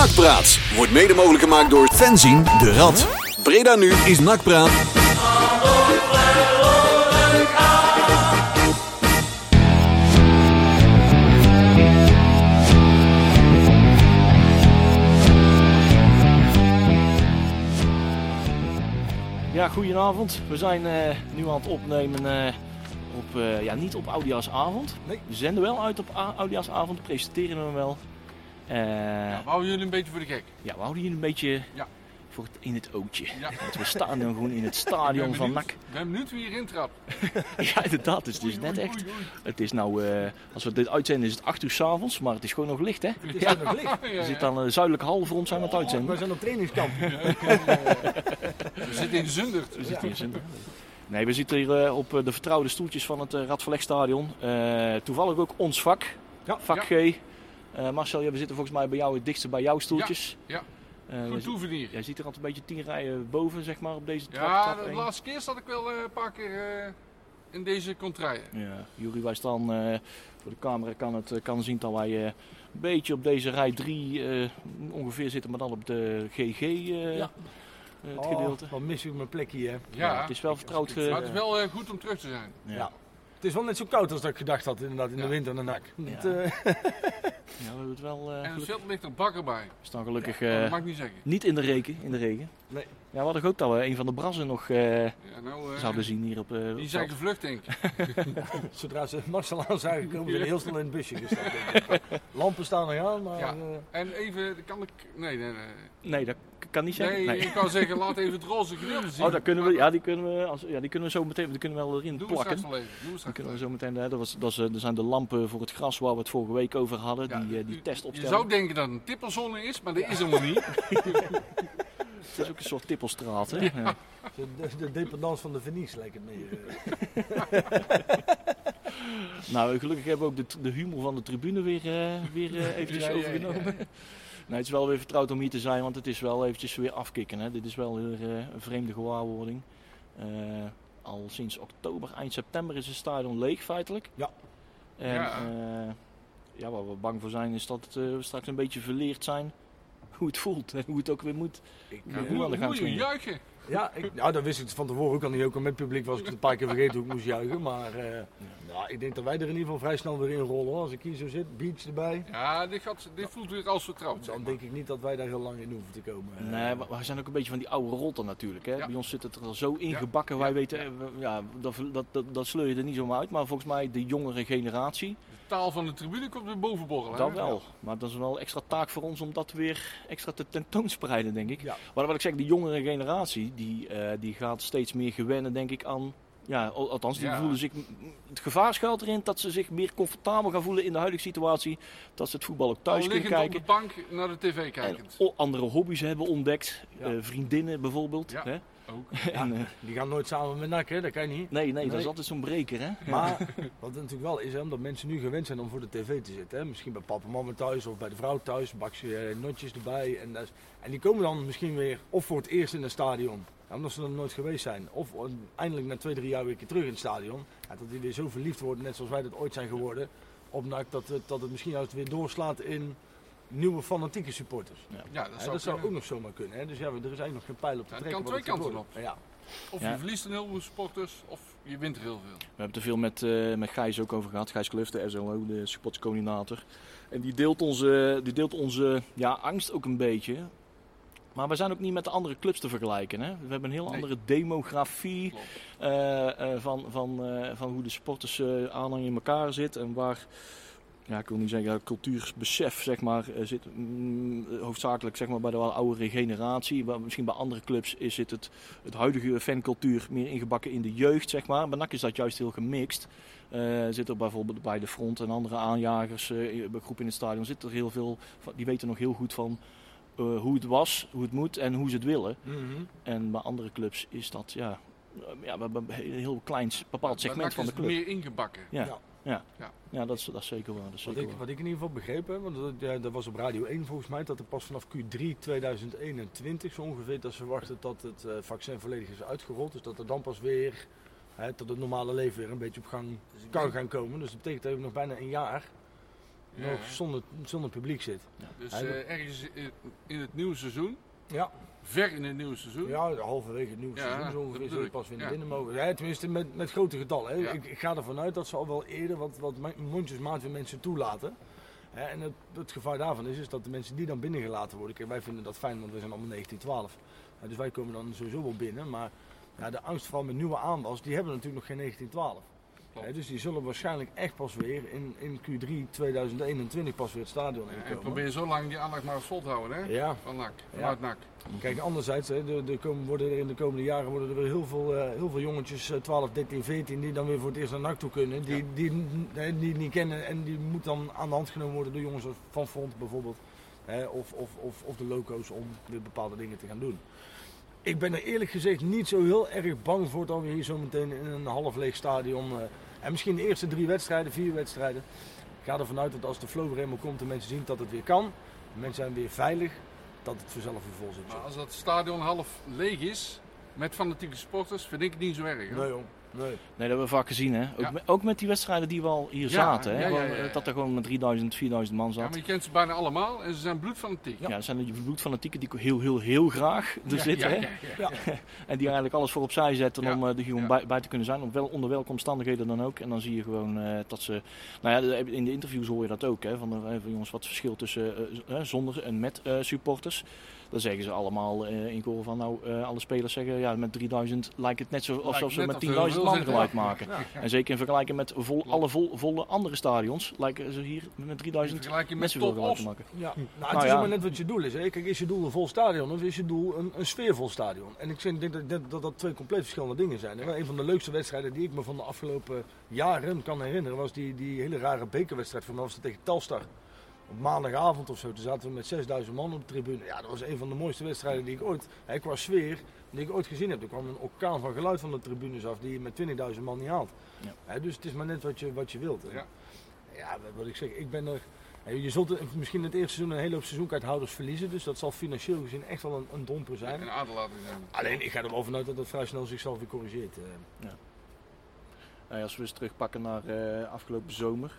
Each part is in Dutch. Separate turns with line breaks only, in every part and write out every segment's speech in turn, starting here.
Nakpraat wordt mede mogelijk gemaakt door Fenzin de Rad. Breda nu is Nakpraat.
Ja, goedenavond. We zijn eh, nu aan het opnemen eh, op, eh, ja, niet op Oudjaarsavond.
Nee.
We zenden wel uit op A- Oudjaarsavond, presenteren hem wel. Eh,
Ja, we houden jullie een beetje voor de gek.
ja, we houden hier een beetje
Ja.
voor het, in het ootje.
Ja.
Want we staan nu gewoon in het stadion van NAC.
Ik ben benieuwd wie hierin trapt.
Ja, inderdaad. Het is dus
Oei,
net
oei,
echt.
oei.
Het is nou, eh, als we dit uitzenden is het 8 uur s'avonds, maar het is gewoon nog licht hè.
Het
Ja.
nog licht.
We
ja.
zitten aan de zuidelijke hal voor ons zijn we aan het
Oh,
uitzenden.
We zijn op trainingskamp.
We zitten in Zundert.
We zitten in Zundert. Nee, we zitten hier eh, op eh, de vertrouwde stoeltjes van het uh, Radverlegstadion. Eh, toevallig ook ons vak, vak G. Eh, Marcel, ja, we zitten volgens mij bij jou het dichtste bij jouw stoeltjes.
ja.
Eh, jij,
Goed
zit-
toevenier.
jij ziet er altijd een beetje tien rijen boven, zeg maar, op deze trap.
Ja,
trap
de laatste keer zat ik wel eh, een paar keer eh, in deze contraien.
Ja, Jury, wij staan eh, voor de camera kan het eh, kan zien dat wij eh, een beetje op deze rij 3 ongeveer zitten, maar dan op de GG eh,
Ja.
eh, het
Oh,
gedeelte.
wat mis ik mijn plekje hier.
Ja,
het is wel vertrouwd.
maar het is wel eh, goed om terug te zijn.
ja.
Het is wel net zo koud als dat ik gedacht had inderdaad in
Ja.
de winter en nak.
Ja.
Het, eh,
Ja, we hebben het wel. eh,
En het
gelukkig-
veld ligt er bakker bij.
we staan gelukkig
Maar
eh,
dat mag ik niet zeggen.
niet in de regen. In de regen.
Nee.
Ja, we hadden ook dat we een van de brassen nog eh,
Ja, nou, eh,
zouden zien hier op. eh,
Die zijn gevlucht, denk ik.
zodra ze Marcel aan zagen komen, zijn ze heel snel in het busje gestapt. denk ik. Lampen staan nog aan, maar...
Ja.
eh,
En even, kan ik... Nee, nee, nee.
Nee, dat kan niet zeggen.
Nee, ik kan zeggen, laat even het roze gedeelte zien.
Oh, dat kunnen we, ja, die kunnen we, als, ja, die kunnen we zo meteen, die kunnen we wel erin
Doen we
plakken.
straks wel even. Straks
kunnen we zo meteen, hè, dat was, dat is, eh, er zijn de lampen voor het gras waar we het vorige week over hadden,
Ja,
die, eh, die
je-
test
Je zou denken dat het een tippelzone is, maar dat is helemaal niet.
Het is ook een soort tippelstraat. Hè? Ja.
de, de, de dependance van de Venice lijkt het meer. eh.
Nou, gelukkig hebben we ook de, de humor van de tribune weer, eh, weer eh, eventjes
Ja, ja, ja,
overgenomen. Nee, het is wel weer vertrouwd om hier te zijn, want het is wel eventjes weer afkicken. Hè. Dit is wel weer eh, een vreemde gewaarwording. Eh, al sinds oktober, eind september is het stadion leeg feitelijk.
Ja.
En
Ja.
ja, ja, waar we bang voor zijn is dat het, eh, we straks een beetje verleerd zijn hoe het voelt en hoe het ook weer moet.
Ik,
Ja,
eh,
hoe-
Hoe je juichen?
Ja, ik, nou, dat wist ik van tevoren ook al niet. Ook al met het publiek was ik het een paar keer vergeten hoe ik moest juichen. Maar eh, nou, ik denk dat wij er in ieder geval vrij snel weer in rollen. hoor. Als ik hier zo zit, beach erbij.
Ja, dit, gaat, dit voelt weer als vertrouwd.
Dan denk ik niet dat wij daar heel lang in hoeven te komen.
Nee, maar we zijn ook een beetje van die oude rotten natuurlijk. Hè?
Ja.
Bij ons zit het er al zo ingebakken.
Ja.
Wij
Ja.
weten, eh, ja, dat, dat, dat, dat sleur je er niet zomaar uit. Maar volgens mij de jongere generatie,
De taal van de tribune komt weer boven borrelen.
dat wel. Maar dat is wel extra taak voor ons om dat weer extra te tentoonspreiden, denk ik.
Ja.
Maar wat ik zeg, die jongere generatie, die, eh, die gaat steeds meer gewennen, denk ik, aan... Ja, al- althans, die
Ja.
voelen zich... Het gevaar schuilt erin dat ze zich meer comfortabel gaan voelen in de huidige situatie. Dat ze het voetbal ook thuis kunnen
liggend op
kijken.
de bank naar de tv
En
kijkend.
o- andere hobby's hebben ontdekt.
Ja.
Eh, vriendinnen bijvoorbeeld.
Ja.
Hè?
Ook.
En, eh,
Die gaan nooit samen met NAC, hè? dat kan niet.
Nee, nee, dat is altijd zo'n breker, hè?
Maar wat het natuurlijk wel is, hè, omdat mensen nu gewend zijn om voor de tv te zitten. Hè? Misschien bij papa en mama thuis of bij de vrouw thuis, bak ze eh, notjes erbij. En, dat is- en die komen dan misschien weer of voor het eerst in een stadion, omdat ze er nooit geweest zijn. Of eindelijk na twee, drie jaar weer terug in het stadion. Ja, dat die weer zo verliefd worden, net zoals wij dat ooit zijn geworden, op NAC, dat, het- dat het misschien juist weer doorslaat in nieuwe fanatieke supporters.
Ja, dat zou,
dat zou ook nog zomaar kunnen. Hè? Dus ja, er is eigenlijk nog geen pijl op te
Ja, het
trekken.
kan twee kanten
worden. Ja.
Of
Ja.
je verliest een heleboel supporters, of je wint er heel veel.
We hebben het er veel met, eh, met Gijs ook over gehad. Gijs Kluft, de SLO, de supportscoördinator. En die deelt onze, die deelt onze ja, angst ook een beetje. Maar we zijn ook niet met de andere clubs te vergelijken. Hè? We hebben een heel
Nee.
andere demografie eh, eh, van, van, eh, van hoe de supporters eh aanhang in elkaar zit. En waar, ja, ik wil niet zeggen cultuursbesef, zeg maar, eh, zit mm, hoofdzakelijk zeg maar, bij de wat oudere generatie. Misschien bij andere clubs is zit het, het huidige fancultuur meer ingebakken in de jeugd, zeg maar. Bij NAC is dat juist heel gemixt. Eh zit er bijvoorbeeld bij de front en andere aanjagers, eh, bij groep in het stadion, zit er heel veel, die weten nog heel goed van eh, hoe het was, hoe het moet en hoe ze het willen.
Mhm.
En bij andere clubs is dat, ja, eh, ja we hebben een heel klein bepaald
Bij
segment
NAC
van de
is het
club.
meer ingebakken.
Ja,
Ja.
Ja.
Ja.
ja. dat, is, dat is zeker waar. Dat is
Wat
zeker
ik,
waar.
wat ik in ieder geval begrepen heb, want dat, ja, dat was op Radio 1 volgens mij, dat er pas vanaf Q3 2021 zo ongeveer dat ze verwachten dat het eh, vaccin volledig is uitgerold. Dus dat er dan pas weer, hè, tot het normale leven weer een beetje op gang kan gaan komen. Dus dat betekent dat we nog bijna een jaar
Ja,
nog zonder, zonder publiek zit.
Dus eh, ergens in, in het nieuwe seizoen,
Ja,
ver in het nieuwe seizoen.
ja halverwege het nieuwe
Ja,
seizoen zo ongeveer
bedoel
zul je
ik.
pas weer naar binnen mogen. Ja, tenminste met, met grote getallen. Hè. Ik, ik ga ervan uit dat ze al wel eerder wat, wat ma- mondjesmaat weer mensen toelaten. Hè, en het, het gevaar daarvan is, is dat de mensen die dan binnengelaten worden, kijk, wij vinden dat fijn, want we zijn allemaal 1912. Hè, dus wij komen dan sowieso wel binnen. Maar ja, de angst vooral met nieuwe aanwas, die hebben natuurlijk nog geen 1912. Dus die zullen waarschijnlijk echt pas weer in, in Q3 2021 pas weer het stadion
Ja, en
inkomen.
probeer zo lang die aandacht maar vol te houden, hè?
Ja,
Van NAC,
Ja.
vanuit NAC.
Kijk, anderzijds, hè, de, de komen, worden er in de komende jaren worden er weer heel veel, eh, heel veel jongetjes, eh, 12, 13, 14, die dan weer voor het eerst naar NAC toe kunnen. Die,
Ja.
die, die, die niet kennen en die moet dan aan de hand genomen worden door jongens van Font bijvoorbeeld. Hè, of, of, of, of de loco's om weer bepaalde dingen te gaan doen. Ik ben er eerlijk gezegd niet zo heel erg bang voor dat we hier zo meteen in een half leeg stadion. eh, en misschien de eerste drie wedstrijden, vier wedstrijden. Ik ga ervan uit dat als de flow weer helemaal komt en mensen zien dat het weer kan. Mensen zijn weer veilig. Dat het vanzelf weer vol zit.
Maar als dat stadion half leeg is, met fanatieke supporters, vind ik het niet zo erg. hè?
Nee joh, nee.
Nee, dat hebben we vaak gezien. Hè? Ook,
Ja.
met, ook met die wedstrijden die we al hier
Ja,
zaten. Hè?
ja, ja,
Gewoon,
ja, ja.
Dat er gewoon met 3000, 4000 man
Ja,
zat.
maar je kent ze bijna allemaal en ze zijn bloedfanatiek.
Ja, dat zijn de bloedfanatieken die heel, heel, heel graag er
Ja,
zitten.
ja,
hè?
ja, ja.
En die eigenlijk alles voor opzij zetten
Ja.
om eh, er gewoon
Ja.
bij, bij te kunnen zijn. Op wel, onder welke omstandigheden dan ook. En dan zie je gewoon eh, dat ze... Nou ja, in de interviews hoor je dat ook. Hè, van, de, van jongens, wat het verschil tussen eh, eh, zonder en met eh, supporters. Dan zeggen ze allemaal eh, in koor van... Nou, eh, alle spelers zeggen... Ja, met 3000 lijkt het net zo alsof ze met
of er
10.000
veel
man
Ja.
maken. En zeker in vergelijking met vol, alle vol, volle andere stadions... lijken ze hier met
In
3000
vergelijking
net
met
zoveel
of.
te maken.
Ja, nou,
Nou
het is
ja.
ook maar net wat je doel is. Hè. Kijk, is je doel een vol stadion of is je doel een, een sfeervol stadion? En ik denk dat, dat, dat dat twee compleet verschillende dingen zijn. Hè. Een van de leukste wedstrijden die ik me van de afgelopen jaren kan herinneren was die, die hele rare bekerwedstrijd van het tegen Telstar. Op maandagavond of zo, toen zaten we met 6000 man op de tribune. Ja, dat was een van de mooiste wedstrijden die ik ooit, hè, qua sfeer, die ik ooit gezien heb. Er kwam een orkaan van geluid van de tribunes af die je met 20.000 man niet haalt.
Ja.
Hè, dus het is maar net wat je, wat je wilt.
Ja.
ja, wat ik zeg, ik ben er... Je zult misschien het eerste seizoen een hele hoop seizoenkaarthouders verliezen. Dus dat zal financieel gezien echt wel een, een domper zijn.
En aderlating zijn.
Alleen ik ga er wel vanuit dat dat vrij snel zichzelf weer corrigeert. eh.
Nou ja, als we eens terugpakken naar eh, afgelopen zomer.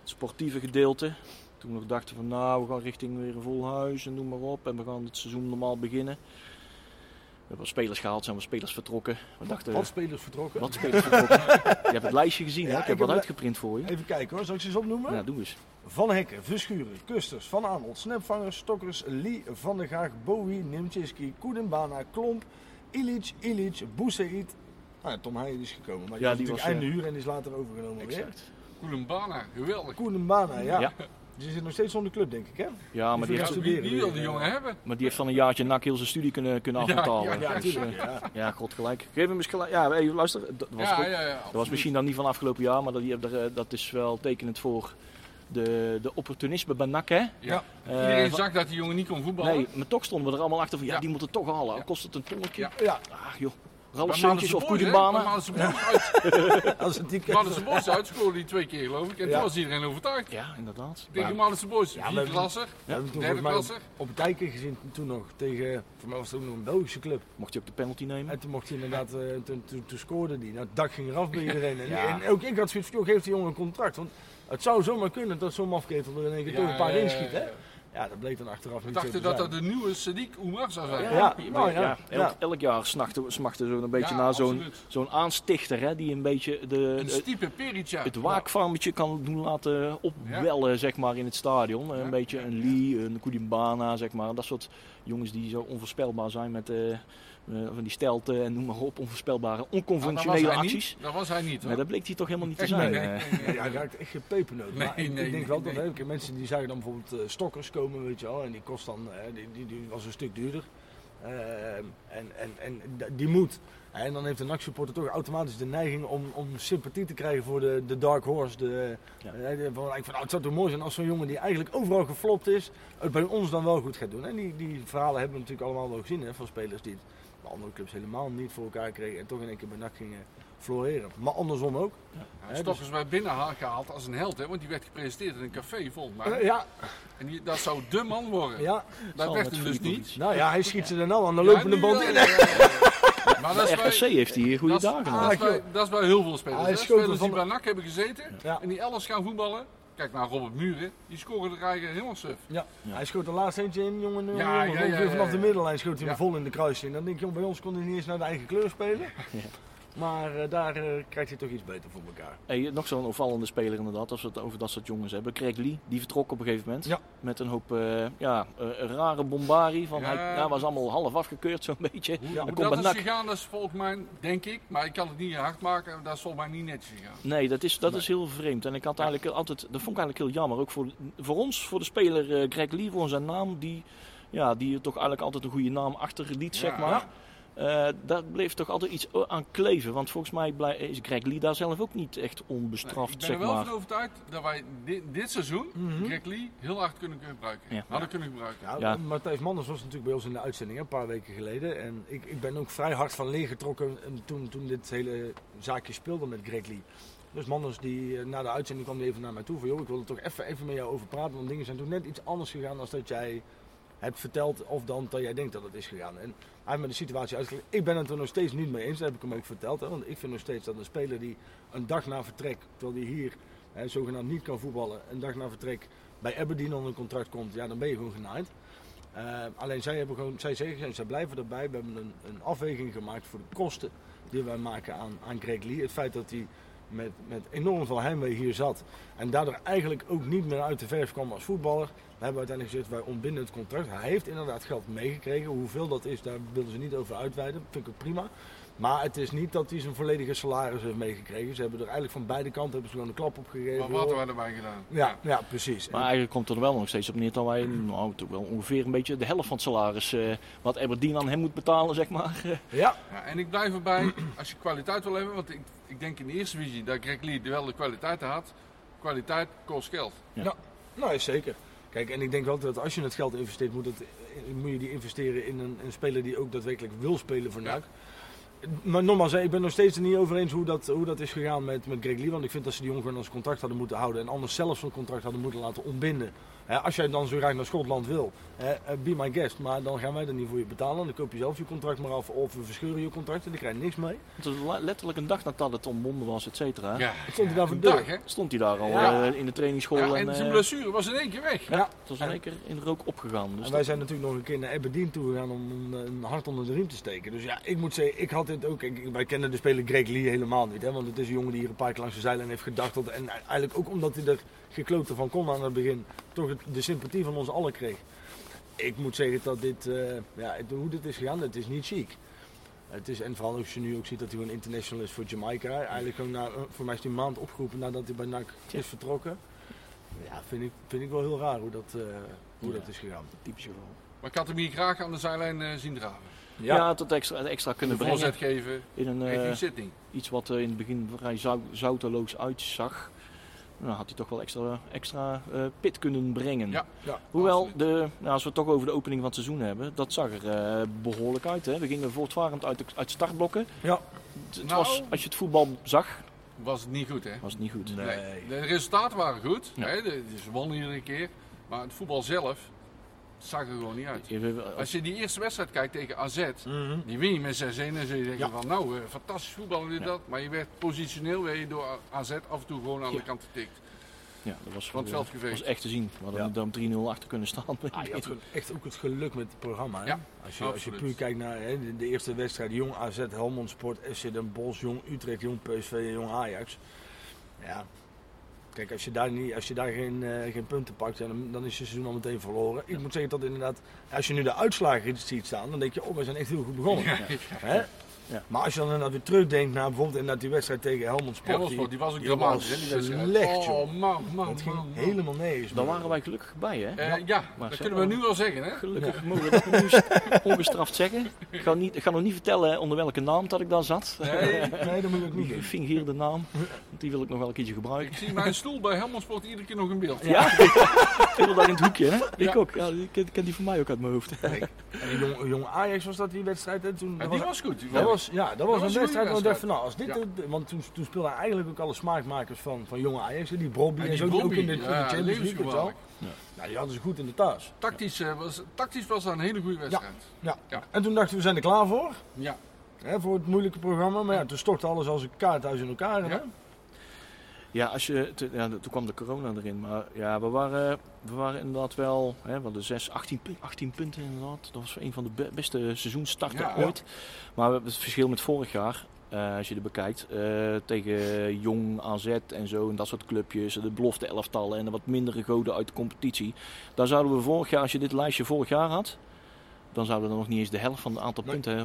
Het sportieve gedeelte. Toen we nog dachten van nou, we gaan richting weer een vol huis en noem maar op. En we gaan het seizoen normaal beginnen. We hebben wat spelers gehaald, zijn wat spelers vertrokken. We dachten,
Wat spelers vertrokken?
wat spelers vertrokken? Je hebt het lijstje gezien, hè? Ik
ik
heb wat uitgeprint voor je.
Even kijken hoor, zal ik ze eens opnoemen?
Ja, doe eens.
Van Hekken, Verschuren, Kusters, Van Aanholt, Snapvangers, Stokkers, Lee, Van der Gaag, Bowie, Nimczewski, Koedenbana, Klomp, Ilic, Ilic, Boussaïd. Nou ja, Tom Heijen is gekomen, maar die,
Ja, die
natuurlijk
was,
einde huur en is later overgenomen weer.
Exact.
Koelembana, geweldig.
Koedenbana, ja.
Ja.
Die zit nog steeds zonder club denk ik hè?
Ja, maar die, heeft,
wil
weer,
die
eh,
jongen hebben?
maar die heeft van een jaartje nak heel zijn studie kunnen, kunnen
Ja,
afbetalen.
ja,
Ja,
Dus,
natuurlijk.
eh,
Ja.
ja, god gelijk. Geef hem eens gelijk. Ja, hey, luister, dat was,
Ja,
ook-
ja, ja.
dat was misschien dan niet van afgelopen jaar, maar dat, die, hebben eh, dat is wel tekenend voor de, de opportunisme bij NAC, hè?
Ja.
Eh,
Iedereen zag dat die jongen niet kon voetballen.
Nee, maar toch stonden we er allemaal achter van ja,
Ja.
die moeten toch halen. Al
Ja.
kost het een tonnetje.
Ja.
Ja,
Ach joh, Ralf of
Boys uit.
als het die
Maarten Boys uit scoorde die twee keer geloof ik. En
Ja.
toen was iedereen overtuigd.
Ja, inderdaad.
Tegen Maarten Boys,
Ja, we
vier
hebben-
klasser,
toen
derde klasser.
op het kijken gezien toen nog tegen, voor mij was het ook nog een Belgische club.
Mocht je ook de penalty nemen?
En toen mocht hij inderdaad, eh, toen, toen, toen scoorde hij. Nou, het dak ging eraf bij iedereen. En,
Ja.
en ook ik had zoiets van, joh, geef die jongen een contract. Want het zou zomaar kunnen dat zo'n afketel er in één keer toch een paar
ja,
inschiet.
ja,
Hè?
Ja.
Dat bleek dan achteraf niet
dachten
te
dat dat de nieuwe Sadiq Oumar zou zijn.
Ja.
Ja,
nou ja,
ja, elk,
ja.
elk jaar smachten smachten zo'n een beetje
Ja,
naar zo'n zo'n aanstichter hè, die een beetje de,
Een
het waakvarmetje kan doen laten opwellen zeg maar, in het stadion.
Ja.
Een beetje een Lee, een Koedimbana, zeg maar. Dat soort jongens die zo onvoorspelbaar zijn met eh, van die stelten en noem maar op. Onvoorspelbare,
Maar was
onconventionele acties.
niet. Dat was hij niet
Maar
hoor.
dat bleek hij toch helemaal niet te
Echt
zijn.
niet,
eh.
nee.
Ja, hij raakt echt geen pepernoot.
Nee,
maar ik,
nee,
ik denk
nee,
wel
nee.
dat hè, mensen die zagen dan bijvoorbeeld eh, stokkers komen, weet je wel. En die kost dan, eh, die, die, die was een stuk duurder. Eh, en, en, en die moet. En dan heeft een NAC-supporter toch automatisch de neiging om, om sympathie te krijgen voor de, de Dark Horse. De,
Ja.
eh, de- van, ik van, oh, het zou toch mooi zijn als zo'n jongen die eigenlijk overal geflopt is, het bij ons dan wel goed gaat doen. En die, die verhalen hebben we natuurlijk allemaal wel gezien hè, van spelers die het andere clubs helemaal niet voor elkaar kregen. En toch in één keer bij NAC gingen floreren. Maar andersom ook.
Ja,
Hè,
Stokkers werd binnengehaald als een held, hè, want die werd gepresenteerd in een café volgens mij.
Eh, ja,
En die, dat zou de man worden.
ja,
dat werd hem dus niet.
Nou ja, hij schiet ze er nou aan de
Ja,
lopende band in.
ja, ja, ja. Maar dat is,
Bij RKC
bij,
heeft hij goede
is-
dagen.
dat, is bij, dat is bij heel veel spelers.
Er
Spelers die bij NAC hebben gezeten
Ja.
en die elders gaan voetballen, Kijk naar Robert Muren, die scoren er eigenlijk helemaal suf.
Ja.
Ja.
hij schoot er laatst eentje in, jongen. jongen,
Ja,
jongen.
ja, ja,
Ongeveer
ja,
vanaf de middenlijn schoot hij hem vol in de kruising. Dan denk je, bij ons kon hij niet eens naar de eigen kleur spelen. Maar eh, daar eh, krijgt hij toch iets beter voor elkaar.
Hey, nog zo'n opvallende speler inderdaad, als we het over dat soort jongens hebben. Craig Lee, die vertrok op een gegeven moment.
Ja.
Met een hoop eh, ja, rare bombarie. Van
Ja.
hij ja, was allemaal half afgekeurd zo'n beetje.
Ja,
hoe
komt
dat is gegaan, dat is volgens mij, denk ik, maar ik kan het niet hard maken, dat is volgens mij niet netjes gegaan.
Nee, dat is, dat is heel vreemd. En ik had eigenlijk altijd, dat vond ik eigenlijk heel jammer. Ook voor, voor ons, voor de speler Greg Lee, voor zijn naam, die, ja, die er toch eigenlijk altijd een goede naam achterliet, zeg
Ja.
maar. Eh, daar bleef toch altijd iets aan kleven. Want volgens mij is Greg Lee daar zelf ook niet echt onbestraft,
ik ben
zeg
er wel
maar.
van overtuigd dat wij dit, dit seizoen
Mhm.
Greg Lee heel hard kunnen gebruiken.
Ja.
Hadden kunnen gebruiken.
Ja,
Ja.
Matthijs Manders was natuurlijk bij ons in de uitzending hè, een paar weken geleden. En ik, ik ben ook vrij hard van leer getrokken eh, toen, toen dit hele zaakje speelde met Greg Lee. Dus Manders, die, eh, na de uitzending kwam die even naar mij toe van... joh, ik wil er toch even, even met jou over praten, want dingen zijn toen net iets anders gegaan dan dat jij hebt verteld of dan dat jij denkt dat het is gegaan. En hij heeft me de situatie uitgelegd. Ik ben het er nog steeds niet mee eens, dat heb ik hem ook verteld. Hè, want ik vind nog steeds dat een speler die een dag na vertrek, terwijl hij hier hè, zogenaamd niet kan voetballen, een dag na vertrek bij Aberdeen onder een contract komt, ja, dan ben je gewoon genaaid. Eh, alleen zij, hebben gewoon, zij zeggen, en zij blijven erbij, we hebben een, een afweging gemaakt voor de kosten die wij maken aan, aan Greg Lee. Het feit dat hij met, met enorm veel heimwee hier zat en daardoor eigenlijk ook niet meer uit de verf kwam als voetballer. We hebben uiteindelijk gezegd, wij ontbinden het contract. Hij heeft inderdaad geld meegekregen. Hoeveel dat is, daar wilden ze niet over uitweiden. Vind ik ook prima. Maar het is niet dat hij zijn volledige salaris heeft meegekregen. Ze hebben er eigenlijk van beide kanten hebben ze gewoon een klap op gegeven.
Maar wat hadden wij erbij gedaan?
Ja, ja, precies.
Maar eigenlijk komt er wel nog steeds op neer dat wij nou, toch wel ongeveer een beetje de helft van het salaris eh, wat Aberdeen aan hem moet betalen, zeg maar.
ja,
Ja, en ik blijf erbij, als je kwaliteit wil hebben, want ik, ik denk in de eerste visie dat Greg Lee wel de kwaliteit had. Kwaliteit kost geld.
nou zeker. Kijk, en ik denk wel dat als je het geld investeert, moet, het, moet je die investeren in een, een speler die ook daadwerkelijk wil spelen voor
Ja.
Maar nogmaals, ik ben nog steeds er niet over eens hoe dat, hoe dat is gegaan met, met Greg Lee. Want ik vind dat ze die jongen gewoon als contract hadden moeten houden. En anders zelfs zo'n contract hadden moeten laten ontbinden. Hè, als jij dan zo graag naar Schotland wil, hè, eh, be my guest. Maar dan gaan wij er niet voor je betalen. Dan koop je zelf je contract maar af. Of we verscheuren je contract en dan krijg je niks mee.
Het was le- letterlijk een dag nadat het ontbonden was, et cetera.
Ja,
Stond hij daar voor
een
de deur?
dag, hè?
Stond hij daar al
Ja.
eh, in de trainingsschool.
Ja,
en,
en zijn
eh,
blessure was in één keer weg.
ja, het was in één keer in de rook opgegaan. Dus
En wij zijn natuurlijk nog een keer naar Aberdeen toe gegaan om een, een hart onder de riem te steken. Dus ja, ik moet zeggen, ik had dit ook. ik- wij kennen de speler Greg Lee helemaal niet. Hè, want het is een jongen die hier een paar keer langs de zijlijn heeft gedachteld. En eigenlijk ook omdat hij er gekloten van kon aan het begin, toch de sympathie van ons allen kreeg. Ik moet zeggen dat dit, eh, ja, hoe dit is gegaan, het is niet chic. Het is, en vooral als je nu ook ziet dat hij een international is voor Jamaica. Eigenlijk gewoon na, voor mij is hij een maand opgeroepen nadat hij bij NAC is vertrokken. Ja, vind ik, vind ik wel heel raar hoe dat, eh, hoe
Ja.
dat is gegaan.
typisch geval.
Maar ik had hem hier graag aan de zijlijn eh, zien draven.
Ja, tot extra, extra kunnen
de
brengen.
voorzet geven,
In een,
zitting.
iets wat in het begin vrij zou, zouteloos uitzag. Nou, had hij toch wel extra, extra eh, pit kunnen brengen.
Ja.
Ja,
Hoewel,
absoluut.
de, nou, als we het toch over de opening van het seizoen hebben, dat zag er eh, behoorlijk uit. Hè? We gingen voortvarend uit de uit startblokken.
Ja.
Het, het
Nou.
was, als je het voetbal zag,
Was het niet goed, hè?
was het niet goed.
Nee.
Nee. De resultaten waren goed.
Ja.
Hè? de- Ze wonnen iedere keer. Maar het voetbal zelf zag er gewoon niet uit. Als je die eerste wedstrijd kijkt tegen AZ,
Mhm.
die win je met 6-1 en denken
Ja.
van nou, eh, fantastisch voetbal en dit
Ja.
dat. Maar je werd positioneel je door AZ af en toe gewoon aan
Ja.
de kant getikt.
ja, dat was,
Van het
eh,
veld geveegd.
was echt te zien. We hadden
Ja.
dan 3-0 achter kunnen staan.
Ah, je had echt ook het geluk met het programma. Hè?
Ja,
als, je, als je puur kijkt naar hè, de, de eerste wedstrijd, Jong AZ, Helmond Sport, FC Den Bosch, Jong Utrecht, Jong PSV en Jong Ajax. Ja, kijk, als je daar, niet, als je daar geen, eh, geen punten pakt, dan, dan is je seizoen al meteen verloren. Ik moet zeggen dat inderdaad, als je nu de uitslagen ziet staan, dan denk je, oh, we zijn echt heel goed begonnen. Hè?
Ja.
Maar als je dan inderdaad weer terugdenkt naar bijvoorbeeld inderdaad die wedstrijd tegen Helmond Sport,
Helmond
die,
Sport, die was ook dramatisch, die
slecht, joh.
Oh man, man,
dat ging
man, man.
helemaal nergens.
Daar
meer.
waren wij gelukkig bij, hè?
Eh, ja,
Maar
dat kunnen we nu wel zeggen, hè?
Gelukkig mogen we dat nu ongestraft zeggen. Ik ga, niet, ik ga nog niet vertellen onder welke naam dat ik daar zat.
Nee,
Nee, dat moet ook niet
Die
doen.
fingeerde naam. Want die wil ik nog wel een keertje gebruiken.
ik zie mijn stoel bij Helmond Sport iedere keer nog in beeld.
Ja, veel daar in het hoekje, hè? Ik
Ja.
ook. Ja, ik ken, die van mij ook uit mijn hoofd.
En jong, jong Ajax was dat die wedstrijd. Hè? Toen,
Ja, die
was,
goed. die
dat
was-
was, ja, dat was een wedstrijd. ik dacht van, nou, als dit,
Ja.
want toen, toen speelden eigenlijk ook alle smaakmakers van, van jonge Ajax. Die Brobby
Ja,
en
die
zo, die ook in de, in de
ja,
Champions League. wel.
levensgevaarlijk.
Nou, die hadden ze goed in de thuis.
Tactisch, eh, was, tactisch was dat een hele goede wedstrijd.
Ja.
Ja.
En toen dachten we, we zijn er klaar voor.
Ja.
Hè, voor het moeilijke programma. Maar ja, toen stortte alles als een kaarthuis in elkaar. Hè?
Ja.
Als je, te- ja, toen kwam de corona erin. Maar ja, we waren, we waren inderdaad wel. Hè, we hadden 6, 18, pu- 18 punten inderdaad. Dat was een van de be- beste seizoenstarten
Ja.
ooit. Maar we hebben het verschil met vorig jaar. eh, als je er bekijkt, eh, tegen Jong, AZ en zo en dat soort clubjes, de belofte elftallen en de wat mindere goden uit de competitie. Daar zouden we vorig jaar, als je dit lijstje vorig jaar had, dan zouden we nog niet eens de helft van het aantal
Nee.
punten eh,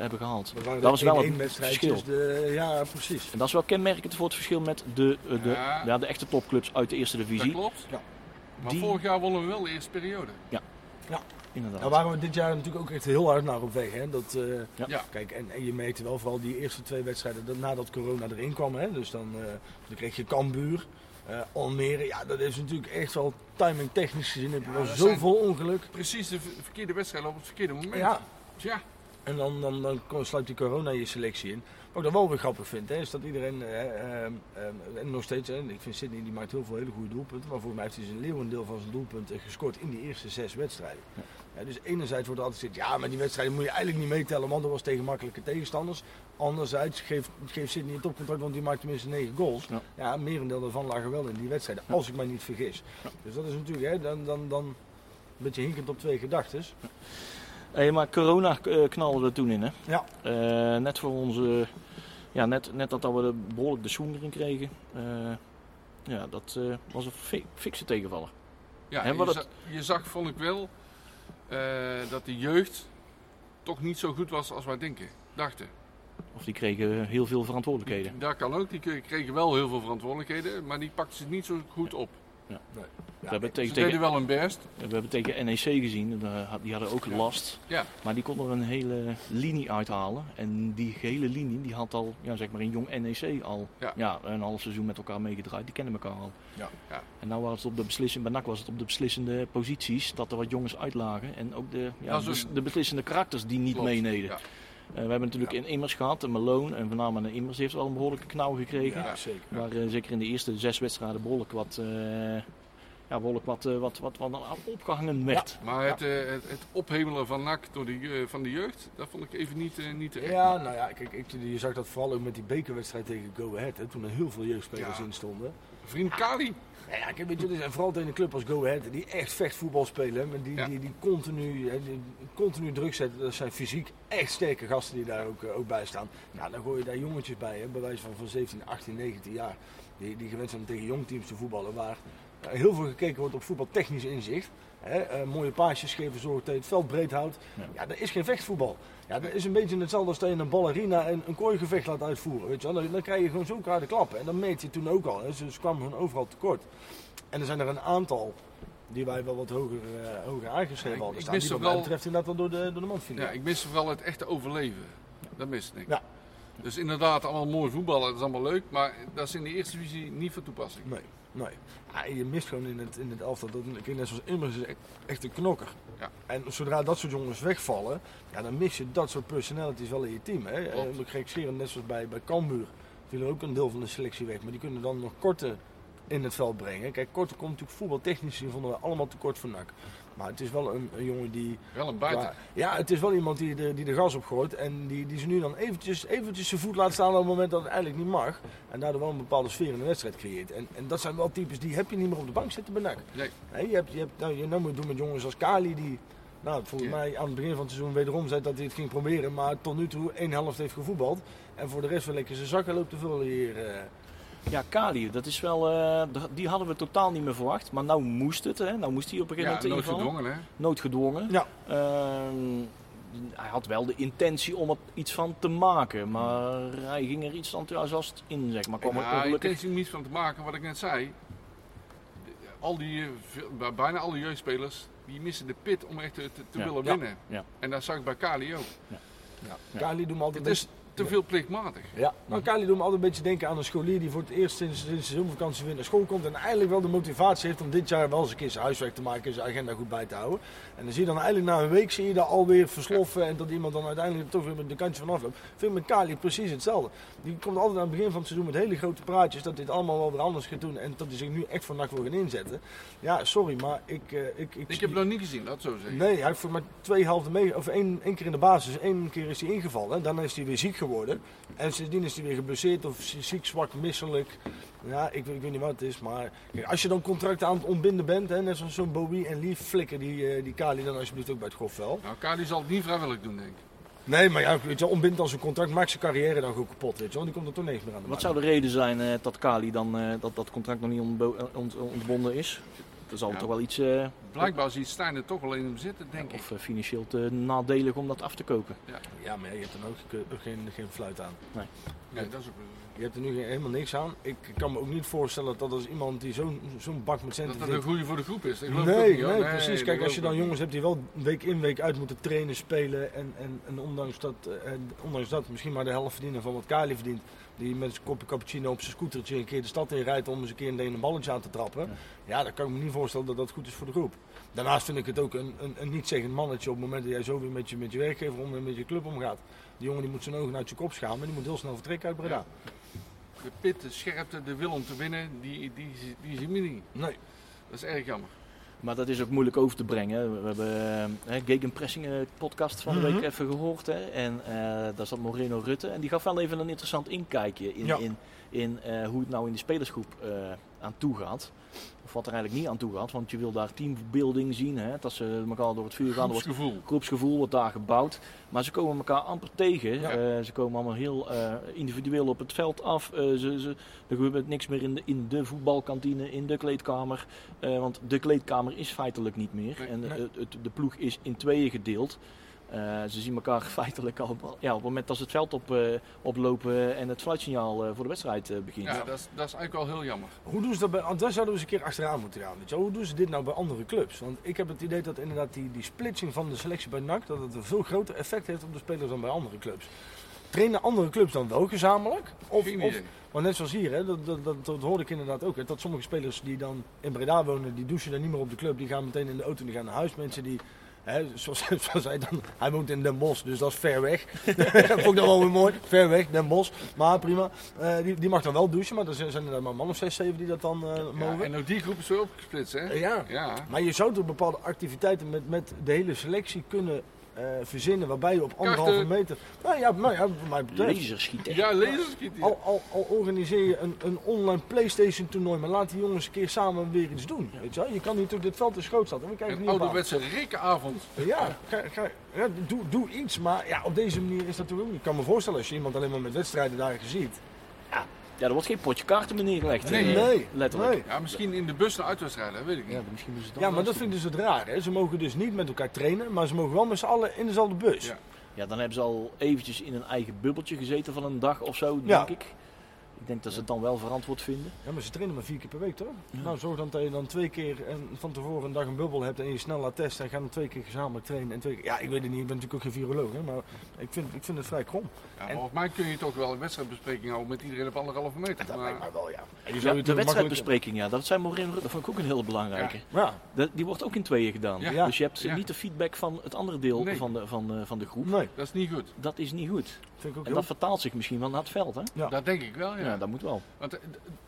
hebben gehaald.
Dat,
Dat was wel
wedstrijdjes,
verschil.
De, ja, precies.
En dat is wel kenmerkend voor het verschil met de, eh, de,
Ja.
ja, de echte topclubs uit de eerste
Dat
divisie.
klopt.
Ja.
Maar
Die-
vorig jaar wonnen we wel de eerste periode.
Inderdaad.
Nou waren we dit jaar natuurlijk ook echt heel hard naar op weg. Hè? Dat, eh,
Ja.
Ja.
Kijk, en, en je merkte wel vooral die eerste twee wedstrijden dat, nadat corona erin kwam. Hè? Dus dan, eh, dan kreeg je Cambuur, eh, Almere. Ja, dat is natuurlijk echt wel timing technisch gezien. Heb je
Ja,
wel zoveel ongeluk.
Precies de ver- verkeerde wedstrijd op het verkeerde moment.
Ja,
Tja,
en dan, dan, dan sluit die corona je selectie in. Wat ik dan wel weer grappig vind, hè, is dat iedereen, eh, ehm, ehm, en nog steeds, hè, ik vind Sydney die maakt heel veel hele goede doelpunten. Maar volgens mij heeft hij zijn leeuwendeel van zijn doelpunten gescoord in die eerste zes wedstrijden. Ja, dus enerzijds wordt er altijd gezegd, ja, maar die wedstrijden moet je eigenlijk niet meetellen, want dat was tegen makkelijke tegenstanders. Anderzijds geeft, geeft Sydney een topcontract, want die maakt tenminste negen goals.
Ja.
Ja, merendeel daarvan lagen wel in die wedstrijden, als ik mij niet vergis. Dus dat is natuurlijk, hè, dan, dan, dan een beetje hinkend op twee gedachten.
Hey, maar corona eh, knalde er toen in, hè?
Ja.
Eh, net voor onze... Ja, net, net dat we de, behoorlijk de schoen erin kregen. Eh, ja, dat eh, was een fi- fikse tegenvaller.
ja, je, zag, vond ik wel, dat de jeugd toch niet zo goed was als wij denken, dachten.
Of die kregen heel veel verantwoordelijkheden.
Dat kan ook, die kregen wel heel veel verantwoordelijkheden, maar die pakten ze niet zo goed op.
we, hebben
Ze
tegen,
deden
tegen,
wel hun best.
we hebben tegen NEC gezien. die hadden ook
Ja.
last.
Ja.
Maar die konden er een hele linie uithalen. En die gehele linie die had al, ja, zeg maar in jong NEC al
Ja.
een half seizoen met elkaar meegedraaid. Die kennen elkaar al.
Ja.
Ja.
En nou was het op de beslissing, bij NAC was het op de beslissende posities dat er wat jongens uitlagen. En ook de, ja,
een-
de beslissende karakters die niet meeneden.
Ja.
Eh, we hebben natuurlijk in Immers gehad, een Malone en voornamelijk in Immers heeft wel een behoorlijke knauw gekregen.
Ja, zeker.
Waar eh, zeker in de eerste zes wedstrijden behoorlijk wat, eh, ja, behoorlijk wat, wat, wat, wat, aan opgehangen werd.
Maar het, het, het ophemelen van NAC door de, van de jeugd, dat vond ik even niet, eh, niet terecht.
Ja, nou ja, kijk, ik, je zag dat vooral ook met die bekerwedstrijd tegen Go Ahead. Hè, toen er heel veel jeugdspelers
Ja.
in stonden.
Vriend Kali,
Nou ja, kijk, er zijn vooral tegen een club als Go Ahead die echt vechtvoetbal spelen. Maar die,
Ja.
die, die, continu, die continu druk zetten. Dat zijn fysiek echt sterke gasten die daar ook, eh, ook bij staan. Nou, dan gooi je daar jongetjes bij, hè, bij wijze van, van 17, 18, 19 jaar. Die, die gewend zijn om tegen jongteams te voetballen. Waar eh, heel veel gekeken wordt op voetbaltechnisch inzicht. Hè, eh, mooie paasjes geven, zorg dat je het veld breed houdt.
Ja.
Ja, dat is geen vechtvoetbal. Ja, dat is een beetje hetzelfde als dat je een ballerina een, een kooigevecht laat uitvoeren. Weet je wel? Dan, dan krijg je gewoon zulke harde klappen. En dat meet je toen ook al. Hè. Ze, kwamen gewoon overal tekort. En er zijn er een aantal die wij wel wat hoger, eh, hoger aangeschreven
Ja,
hadden
ik
staan.
mis
Die wat
toch
mij
wel-
betreft inderdaad wel door de, door de mand vielen.
ja, ik mis vooral het echte overleven. Dat miste ik.
Ja.
Dus inderdaad, allemaal mooi voetballen, dat is allemaal leuk, maar dat is in de eerste divisie niet van toepassing.
Nee, nee. Ja, je mist gewoon in het, in het elftal. Dat, net zoals Immers is echt, echt een knokker.
Ja.
En zodra dat soort jongens wegvallen, ja, dan mis je dat soort personalities wel in je team. Hè? En ik scheren, net zoals bij, bij Cambuur, viel er ook een deel van de selectie weg. Maar die kunnen dan nog korte in het veld brengen. Kijk, korte komt natuurlijk voetbaltechnisch, die vonden we allemaal te kort voor NAC. Maar het is wel een, een jongen die...
Wel een buiten.
Ja, ja, het is wel iemand die de, die de gas opgooit en die, die ze nu dan eventjes, eventjes zijn voet laat staan op het moment dat het eigenlijk niet mag. En daardoor wel een bepaalde sfeer in de wedstrijd creëert. En, en dat zijn wel types die heb je niet meer op de bank zitten bij NAC.
Nee.
Nee, je hebt, je hebt, nou, je nou moet doen met jongens als Kali die, nou, volgens mij aan het begin van het seizoen wederom zei dat hij het ging proberen. Maar tot nu toe één helft heeft gevoetbald. En voor de rest wel lekker zijn zakken loopt te vullen hier.
Ja, Kali, dat is wel, eh, die hadden we totaal niet meer verwacht. Maar nou moest het, hè. Nou moest hij op een gegeven
Ja,
moment
nooit
invallen.
gedwongen hè.
Noodgedwongen.
Ja.
Ehm, hij had wel de intentie om er iets van te maken. Maar hij ging er iets enthousiast in, zeg maar. Kwam er
Ja,
ongelukkig...
denk er niets van te maken, wat ik net zei. Al die, eh, bijna alle jeugdspelers, die missen de pit om echt te,
Ja.
willen
Ja.
winnen.
Ja.
En dat zag ik bij Kali ook.
Ja.
Ja.
Kali doet me altijd
Het is te veel plichtmatig.
Ja, maar Kali doet me altijd een beetje denken aan een scholier die voor het eerst sinds, sinds de zomervakantie weer naar school komt. En eigenlijk wel de motivatie heeft om dit jaar wel eens een keer zijn huiswerk te maken en zijn agenda goed bij te houden. En dan zie je dan eigenlijk na een week zie je dat alweer versloffen en dat iemand dan uiteindelijk toch weer met de kantje van afloopt. Ik vind met Kali precies hetzelfde. Die komt altijd aan het begin van het seizoen met hele grote praatjes dat dit allemaal wel weer anders gaat doen en dat hij zich nu echt voor NAC wil gaan inzetten. Ja, sorry, maar ik... eh, ik, ik,
Ik heb het nog niet gezien, dat zo zeggen.
Nee, hij heeft voor maar twee helften mee, of één, één keer in de basis, één keer is hij ingevallen. Daarna is hij weer ziek geworden. En sindsdien is hij weer geblesseerd of zie- ziek, zwak, misselijk. Ja, ik, weet- ik weet niet wat het is, maar kijk, als je dan contracten aan het ontbinden bent, hè, net zoals zo'n Bowie en Lee, flikker die, eh, die Kali dan alsjeblieft ook bij het golfveld.
Nou, Kali zal het niet vrijwillig doen, denk ik.
Nee, maar ja, weet je, wel, ontbind dan zijn contract, maakt zijn carrière dan gewoon kapot, weet je wel. Die komt er toch niks meer aan de
Wat zou de reden zijn eh, dat Kali dan eh, dat, dat contract nog niet ontbo- ont- ontbonden is? Er zal
Ja.
toch wel iets, eh,
Blijkbaar ziet Stijn er toch wel in hem zitten, denk ik.
of eh, financieel te nadelig om dat af te kopen.
Ja, maar ja, je hebt dan ook ge- geen, geen fluit aan.
Nee, dat is ook
Je hebt er nu geen- helemaal niks aan. Ik kan me ook niet voorstellen dat als iemand die zo'n zo'n bak met centen
dat dat een goede voor de groep is. Dat geloof ik ook
Nee,
niet, hoor.
nee, precies.
dat
Kijk, als je dan jongens hebt die wel week in week uit moeten trainen, spelen en, en, en ondanks, dat, eh, ondanks dat misschien maar de helft verdienen van wat Kali verdient, die met zijn kopje cappuccino op zijn scootertje een keer de stad in rijdt om eens een keer een een balletje aan te trappen. Ja. dan kan ik me niet voorstellen dat dat goed is voor de groep. Daarnaast vind ik het ook een, een, een niet-zeggend mannetje op het moment dat jij zo weer met je, met je werkgever om en met je club omgaat. Die jongen die moet zijn ogen uit je kop schamen en die moet heel snel vertrekken uit Breda.
De pit, de scherpte, de wil om te winnen, die, die, die zien we niet.
Nee.
Dat is erg jammer.
Maar dat is ook moeilijk over te brengen. We hebben eh Gegenpressing eh, podcast van de
Mhm.
week even gehoord. Hè? En eh, daar zat Moreno Rutte. En die gaf wel even een interessant inkijkje in,
Ja.
in, in hoe het nou in de spelersgroep aan toe gaat. Of wat er eigenlijk niet aan toe gaat. Want je wil daar teambuilding zien. Hè? Dat ze elkaar door het vuur gaan. Er wordt
Groepsgevoel.
groepsgevoel wordt daar gebouwd. Maar ze komen elkaar amper tegen.
Ja.
Eh, ze komen allemaal heel eh, individueel op het veld af. Eh, ze, ze, er gebeurt niks meer in de, in de voetbalkantine, in de kleedkamer. Want de kleedkamer is feitelijk niet meer.
Nee.
en
Nee.
het, het- de ploeg is in tweeën gedeeld. Eh, ze zien elkaar feitelijk al ja, op het moment dat ze het veld op, eh, oplopen en het fluitsignaal eh, voor de wedstrijd eh, begint.
Ja, dat is, dat is eigenlijk wel heel jammer.
Hoe doen ze dat bij, want daar zouden we eens een keer achteraan moeten gaan. Weet je. Hoe doen ze dit nou bij andere clubs? Want ik heb het idee dat inderdaad die, die splitsing van de selectie bij NAC, dat het een veel groter effect heeft op de spelers dan bij andere clubs. Trainen andere clubs dan wel gezamenlijk? Of, of, maar net zoals hier, hè, dat, dat, dat, dat hoorde ik inderdaad ook. Hè, dat sommige spelers die dan in Breda wonen, die douchen dan niet meer op de club. Die gaan meteen in de auto en die gaan naar huis. Mensen die, hè, zoals, zoals hij dan, hij woont in Den Bosch, dus dat is ver weg. dat vond ik dan wel weer mooi. Ver weg, Den Bosch. Maar prima. Eh, die, die mag dan wel douchen, maar er zijn er maar man of zes, zeven die dat dan eh,
Ja,
mogen.
en ook die groep is weer opgesplitst, hè?
Ja.
Ja.
Maar je zou toch bepaalde activiteiten met, met de hele selectie kunnen verzinnen waarbij je op anderhalve meter. Nou ja, nou ja, mij betreft.
Laserschieten.
Ja, laserschiet. Ja.
Al, al, al organiseer je een, een online PlayStation toernooi, maar laat die jongens een keer samen weer iets doen. Weet je wel? Je kan niet op dit veld. We kijken
Een
aan.
ouderwetse rikkenavond.
Ja, ga, ga, ja doe, doe iets. Maar ja, op deze manier is dat toch ook niet. Ik kan me voorstellen als je iemand alleen maar met wedstrijden daar ziet.
Ja, er wordt geen potje kaarten meer neergelegd.
Nee.
eh,
Nee,
letterlijk.
nee.
Ja, misschien in de bus naar uitwedstrijden, weet ik niet.
Ja, misschien dat
Ja, maar dat
eens
vinden ze het raar. Hè? Ze mogen dus niet met elkaar trainen, maar ze mogen wel met z'n allen in dezelfde bus.
Ja.
Ja, dan hebben ze al eventjes in een eigen bubbeltje gezeten van een dag of zo,
Ja.
denk ik. Ik denk dat ze het dan wel verantwoord vinden.
Ja, maar ze trainen maar vier keer per week, toch?
Ja.
Nou, zorg dan dat je dan twee keer en van tevoren een dag een bubbel hebt en je snel laat testen en ga dan twee keer gezamenlijk trainen. En twee keer... Ja, ik weet het niet, ik ben natuurlijk ook geen viroloog, hè, maar ik vind, ik vind het vrij krom.
Ja,
En-
volgens mij kun je toch wel een wedstrijdbespreking houden met iedereen op anderhalve meter.
Dat
maar-
lijkt mij wel, ja. En je
Ja,
zou je
de wedstrijdbespreking, ja, dat zijn Rutte. Dat vond ik ook een heel belangrijke. Dat- die wordt ook in tweeën gedaan.
Ja.
Ja.
Dus je hebt
Ja.
niet de feedback van het andere deel
Nee.
van, de, van, van de groep.
Ja. Nee,
Dat is niet goed.
Dat is niet goed.
vind ik ook
En dat vertaalt zich misschien wel naar het veld, hè?
Ja.
Dat denk ik wel, ja.
Ja, dat moet wel.
Want eh,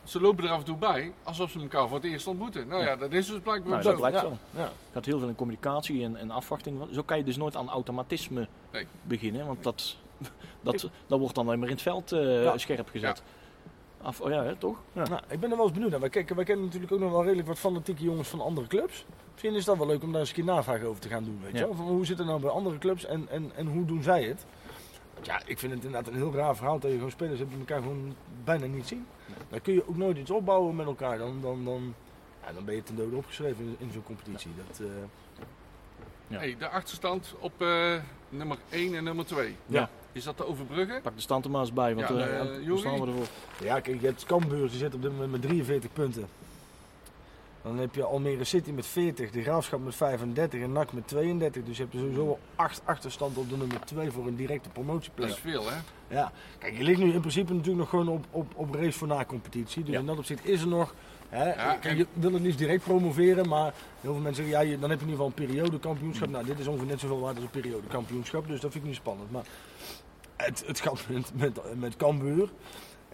ze lopen er af en toe bij alsof ze elkaar voor het eerst ontmoeten. Nou ja, dat is dus blijkbaar
Nou,
zo.
dat lijkt
ja.
wel.
Ja.
Het gaat heel veel in communicatie en, en afwachting. Zo kan je dus nooit aan automatisme
Nee.
beginnen, want dat, dat, dat wordt dan alleen maar in het veld eh,
Ja.
scherp gezet. Af, oh ja, hè, toch? Ja.
Nou, ik ben er wel eens benieuwd naar. Wij, kijken, wij kennen natuurlijk ook nog wel redelijk wat fanatieke jongens van andere clubs. Misschien is dat wel leuk om daar eens een keer navraag over te gaan doen. Weet je
Ja.
Van hoe zit het nou bij andere clubs en, en, en hoe doen zij het? Ja, ik vind het inderdaad een heel raar verhaal dat je gewoon spelers hebt die elkaar gewoon bijna niet zien. Dan kun je ook nooit iets opbouwen met elkaar. Dan, dan, dan, ja, dan ben je ten dode opgeschreven in, in zo'n competitie. Dat, eh,
Ja.
Hey, de achterstand op eh, nummer 1 en nummer 2.
Ja.
Is dat te overbruggen?
Pak de stand er maar eens bij, want
Ja,
staan we ervoor?
Ja, kijk, je hebt Cambuur, die zit op dit moment met 43 punten. Dan heb je Almere City met 40, de Graafschap met 35 en NAC met 32. Dus je hebt er sowieso wel 8 achterstand op de nummer 2 voor een directe
Dat
promotieplek.
is veel, hè?
Ja, kijk, je ligt nu in principe natuurlijk nog gewoon op, op, op race voor na-competitie. Dus
Ja.
in dat opzicht is er nog... Hè,
Ja,
kijk, je wil het liefst direct promoveren, maar heel veel mensen zeggen, ja, je- dan heb je in ieder geval een periodekampioenschap. Nou, dit is ongeveer net zoveel waard als een periodekampioenschap, dus dat vind ik niet spannend. Maar het, het gat met, met, met Cambuur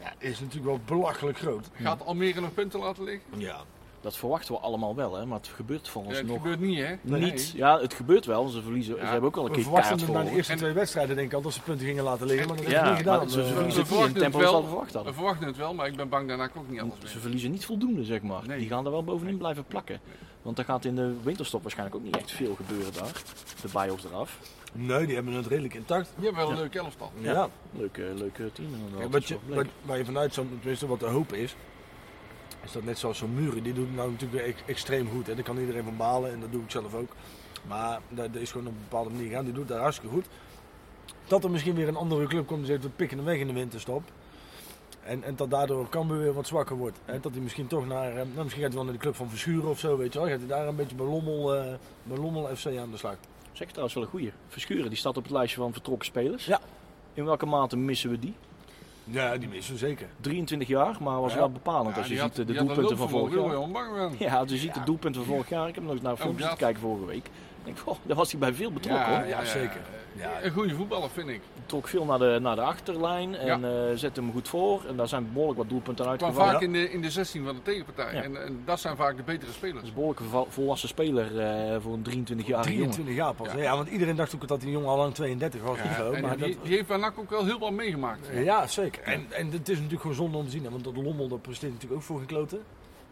ja, is natuurlijk wel belachelijk groot.
Gaat Almere nog punten laten liggen?
Ja.
Dat verwachten we allemaal wel, hè? maar het gebeurt
Ja,
volgens
het
nog
gebeurt niet, hè?
niet. Ja, het gebeurt wel. Ze verliezen. Ze
Ja.
hebben ook al een
We
keer
verwachten
kaart
het na de
voor.
eerste
En-
twee wedstrijden denk ik al dat ze punten gingen laten liggen, maar dat hebben ze
Ja,
niet
maar
gedaan.
ze
Eh,
verliezen
we
niet in
verwachten
het tempo
wel.
we verwacht
We
hadden.
verwachten het wel, maar ik ben bang daarna ook niet anders
Ze
meer.
verliezen niet voldoende, zeg maar.
Nee.
Die gaan er wel bovenin blijven plakken. Want er gaat in de winterstop waarschijnlijk ook niet echt veel gebeuren daar. De bios eraf.
Nee, die hebben het redelijk intact.
Je hebt wel een
Ja.
leuk elftal.
Ja.
Leuke, leuke team inderdaad.
Wat je,
leuk.
waar je vanuit zo'n, tenminste wat de hoop is, is dat net zoals zo'n Muren, die doet het nou natuurlijk weer extreem goed. Hè. Daar kan iedereen van balen en dat doe ik zelf ook. Maar dat, is gewoon op een bepaalde manier gaan, die doet daar hartstikke goed. Dat er misschien weer een andere club komt die zegt, we pikken hem weg in de winterstop. En, en dat daardoor Cambuur weer wat zwakker wordt. Hè. Dat hij misschien toch naar, eh, nou, misschien gaat hij wel naar de club van Verschuren of zo, weet je wel. Gaat hij daar een beetje bij Lommel, eh, bij Lommel FC aan de slag.
Zeg trouwens wel een goeie. Verschuren, die staat op het lijstje van vertrokken spelers.
Ja.
In welke mate missen we die?
Ja, die missen zeker.
23 jaar, maar was
Ja.
wel bepalend
Ja,
als je ziet
had-
de doelpunten van vorig jaar. Ja, als je ziet de doelpunten van vorig jaar. Ik heb nog eens naar filmpjes kijken vorige week. Ik denk, oh, daar was hij bij veel betrokken.
Ja,
hoor.
ja, zeker.
Ja.
Ja.
Een goede voetballer vind ik.
Trok veel naar de, naar de achterlijn en eh, zette hem goed voor. En daar zijn behoorlijk wat doelpunten
Kwam
uitgevallen.
vaak in de, in de 16 van de tegenpartij.
Ja.
En, en dat zijn vaak de betere
Dat
spelers.
is een behoorlijk vol- volwassen speler eh, voor een 23-jarige jongen.
23 jaar pas.
Ja.
hè? Ja. want iedereen dacht ook dat die jongen al lang 32 was of
Ja,
zo.
en
Maar
die,
dat,
die heeft bij NAC ook wel heel wat meegemaakt.
ja, zeker. En, en het is natuurlijk gewoon zonde om te zien. hè, Want dat Lommel, presteert natuurlijk ook voor gekloten.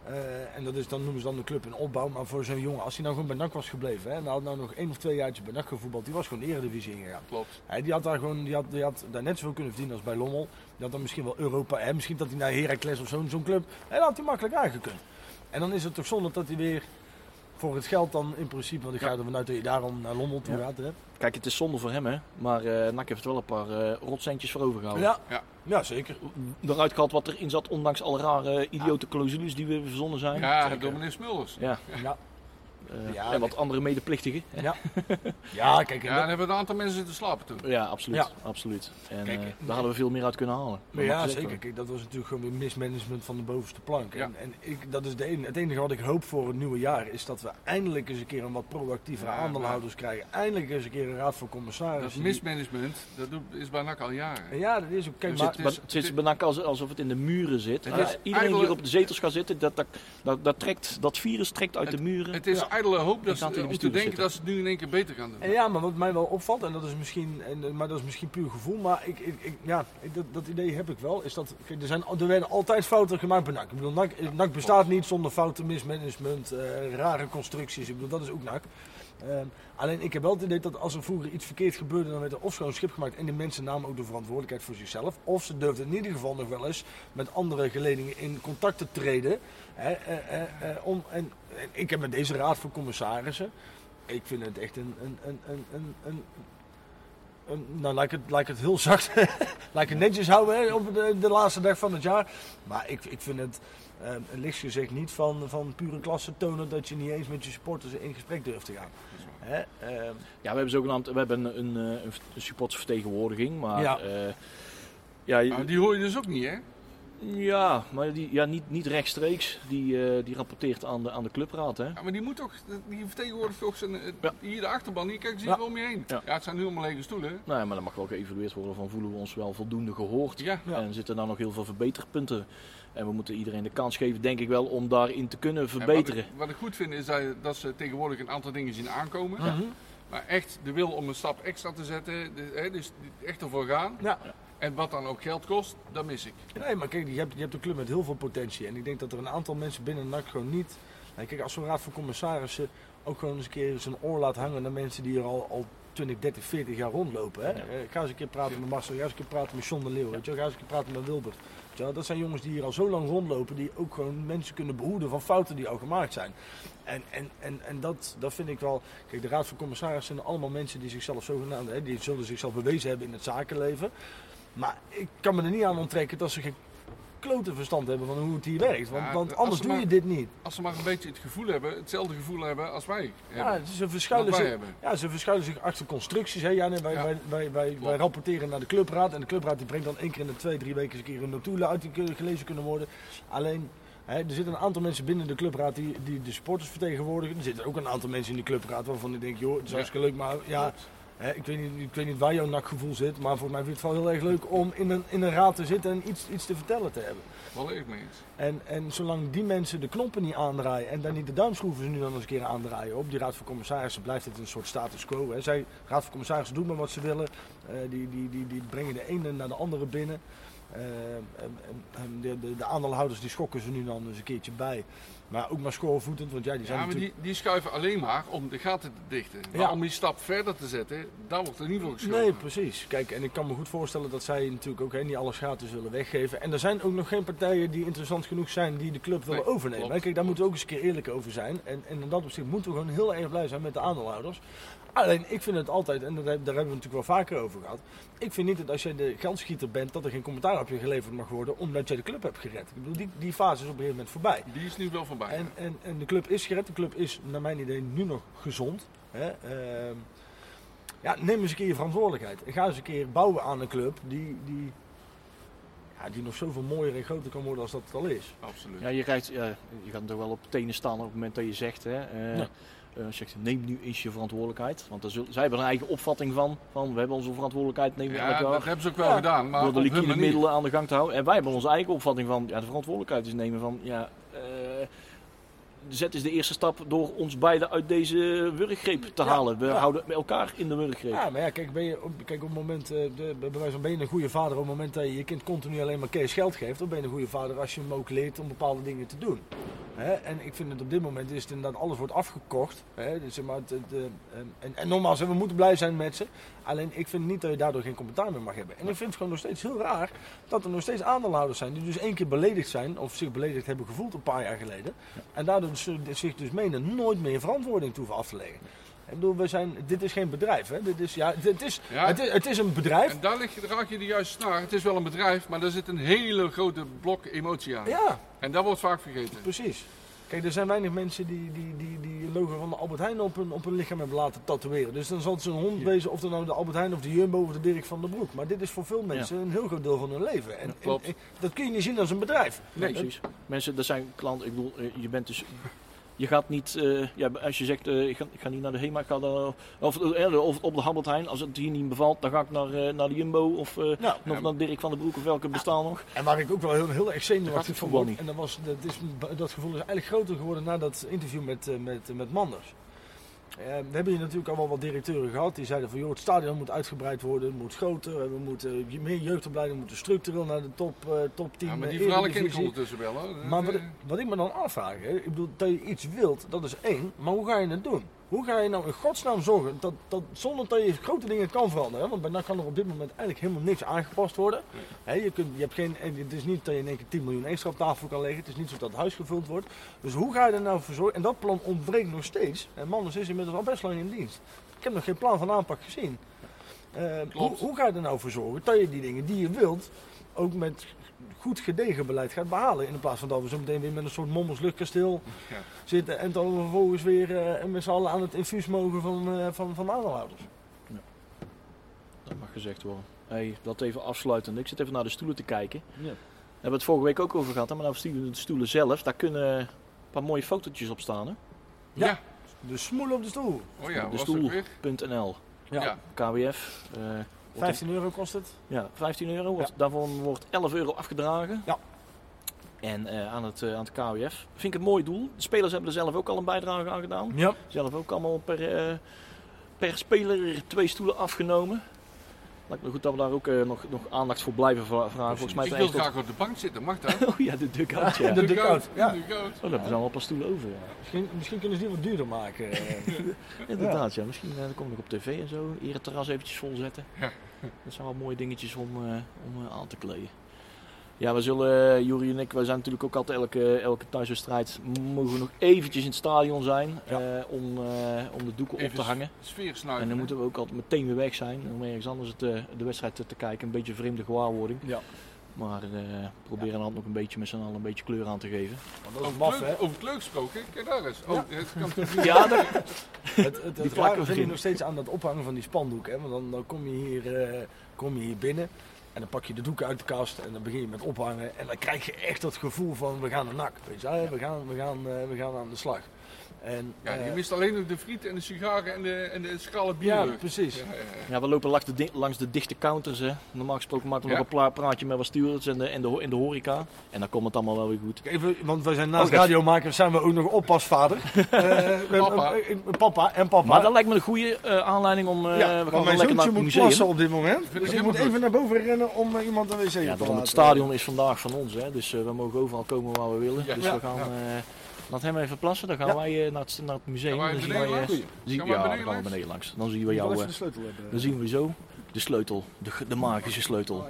Eh, en dat is dan, noemen ze dan de club in opbouw. Maar voor zo'n jongen, als hij nou gewoon bij NAC was gebleven. Hè, en hij had nou nog één of twee jaartjes bij NAC gevoetbald. Die was gewoon de eredivisie ingegaan.
Klopt.
Hij, die had daar gewoon, die had, die had daar net zoveel kunnen verdienen als bij Lommel. Die had dan misschien wel Europa. Hè, misschien dat hij naar Heracles of zo'n zo'n club. En dat had hij makkelijk aangekund. En dan is het toch zonde dat hij weer voor het geld dan in principe. Want ik ga
Ja.
er vanuit dat je daarom naar Lommel toe
Ja.
gaat. Hè.
Kijk, het is zonde voor hem, hè. Maar eh NAC heeft er wel een paar eh rotcentjes voor overgehouden.
Ja.
Ja.
Ja. zeker.
Eruit gehaald wat erin zat, ondanks alle rare idiote clausules die we verzonnen zijn.
Ja, meneer Smulders.
Ja,
Ja.
Eh,
Ja,
en wat andere medeplichtigen.
Ja. ja, kijk. En
Ja,
dat-
dan hebben een aantal mensen zitten slapen toen.
Ja, absoluut.
Ja.
absoluut. En
Kijk,
eh, daar hadden we veel meer uit kunnen halen.
Maar
Dat
ja, zeker. Kijk, dat was natuurlijk gewoon weer mismanagement van de bovenste plank.
Ja.
En, en ik, dat is de enige, het enige wat ik hoop voor het nieuwe jaar is dat we eindelijk eens een keer een wat proactievere
Ja,
aandeelhouders krijgen. Eindelijk eens een keer een raad van
Dat
commissarissen.
mismanagement, dat is bij NAC al jaren.
Ja, dat is ook. Kijk,
Dus
maar,
het
Maar
is-
het zit bijna als- alsof het in de muren zit.
Is
iedereen die op de zetels gaat zitten, dat, dat, dat, dat, trekt, dat virus trekt uit de muren.
Het is Ijdele hoop
Ik
dat ze,
de
om te denken dat ze het nu in één keer beter gaan doen.
en ja, maar wat mij wel opvalt, en dat is misschien, en, eh, maar dat is misschien puur gevoel, maar ik, ik, ik- ja, ik- dat, dat idee heb ik wel. Is dat, kijk, er, zijn, er werden altijd fouten gemaakt bij NAC. Ik bedoel, NAC, eh, NAC bestaat niet zonder fouten, mismanagement, eh, rare constructies. Ik bedoel, dat is ook NAC. Ehm, alleen ik heb wel het idee dat als er vroeger iets verkeerd gebeurde, dan werd er of schoon schip gemaakt en de mensen namen ook de verantwoordelijkheid voor zichzelf. Of ze durfden in ieder geval nog wel eens met andere geledingen in contact te treden. Hè, eh, eh, eh, om, en, en ik heb met deze raad van commissarissen, ik vind het echt een, een, een, een, een, een een- nou, laat ik, het, laat ik het heel zacht, laat ik het netjes houden hè, op de, de laatste dag van het jaar. Maar ik, ik vind het eh, licht gezegd niet van, van pure klasse tonen dat je niet eens met je supporters in gesprek durft te gaan. Hè? ehm,
Ja, we hebben zogenaamd we hebben een, een, eh, een supportersvertegenwoordiging, maar
Ja.
ja, ja,
die hoor je dus ook niet, hè?
ja, maar die, ja, niet, niet rechtstreeks. Die, eh, die rapporteert aan de, aan de clubraad. Hè?
Ja, maar die moet toch, die vertegenwoordigt toch zijn, eh,
Ja.
hier de achterban, hier kijken ze
Ja.
om je heen.
Ja.
Ja. het zijn nu allemaal lege stoelen.
Nou, ja, maar dan mag wel geëvalueerd worden van voelen we ons wel voldoende gehoord.
Ja.
Ja.
En zitten daar nog heel veel verbeterpunten. En we moeten iedereen de kans geven, denk ik wel, om daarin te kunnen
En
verbeteren.
Wat ik, wat ik goed vind is dat, dat ze tegenwoordig een aantal dingen zien aankomen.
mhm.
Maar echt de wil om een stap extra te zetten, dus echt ervoor gaan.
Ja.
En wat dan ook geld kost, dat mis ik.
Nee, maar kijk, je hebt, je hebt een club met heel veel potentie. En ik denk dat er een aantal mensen binnen NAC gewoon niet... Kijk, als zo'n raad van commissarissen ook gewoon eens een keer zijn oor laat hangen naar mensen die er al, al 20, 30, 40 jaar rondlopen. Hè?
Ja.
Eh, ga eens een keer praten met Marcel, ga eens een keer praten met John de Leeuw. Weet je? Ga eens een keer praten met Wilbert. Dat zijn jongens die hier al zo lang rondlopen, die ook gewoon mensen kunnen behoeden van fouten die al gemaakt zijn. En, en, en, en dat, dat vind ik wel. Kijk, de Raad van Commissarissen zijn allemaal mensen die zichzelf zogenaamd, hè, die zullen zichzelf bewezen hebben in het zakenleven. Maar ik kan me er niet aan onttrekken dat ze geen klote verstand hebben van hoe het hier werkt. Want,
Ja,
want anders doe je dit niet.
Als ze maar een beetje het gevoel hebben, hetzelfde gevoel hebben als wij
Ja, ze verschuilen, zich,
hebben.
ja, ze verschuilen zich achter constructies. Hè? Ja, nee, wij,
Ja.
wij, wij, wij, rapporteren naar de clubraad. En de clubraad die brengt dan één keer in de twee, drie weken eens een keer een notulen uit die kunnen- gelezen kunnen worden. Alleen, er zitten een aantal mensen binnen de clubraad die, die de supporters vertegenwoordigen. Er zitten ook een aantal mensen in de clubraad waarvan ik denk, joh, het is hartstikke leuk, maar ja, Hè, ik, weet niet, ik weet niet waar jouw nakgevoel zit, maar voor mij vind ik het wel heel erg leuk om in een, in een raad te zitten en iets, iets te vertellen te hebben.
Volledig mee eens.
En, en zolang die mensen de knoppen niet aandraaien en dan niet de duimschroeven ze nu dan eens een keer aandraaien op die raad van commissarissen, blijft het een soort status quo. Hè. Zij, raad van commissarissen doen maar wat ze willen, Eh, die, die, die, die brengen de ene naar de andere binnen. Eh, en- en- en de, de, de aandeelhouders die schokken ze nu dan eens een keertje bij. Maar ook maar schoorvoetend, want ja, die zijn
Ja, maar
natuurlijk...
die, die schuiven alleen maar om de gaten te dichten. Maar
Ja.
om die stap verder te zetten, daar wordt er niet voor geschoven.
Nee, precies. Kijk, en ik kan me goed voorstellen dat zij natuurlijk ook hè, niet alles gratis willen weggeven. En er zijn ook nog geen partijen die interessant genoeg zijn die de club willen
Nee,
overnemen.
klopt.
Kijk, daar moeten we ook eens een keer eerlijk over zijn. En, en in dat opzicht moeten we gewoon heel erg blij zijn met de aandeelhouders. Alleen, ik vind het altijd, en daar hebben we het natuurlijk wel vaker over gehad. Ik vind niet dat als jij de geldschieter bent, dat er geen commentaar op je geleverd mag worden omdat jij de club hebt gered. Ik bedoel, die, die fase is op een gegeven moment voorbij.
Die is nu wel voorbij.
En, en, en de club is gered. De club is, naar mijn idee, nu nog gezond. Hè? Ehm, ja, neem eens een keer je verantwoordelijkheid. En ga eens een keer bouwen aan een club die, die, ja, die nog zoveel mooier en groter kan worden als dat het al is.
Absoluut.
Ja, je, rijdt, ja, je gaat toch wel op tenen staan op het moment dat je zegt, hè, eh,
Ja.
Eh, zegt neem nu eens je verantwoordelijkheid. Want zullen, zij hebben een eigen opvatting van, van we hebben onze verantwoordelijkheid, nemen we elk
Ja,
jaar.
dat hebben ze ook wel
Ja.
gedaan. Maar
door de liquide middelen aan de gang te houden. En wij hebben onze eigen opvatting van ja, de verantwoordelijkheid is nemen van ja, zet is de eerste stap door ons beiden uit deze wurggreep te
Ja,
halen. We
ja.
houden elkaar in de wurggreep.
Ja, maar ja, kijk, ben je, kijk op het moment, eh, de, bij wijze van ben je een goede vader op het moment dat je je kind continu alleen maar cash geld geeft. Of ben je een goede vader als je hem ook leert om bepaalde dingen te doen. En ik vind het op dit moment is het inderdaad alles wordt afgekocht. Hè? Dus maar, het, het, eh, en, en nogmaals, we moeten blij zijn met ze. Alleen ik vind niet dat je daardoor geen commentaar meer mag hebben. En ik vind het gewoon nog steeds heel raar dat er nog steeds aandeelhouders zijn die dus één keer beledigd zijn. Of zich beledigd hebben gevoeld een paar jaar geleden. En daardoor dus, eh, zich dus menen nooit meer verantwoording te hoeven af te leggen. Ik bedoel, we zijn, dit is geen bedrijf. Hè? Dit is, ja, het, is,
Ja.
het, is, het is een bedrijf.
En daar raak je de juiste snaar. Het is wel een bedrijf, maar er zit een hele grote blok emotie aan.
Ja,
En dat wordt vaak vergeten.
precies. Kijk, er zijn weinig mensen die die, die, die logo van de Albert Heijn op hun, op hun lichaam hebben laten tatoeëren. Dus dan zal het zo'n hond wezen, of dan nou de Albert Heijn of de Jumbo of de Dirk van der Broek. Maar dit is voor veel mensen een heel groot deel van hun leven. En,
Ja, klopt.
en- en dat kun je niet zien als een bedrijf.
Nee, precies. Mensen, dat zijn klanten. Ik bedoel, eh, je bent dus. Je gaat niet, eh, ja, als je zegt, eh, ik, ga, ik ga niet naar de HEMA, ik ga dan, of, eh, of op de Albert Heijn. Als het hier niet bevalt, dan ga ik naar, naar de Jumbo of, of naar Dirk van den Broek of welke bestaan nog.
En waar ik ook wel heel, heel erg zenuwachtig van word. En dat, was, dat, is, dat gevoel is eigenlijk groter geworden na dat interview met, met, met Manders. Eh, we hebben hier natuurlijk al wel wat directeuren gehad die zeiden van joh, het stadion moet uitgebreid worden, het moet groter, we moeten je- meer jeugdopleidingen moeten structureel naar de top, eh, top 10.
Ja, maar die
eh,
verhalen ken ik ondertussen wel. Hoor.
Maar wat,
Eh,
wat ik me dan afvraag, hè, ik bedoel, dat je iets wilt, dat is één, maar hoe ga je het doen? Hoe ga je nou in godsnaam zorgen dat, dat zonder dat je grote dingen kan veranderen? hè? Want bij NAC kan er op dit moment eigenlijk helemaal niks aangepast worden. Hè, je, kunt, je hebt geen, en het is niet dat je in één keer 10 miljoen extra op tafel kan leggen. Het is niet zo dat het huis gevuld wordt. Dus hoe ga je er nou voor zorgen? En dat plan ontbreekt nog steeds. En Manders is inmiddels al best lang in dienst. Ik heb nog geen plan van aanpak gezien. Eh, hoe, hoe ga je er nou voor zorgen dat je die dingen die je wilt ook met goed gedegen beleid gaat behalen. In plaats van dat we zo meteen weer met een soort mommels luchtkasteel
Ja.
zitten en dan vervolgens weer eh, met z'n allen aan het infuus mogen van, eh, van, van aandeelhouders.
Dat mag gezegd worden. Hey, dat even afsluitend. Ik zit even naar de stoelen te kijken.
Ja.
Daar hebben we het vorige week ook over gehad. Hè? Maar nou de stoelen, de stoelen zelf, daar kunnen een paar mooie fotootjes op staan. Hè?
Ja.
Ja.
De smoel op de stoel.
Oh ja,
de
was
Ja.
Ja.
KWF. eh, wordt
15 euro kost het.
Ja, 15 euro. Wordt. Daarvan wordt 11 euro afgedragen.
Ja.
En eh, aan, het, eh, aan het KWF. Vind ik een mooi doel. De spelers hebben er zelf ook al een bijdrage aan gedaan.
Ja.
Zelf ook allemaal per, eh, per speler twee stoelen afgenomen. Lijkt me goed dat we daar ook eh, nog, nog aandacht voor blijven vra- vragen. Volgens mij
Ik wil
tot-
graag op de bank zitten, mag dat?
Oh ja, de dugout. Ja.
De dugout, ja.
De.
Oh, daar hebben ze allemaal een paar stoelen over. Ja.
Misschien, misschien kunnen ze die wat duurder maken.
Inderdaad, ja. Misschien dan kom ik op tv en zo. Hier het terras eventjes vol zetten.
Ja.
Dat zijn wel mooie dingetjes om, eh, om aan te kleden. Ja, we zullen, eh Jury en ik, wij zijn natuurlijk ook altijd elke, elke thuiswedstrijd, mogen we nog eventjes in het stadion zijn
Ja.
eh, om, eh, om de doeken op te hangen.
Sfeer
En dan moeten we ook altijd meteen weer weg zijn om ergens anders het, de wedstrijd te, te kijken. Een beetje vreemde gewaarwording.
ja.
Maar eh proberen dan ook een beetje met z'n allen een beetje kleur aan te geven.
Want dat is
Over,
maf,
over het leuk gesproken, kijk daar eens. Oh,
Ja.
het kan toch niet-
Ja, dat,
Het, het, het vind ik nog steeds aan dat ophangen van die spandoek. Hè? Want dan, dan kom, je hier, eh, kom je hier binnen en dan pak je de doek uit de kast en dan begin je met ophangen. En dan krijg je echt dat gevoel van we gaan een nak. Weet je, wel, we, gaan, we, gaan, eh, we gaan aan de slag. En,
Ja, je
eh,
mist alleen nog de friet en de sigaren en de, en de schalen
ja,
bier.
precies.
Ja, ja, ja.
Ja, we lopen langs de, di- langs de dichte counters. Hè. Normaal gesproken maken we
Ja.
nog een pla- praatje met wat stewards en de, en, de, in de horeca. En dan komt het allemaal wel weer goed.
Even, want wij zijn naast
Oh,
radiomakers zijn we ook nog oppasvader. Eh, hebben-
Papa.
papa en papa.
Maar dat lijkt me een goede eh, aanleiding om... eh
ja,
we gaan
mijn
lekker naar
moet
museum.
plassen op dit moment. Dus ik moet
goed.
even naar boven rennen om iemand een wc te
Ja,
laten.
daarom het stadion is vandaag van ons. Hè. Dus eh, we mogen overal komen waar we willen.
Ja.
dus
Ja.
we gaan... laat hem even plassen. Dan gaan
Ja.
wij eh, naar, het, naar het museum.
Gaan wij
Dan zien wij,
langs?
eh, zien-
Gaan wij
ja, dan gaan we
langs?
beneden langs. Dan zien we jou... eh,
de sleutel hebben.
dan zien we zo de sleutel. De, de magische sleutel.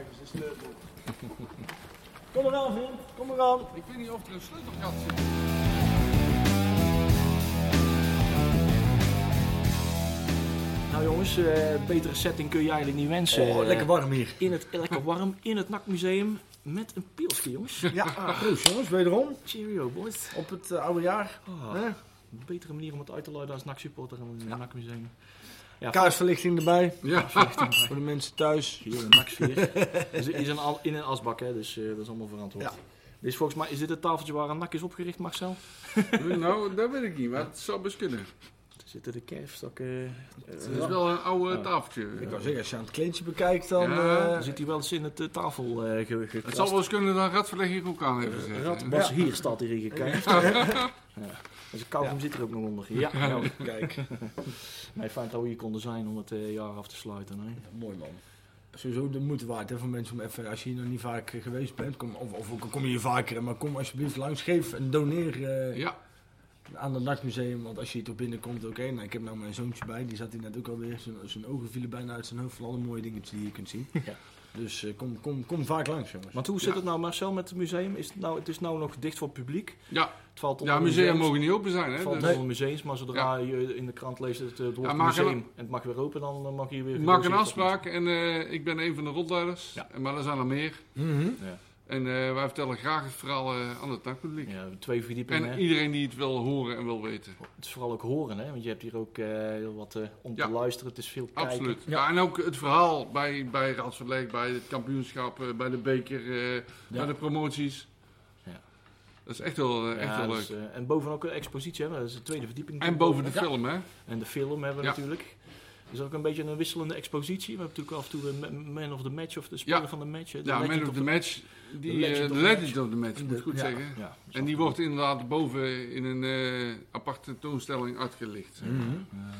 Kom eraan, vriend. Kom eraan.
Ik weet niet of er een sleutelgat zit.
Nou jongens, betere setting kun je eigenlijk niet wensen.
Oh, lekker warm hier.
In het, lekker warm in het NAC-museum met een pilsje, jongens.
Ja, proost jongens, wederom.
Cheerio, boys.
Op het eh, oude jaar.
Ah,
Hè?
een betere manier om het uit te luiden als NAC-supporter in een NAC-museum. Ja,
Kaarsverlichting erbij.
Ja,
Voor de mensen thuis.
Hier een NAC-sfeer. Dus is een, al- in een asbak, hè, dus eh, dat is allemaal verantwoord.
Ja.
Is volgens mij, is dit het tafeltje waar een NAC is opgericht, Marcel?
nou, dat weet ik niet, maar het zou best kunnen.
Zitten de kerfstakken...
Het is wel een oude
Ja.
tafeltje.
Ik kan zeggen, als je aan het kleedje bekijkt, dan...
Ja.
eh,
Dan zit hij wel eens in het eh, tafel eh ge,
Het zou wel eens kunnen dat Radverleg hier ook aan heeft gezet.
Rad,
hè?
Bas, hier staat hij erin gekijkt. Ja. Dus een kauwgom
Ja.
zit er ook nog onder. Ja, ja.
Kijk,
Nee, fijn dat we hier konden zijn om het eh, jaar af te sluiten. Hè.
mooi man. Sowieso de moeite waard hè, voor mensen om even, als je hier nog niet vaak eh, geweest bent, kom, of, of kom je hier vaker, maar kom alsjeblieft langs, geef en doneer eh,
Ja,
aan het NAC-museum. Want als je hier toch binnenkomt, oké, nou, ik heb nou mijn zoontje bij, die zat hier net ook alweer, zijn, zijn ogen vielen bijna uit zijn hoofd van alle mooie dingetjes die je kunt zien.
Ja.
Dus eh, kom, kom, kom vaak langs jongens.
Want hoe zit
Ja.
het nou Marcel met het museum? Is het, nou, het is nou nog dicht voor het publiek.
ja.
Het valt onder
ja musea
museums.
mogen niet open zijn.
Het
Hè?
valt
Dus
onder museums, maar zodra je in de krant leest het, het woord
Ja,
museum
een-
en het mag weer open, dan eh, mag je weer...
ik maak een afspraak en eh, ik ben een van de rotleiders.
Ja.
En Maar er zijn er meer.
Mhm.
Ja.
En eh, wij vertellen graag het verhaal eh, aan het nakpubliek.
Ja, twee verdiepingen.
En
hè.
iedereen die het wil horen en wil weten.
Het is vooral ook horen, hè? want je hebt hier ook eh, heel wat eh, om
Ja.
te luisteren. Het is veel kijken.
Absoluut.
Ja.
Ja. en ook het verhaal bij, bij Raadsverleg, bij het kampioenschap, eh, bij de beker, eh, bij de promoties.
Ja.
Dat is echt wel, echt
Ja,
wel
dus,
leuk.
eh, en boven ook een expositie, hè? dat is de tweede verdieping.
En boven de
Ja.
film, hè?
En de film hebben we
Ja.
natuurlijk. Het is ook een beetje een wisselende expositie. We hebben natuurlijk af en toe een ma- man of the match of de speler
Ja.
van de match. de
Ja,
legend
man of the match. Die,
The legend
eh,
of
de
the match.
of the match, moet ik goed
Ja.
zeggen.
Ja,
En die wordt inderdaad boven in een eh, aparte tentoonstelling uitgelicht.
Mhm.
Ja,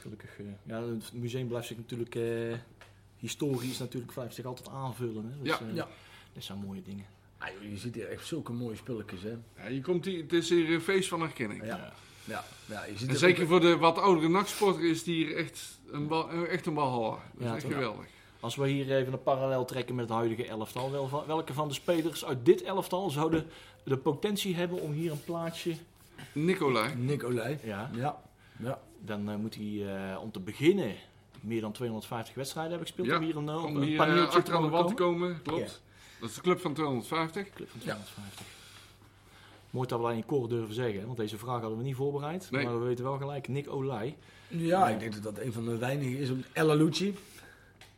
gelukkig. eh, ja, het museum blijft zich natuurlijk eh, historisch natuurlijk blijft zich altijd aanvullen. Hè? Dus,
Ja.
Ja.
Dat zijn mooie dingen.
Ah, joh, je ziet hier echt zulke mooie spulletjes, hè.
Ja, je komt hier, het is hier een feest van herkenning.
Ja. Ja, ja je ziet
En
er
zeker
ook-
voor de wat oudere nachtsporter is die hier echt een, bal, eh, echt een balhalla. Dat is echt geweldig.
Als we hier even een parallel trekken met het huidige elftal. Wel, welke van de spelers uit dit elftal zouden de potentie hebben om hier een plaatsje...
Nicolai.
Nicolai.
Ja,
Ja. Ja.
dan eh, moet hij eh, om te beginnen meer dan 250 wedstrijden hebben gespeeld.
Ja,
Om hier een,
Om
een
hier
paneeltje
eh, achter aan de wal te
komen.
komen, klopt. Dat is de club van 250.
Club van 250. Mooi dat we dat in koor durven zeggen, want deze vraag hadden we niet voorbereid.
Nee.
Maar we weten wel gelijk, Nick Olij.
Ja, ik denk dat dat een van de weinigen is. Ella Lucci.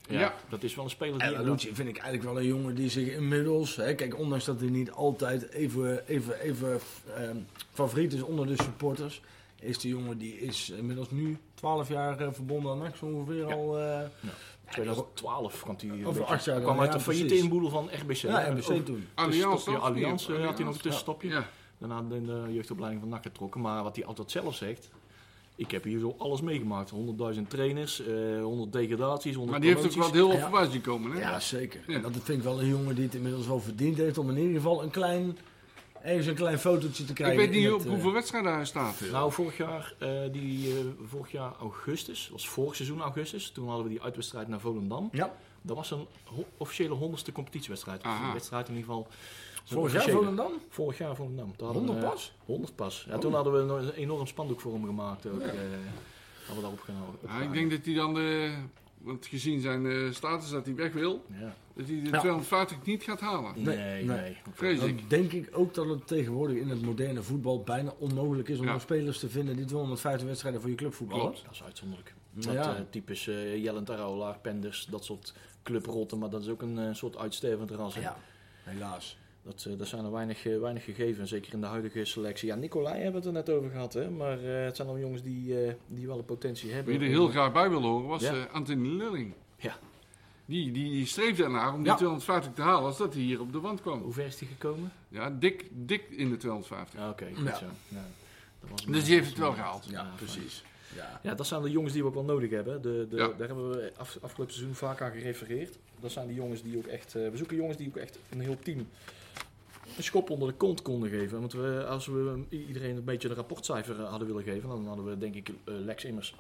Ja,
Ja.
Dat is wel een speler die...
Ella Lucci vind ik eigenlijk wel een jongen die zich inmiddels... Hè, kijk, ondanks dat hij niet altijd even, even, even ehm, favoriet is onder de supporters... is die jongen die is inmiddels nu 12 jaar eh, verbonden aan NAC zo ongeveer
Ja.
al... eh,
2012 kwam hij
Over acht jaar
kwam uit
ja,
de failliete inboedel van RBC.
ja. RBC toen.
Allianz?
Allianz eh, had hij nog een tussenstopje. Daarna in de jeugdopleiding van NAC getrokken. Maar wat hij altijd zelf zegt... Ik heb hier zo alles meegemaakt. 100.000 trainers, eh 100 degradaties, 100
Maar die heeft ook wat heel wat
Ja.
voorbij zien komen, hè?
Ja, zeker.
Ja.
En dat vind ik wel een jongen die het inmiddels wel verdiend heeft... om in ieder geval een klein... Even een klein fotootje te
Ik
krijgen.
weet niet op
het, eh,
hoeveel wedstrijden hij staat.
Nou, vorig jaar, eh, die, eh, vorig jaar augustus, was vorig seizoen augustus, toen hadden we die uitwedstrijd naar Volendam.
Ja,
Dat was een ho- officiële honderdste competitiewedstrijd. Of een wedstrijd in ieder geval.
Vorig jaar. Volendam?
Vorig jaar Volendam. Toen hadden we,
100
eh,
pas?
100 pas. Ja,
Oh.
toen hadden we een, een enorm spandoek voor hem gemaakt ook. eh, hadden we daarop genomen.
Ja, ik denk dat hij dan, de, want gezien zijn eh, status dat hij weg wil,
Ja.
dat hij de
Ja.
250 niet gaat halen.
Nee,
Nee,
nee.
nee.
Vrees
Dan
ik.
denk ik ook dat het tegenwoordig in het moderne voetbal bijna onmogelijk is om nog spelers te vinden die 250 wedstrijden voor je club voetballen.
Klopt.
Dat is uitzonderlijk. Dat
Ja.
eh, types eh Arola, Penders, dat soort clubrotten. Maar dat is ook een eh, soort uitstervend ras. hè.
Ja, helaas.
Dat, eh, dat zijn er weinig, eh, weinig gegeven, zeker in de huidige selectie. Ja, Nicolai hebben we het er net over gehad, hè? maar eh, het zijn al jongens die, eh, die wel een potentie hebben.
Wie er heel graag bij wil horen was
Ja.
eh, Anthony Lulling.
Ja.
Die, die, die streefde ernaar om die
Ja.
250 te halen als dat hij hier op de wand kwam.
Hoe ver is die gekomen?
Ja, dik, dik in de 250.
Ja, oké, goed
Ja.
zo. Ja. Dat was
Dus die heeft het wel gehaald.
Ja, precies. Ja.
Ja, dat zijn de jongens die we ook wel nodig hebben. De, de,
Ja.
Daar hebben we af, afgelopen seizoen vaak aan gerefereerd. Dat zijn de jongens die ook echt... eh, we zoeken jongens die ook echt een heel team een schop onder de kont konden geven. Want we, als we iedereen een beetje een rapportcijfer eh, hadden willen geven... dan hadden we denk ik eh, Lex Immers...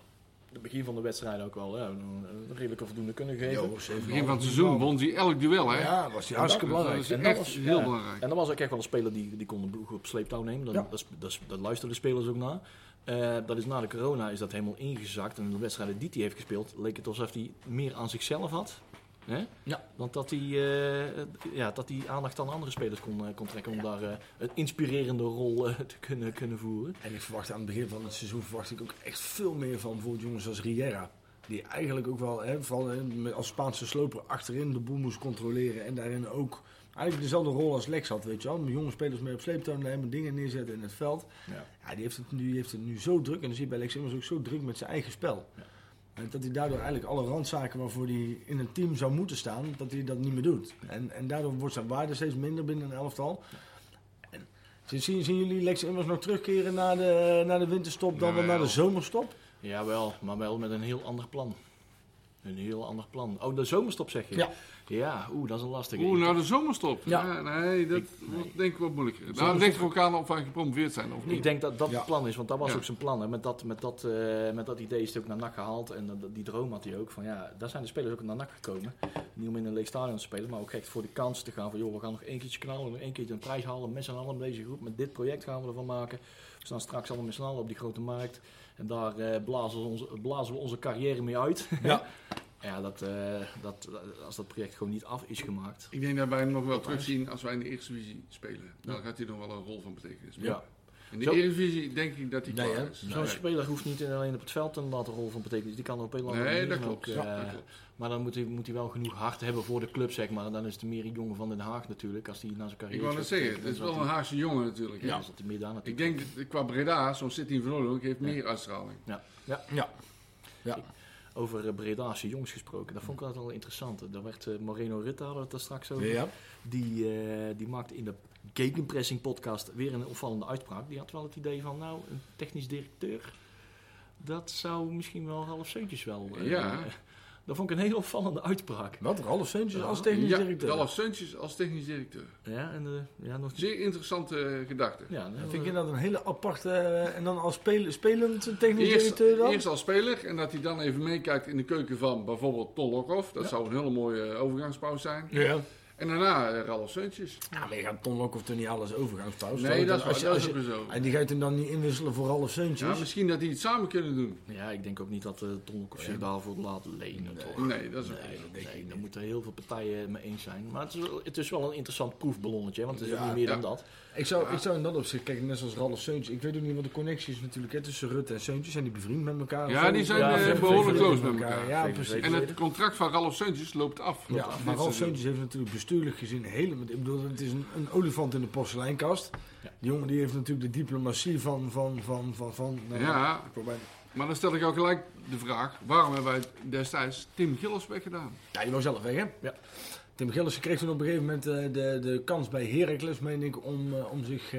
het begin van de wedstrijd ook wel ja, een, redelijke voldoende kunnen geven.
Jo,
het begin van het seizoen won hij elk duel, hè?
Ja, was hij hartstikke belangrijk.
Dat is
En dat was-
heel
ja.
belangrijk.
En dan was ook echt wel een speler die, die kon de ploeg op sleeptouw nemen. Dat,
Ja.
dat, is- dat, spelers ook naar. Eh, dat is na de corona is dat helemaal ingezakt. En de wedstrijden die hij heeft gespeeld, leek het alsof hij meer aan zichzelf had. Hè?
Ja.
Dan dat hij, eh, ja, dat hij aandacht aan andere spelers kon, eh, kon trekken om daar eh, een inspirerende rol te kunnen, kunnen voeren.
En ik verwacht aan het begin van het seizoen verwacht ik ook echt veel meer van bijvoorbeeld jongens als Riera. Die eigenlijk ook wel, hè, vooral hè, als Spaanse sloper achterin de boel moest controleren. En daarin ook eigenlijk dezelfde rol als Lex had, weet je wel. Met jonge spelers mee op sleeptouw nemen, dingen neerzetten in het veld.
Ja.
Ja, die heeft het nu, die heeft het nu zo druk. En dan zie je bij Lex Immers ook zo druk met zijn eigen spel.
Ja.
En dat hij daardoor eigenlijk alle randzaken waarvoor hij in een team zou moeten staan, dat hij dat niet meer doet. En, en daardoor wordt zijn waarde steeds minder binnen een elftal. En zien, zien jullie Lex Immers nog terugkeren naar de, naar de winterstop dan wel naar de zomerstop?
Jawel, maar wel met een heel ander plan. Een heel ander plan. Oh, de zomerstop zeg je?
Ja.
Ja, oeh, dat is een lastige.
Oeh, nou de zomerstop.
Ja.
Ja. nee, dat
Ik- nee.
wordt denk ik wat moeilijker. Nou,
Zomerstop-
er ook aan of wij gepromoveerd zijn of niet.
Ik denk dat dat
Ja.
het plan is, want dat was
Ja.
ook zijn plan. Hè. Met, dat, met, dat, eh, met dat idee is hij ook naar NAC gehaald. En die droom had hij ook. Van, ja, daar zijn de spelers ook naar NAC gekomen. Niet om in een leeg stadion te spelen, maar ook echt voor de kans te gaan. Van joh, we gaan nog één keertje knallen, nog één keertje een prijs halen. Met z'n allen deze groep. Met dit project gaan we ervan maken. We staan straks allemaal met z'n allen op die grote markt. En daar eh, blazen, we onze, blazen we onze carrière mee uit.
Ja.
ja, dat, eh, dat, als dat project gewoon niet af is gemaakt.
Ik denk dat wij hem nog wel terugzien als wij in de Eerste Divisie spelen. Dan gaat hij nog wel een rol van betekenis.
Ja.
In de Eredivisie denk ik dat hij
Nee,
klaar is.
Zo'n
Nee.
speler hoeft niet alleen op het veld een rol van betekenis. Die kan er op heel andere
Nee, dat klopt.
ook,
Ja,
eh,
dat klopt.
Maar dan moet hij, moet hij wel genoeg hart hebben voor de club, zeg maar. En dan is het meer een jongen van Den Haag natuurlijk. Als hij naar zijn carrière
Ik wou net
gaat
zeggen, het is wel een Haagse jongen natuurlijk.
Ja, dan zat hij meer daar
Ik
natuurlijk.
denk dat qua Breda, zo'n City in Vlodrok heeft meer uitstraling.
Ja.
Ja. Ja.
Over uh, Bredaanse jongens gesproken, dat vond ik altijd wel interessant. Daar werd eh, Moreno Ritta, hadden we het daar straks over.
Ja.
Die, eh, die maakte in de Gegenpressing podcast weer een opvallende uitspraak. Die had wel het idee van, nou, een technisch directeur, dat zou misschien wel half Seuntjes wel... eh,
Ja.
Dat vond ik een hele opvallende uitspraak.
Wat, Ralf Seuntjes
Ja.
als technisch
ja,
directeur?
Ralf Seuntjes als technisch directeur.
Ja, en eh, ja, nog
Zeer interessante eh, gedachte.
Ja,
vind ik dat een hele aparte... eh, en dan als spel, spelend technisch
Eerst,
directeur dan?
eerst als speler en dat hij dan even meekijkt in de keuken van bijvoorbeeld Ton Lokhoff. Dat
Ja.
zou een hele mooie overgangspauze zijn.
Ja.
En daarna eh, Ralf Seuntjes.
Ja, maar je gaat Ton Lokhoff toch niet alles overgangspauze?
Nee, dat is,
als je-
waar, dat
als
is
je-
ook zo.
En die gaat hem dan niet inwisselen voor Ralf Seuntjes?
Ja, misschien dat die het samen kunnen doen.
Ja, ik denk ook niet dat uh, Ton of zich daarvoor laat lenen, toch?
Nee, dat is ook
Nee,
zo.
nee, daar moeten heel veel partijen mee eens zijn. Maar het is, wel, het is wel een interessant proefballonnetje, want het is
Ja,
ook niet meer
ja.
dan dat.
Ik zou, ik zou in dat opzicht, kijk, net zoals Ralf Seuntjes. Ik weet ook niet wat de connectie is natuurlijk hè, tussen Rutte en Seuntjes. Zijn die bevriend met elkaar?
Ja, die zijn
Ja,
eh, behoorlijk close met elkaar.
Ja, precies.
En het contract van Ralf Seuntjes loopt af.
Ja,
Loopt af
maar Ralf. Seuntjes heeft natuurlijk bestuurlijk gezien helemaal... Ik bedoel, het is een, een olifant in de porseleinkast.
Ja.
Die jongen die heeft natuurlijk de diplomatie van... van, van, van, van nou,
Ja,
probeer-
maar dan stel ik ook gelijk de vraag: waarom hebben wij destijds Tim Gillis weggedaan?
Ja, die wou zelf weg, hè?
Ja.
Tim Gillissen kreeg toen op een gegeven moment eh, de, de kans bij Heracles, meen ik, om, eh, om zich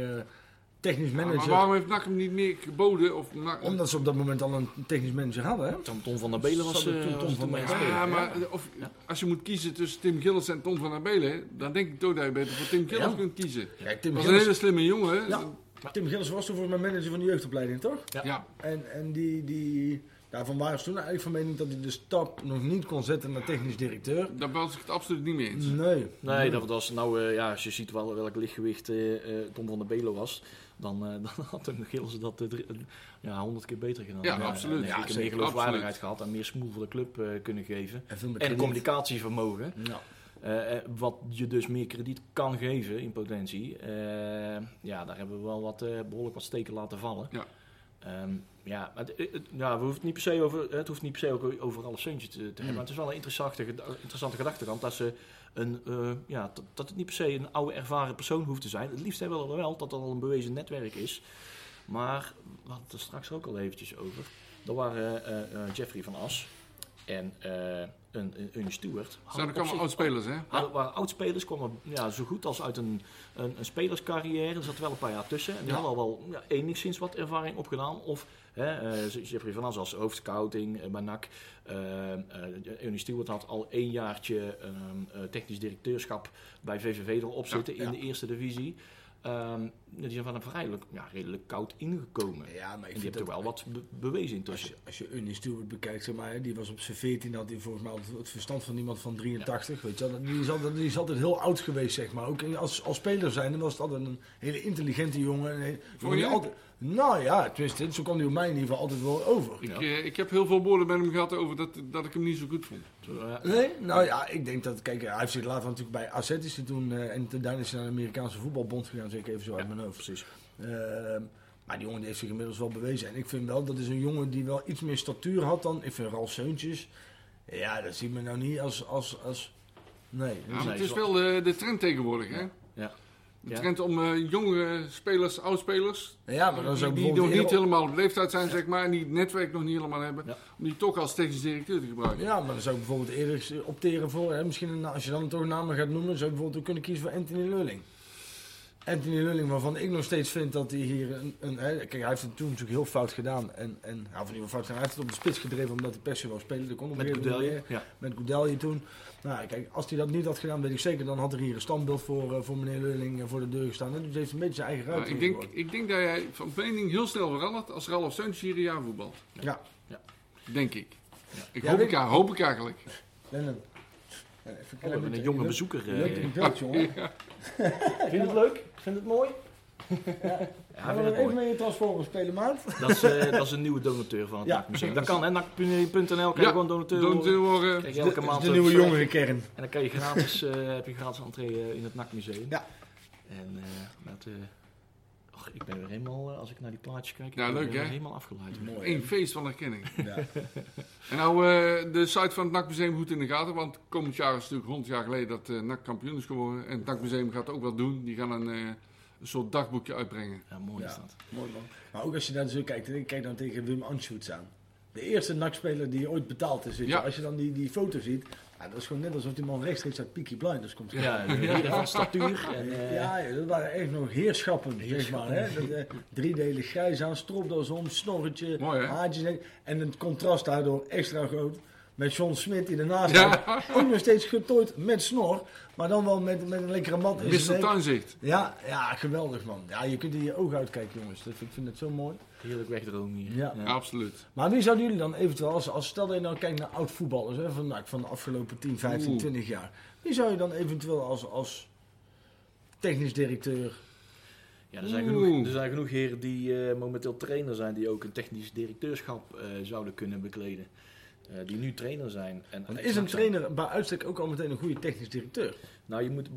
technisch
Ja,
manager...
maar waarom heeft NAC hem niet meer geboden? Of NAC-
Omdat ze op dat moment al een technisch manager hadden, hè?
Tom, Tom van der Belen was, was
Tom
toen
van der
het
Ja, maar of,
Ja.
als je moet kiezen tussen Tim Gillis en Tom van der Belen, dan denk ik toch dat je beter voor Tim Gillis
Ja.
kunt kiezen.
Kijk, Tim
Dat was een hele slimme jongen.
Ja. Tim Gillissen was toen volgens mij manager van de jeugdopleiding, toch?
Ja.
Ja.
En, en die, die, daarvan waren ze toen eigenlijk van mening dat hij de stap nog niet kon zetten naar technisch directeur.
daar was ik het absoluut niet mee eens.
Nee.
Nee, dat was nou, eh, ja, als je ziet wel, welk lichtgewicht eh, eh, Tom van der Belen was, dan, eh, dan had hem Gilles dat eh, drie- eh, ja, honderd keer beter gedaan.
Ja,
En,
absoluut. Ja,
zeker meer geloofwaardigheid
absoluut.
gehad en meer smoel voor de club eh, kunnen geven.
En
communicatievermogen.
Ja.
Eh, eh, wat je dus meer krediet kan geven in potentie. Eh, ja, daar hebben we wel wat, eh, behoorlijk wat steken laten vallen.
Ja.
Ehm, Ja, het, het- ja, we hoeven het niet per se over, het hoeft niet per se ook over alle Seuntje te, te hebben. Maar het is wel een interessante, interessante gedachtegang dat ze een, eh, ja, dat, dat het niet per se een oude ervaren persoon hoeft te zijn. Het liefst hebben we er wel dat dat al een bewezen netwerk is. Maar we hadden het er straks ook al eventjes over. Er waren eh, eh, Jeffrey van As en een, een Ernie Stewart.
Zijn
op
allemaal oud-spelers, hè?
Hadden, waren oudspelers, kwamen ja, zo goed als uit een, een, een spelerscarrière. Er zat wel een paar jaar tussen. En die
Ja.
hadden al wel ja, enigszins wat ervaring opgedaan. Of hè, eh, Jeffrey van As als hoofdscouting eh, bij NAC. Eh eh, Ernie Stewart had al één jaartje ehm, eh, technisch directeurschap bij VVV erop zitten in
ja.
de eerste divisie. Ehm, die zijn van een vrijelijk, ja, redelijk koud ingekomen.
Ja, maar ik
En die
dat
toch wel wat be- bewezen
Als
intussen.
je, als je Ernie Stewart bekijkt, zeg maar, die was op zijn 14, had hij volgens mij al het verstand van iemand van 83. Weet je, wel. die, is altijd, die is altijd heel oud geweest, zeg maar. Ook als, als speler zijn, was het altijd een hele intelligente jongen. Een hele- jongen die
je?
altijd, nou ja, tenminste, zo kwam hij op mij in ieder geval altijd wel over.
Ik,
Ja.
eh, ik heb heel veel woorden met hem gehad over dat, dat ik hem niet zo goed vond.
Nee, nou ja, ik denk dat, kijk, hij heeft zich later natuurlijk bij AZ is hij toen, eh, en daarna is hij naar de Amerikaanse voetbalbond gegaan, zeg ik even zo uit mijn hoofd.
precies.
Ehm, maar die jongen die heeft zich inmiddels wel bewezen. En ik vind wel, dat is een jongen die wel iets meer statuur had dan, ik vind Ralf Seuntjes, ja, dat ziet me nou niet als, als, als nee.
Ja, maar het is wel de, de trend tegenwoordig, hè?
Ja.
Trend om eh, jonge spelers, oudspelers,
Ja, maar dan zou
die,
ik
die nog niet helemaal op leeftijd zijn, zeg maar, en die het netwerk nog niet helemaal hebben,
Ja.
om die toch als technisch directeur te gebruiken.
Ja, maar dan zou ik bijvoorbeeld eerder opteren voor, hè, misschien een, als je dan toch namen gaat noemen, zou ik bijvoorbeeld ook kunnen kiezen voor Anthony Lulling. Anthony Lulling, waarvan ik nog steeds vind dat hij hier een, een hè, kijk, hij heeft het toen natuurlijk heel fout gedaan. En, en ja, of niet fout gedaan, hij heeft het op de spits gedreven omdat hij per se wou spelen. Dat kon
Met
niet meer.
Ja.
met Goudelje toen. Nou, kijk, als hij dat niet had gedaan, weet ik zeker, dan had er hier een standbeeld voor, eh, voor meneer Lulling eh, voor de deur gestaan. En dus heeft een beetje zijn eigen
Maar
ruimte.
ik, denk, ik denk dat jij van mening heel snel verandert als Ralf Seuntjes hier een jaar voetbalt.
Ja,
Denk ik. Ik
Ja,
hoop,
weet
ik, hoop ik eigenlijk.
Lennon. Ja, even
Oh, hebben een jonge bezoeker. eh.
Leuk beeld, jongen.
Vind je het leuk? Vind je het mooi? Ja, vind
we
het
even mee in Transformers spelen, maat?
Dat is, eh, dat is een nieuwe donateur van het
Ja.
NAC-museum. Dat kan, hè? NAC.nl kan je
Ja,
gewoon donateur
Donateur
worden.
worden.
Krijg je elke
de,
maand
nieuwe
verslag.
jongerenkern.
En dan kan je gratis, eh, heb je gratis entree eh, in het NAC-museum.
Ja.
En eh, dat, eh, och, ik ben weer helemaal, als ik naar die plaatjes kijk,
Ja,
ik ben
leuk,
weer
hè?
helemaal afgeleid.
Mooi.
Eén feest van herkenning.
Ja.
En nou, eh, de site van het NAC-museum goed in de gaten, want komend jaar is natuurlijk 100 jaar geleden dat eh NAC kampioen is geworden. En het NAC-museum gaat ook wat doen. Die gaan een, eh, een soort dagboekje uitbrengen.
Ja, mooi is
Ja.
dat.
Mooi man. Maar ook als je daar zo kijkt, ik kijk dan tegen Wim Anschutz aan. De eerste NAC-speler die ooit betaald is. Weet je.
Ja.
Als je dan die, die foto ziet, ja, dat is gewoon net alsof die man rechtstreeks uit Peaky Blinders komt.
Ja, de heren van statuur. En, eh,
Ja, ja, dat waren echt nog heerschappen, zeg maar. Hè? Dat, eh, driedelig grijs aan, stropdas om, snorretje,
Mooi,
haartjes. En het contrast daardoor extra groot. Met John Smit die ernaast
Ja.
staat. Ook nog steeds getooid met snor. Maar dan wel met, met een lekkere mat. in
Mr. Tuinzicht.
Ja, ja, geweldig man. Ja, je kunt in je ogen uitkijken jongens. Dat, ik vind het zo mooi.
Heerlijk wegdromen hier.
Ja.
Absoluut.
Maar wie zouden jullie dan eventueel, als, als stel dat je nou kijkt naar oud voetballers hè, van, nou, van de afgelopen 10, 15,
Oeh.
20 jaar. Wie zou je dan eventueel als, als technisch directeur...
Ja, er zijn, genoeg, er zijn genoeg heren die eh, momenteel trainer zijn, die ook een technisch directeurschap eh, zouden kunnen bekleden. Eh, die nu trainer zijn. En
Want is een trainer bij uitstek ook al meteen een goede technisch directeur?
Nou, je moet,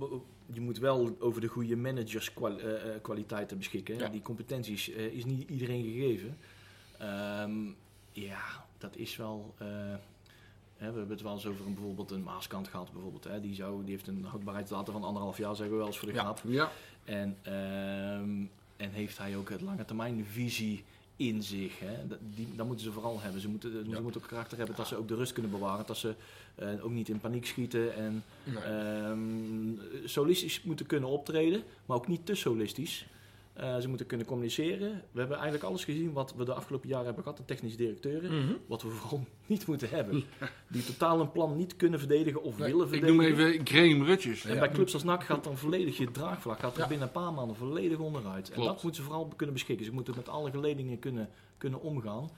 je moet wel over de goede managerskwaliteiten beschikken. hè.
Ja.
Die competenties eh, is niet iedereen gegeven. Ehm, ja, dat is wel. eh, hè, we hebben het wel eens over een, bijvoorbeeld een Maaskant gehad. Bijvoorbeeld, hè. Die, zou, die heeft een houdbaarheidsdatum van anderhalf jaar, zeggen we wel eens voor de grap.
Ja.
En, ehm, en heeft hij ook het lange termijn visie in zich. Hè? Dat, die, dat moeten ze vooral hebben. Ze moeten, ze moeten ook karakter hebben dat ze ook de rust kunnen bewaren. Dat ze eh, ook niet in paniek schieten. En ehm, solistisch moeten kunnen optreden, maar ook niet te solistisch. Eh, ze moeten kunnen communiceren. We hebben eigenlijk alles gezien wat we de afgelopen jaren hebben gehad, de technische directeuren.
Mhm.
Wat we vooral niet moeten hebben. Die totaal een plan niet kunnen verdedigen of willen
Ik
verdedigen.
noem even Graham Rutjes.
En bij clubs als NAC gaat dan volledig je draagvlak gaat er
Ja.
binnen een paar maanden volledig onderuit. En
Klopt.
dat moeten ze vooral kunnen beschikken. Ze moeten met alle geledingen kunnen, kunnen omgaan.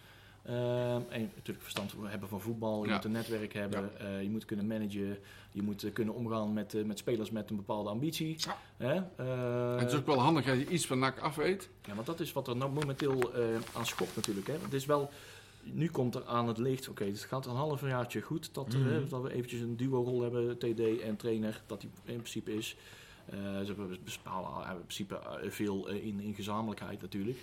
Ehm, en natuurlijk verstand hebben van voetbal. Je
Ja.
moet een netwerk hebben. eh, je moet kunnen managen. Je moet eh, kunnen omgaan met, eh, met spelers met een bepaalde ambitie.
Ja.
Hè? Eh,
En het is ook wel handig als je iets van NAC af weet.
ja, want dat is wat er nou momenteel eh, aan schopt natuurlijk. Hè. Het is wel, nu komt er aan het licht, oké, het gaat een half jaartje goed dat, er,
Mhm.
hè, dat we eventjes een duo-rol hebben, TD en trainer, dat die in principe is. Eh, ze hebben bespalen hebben in principe veel in, in gezamenlijkheid natuurlijk.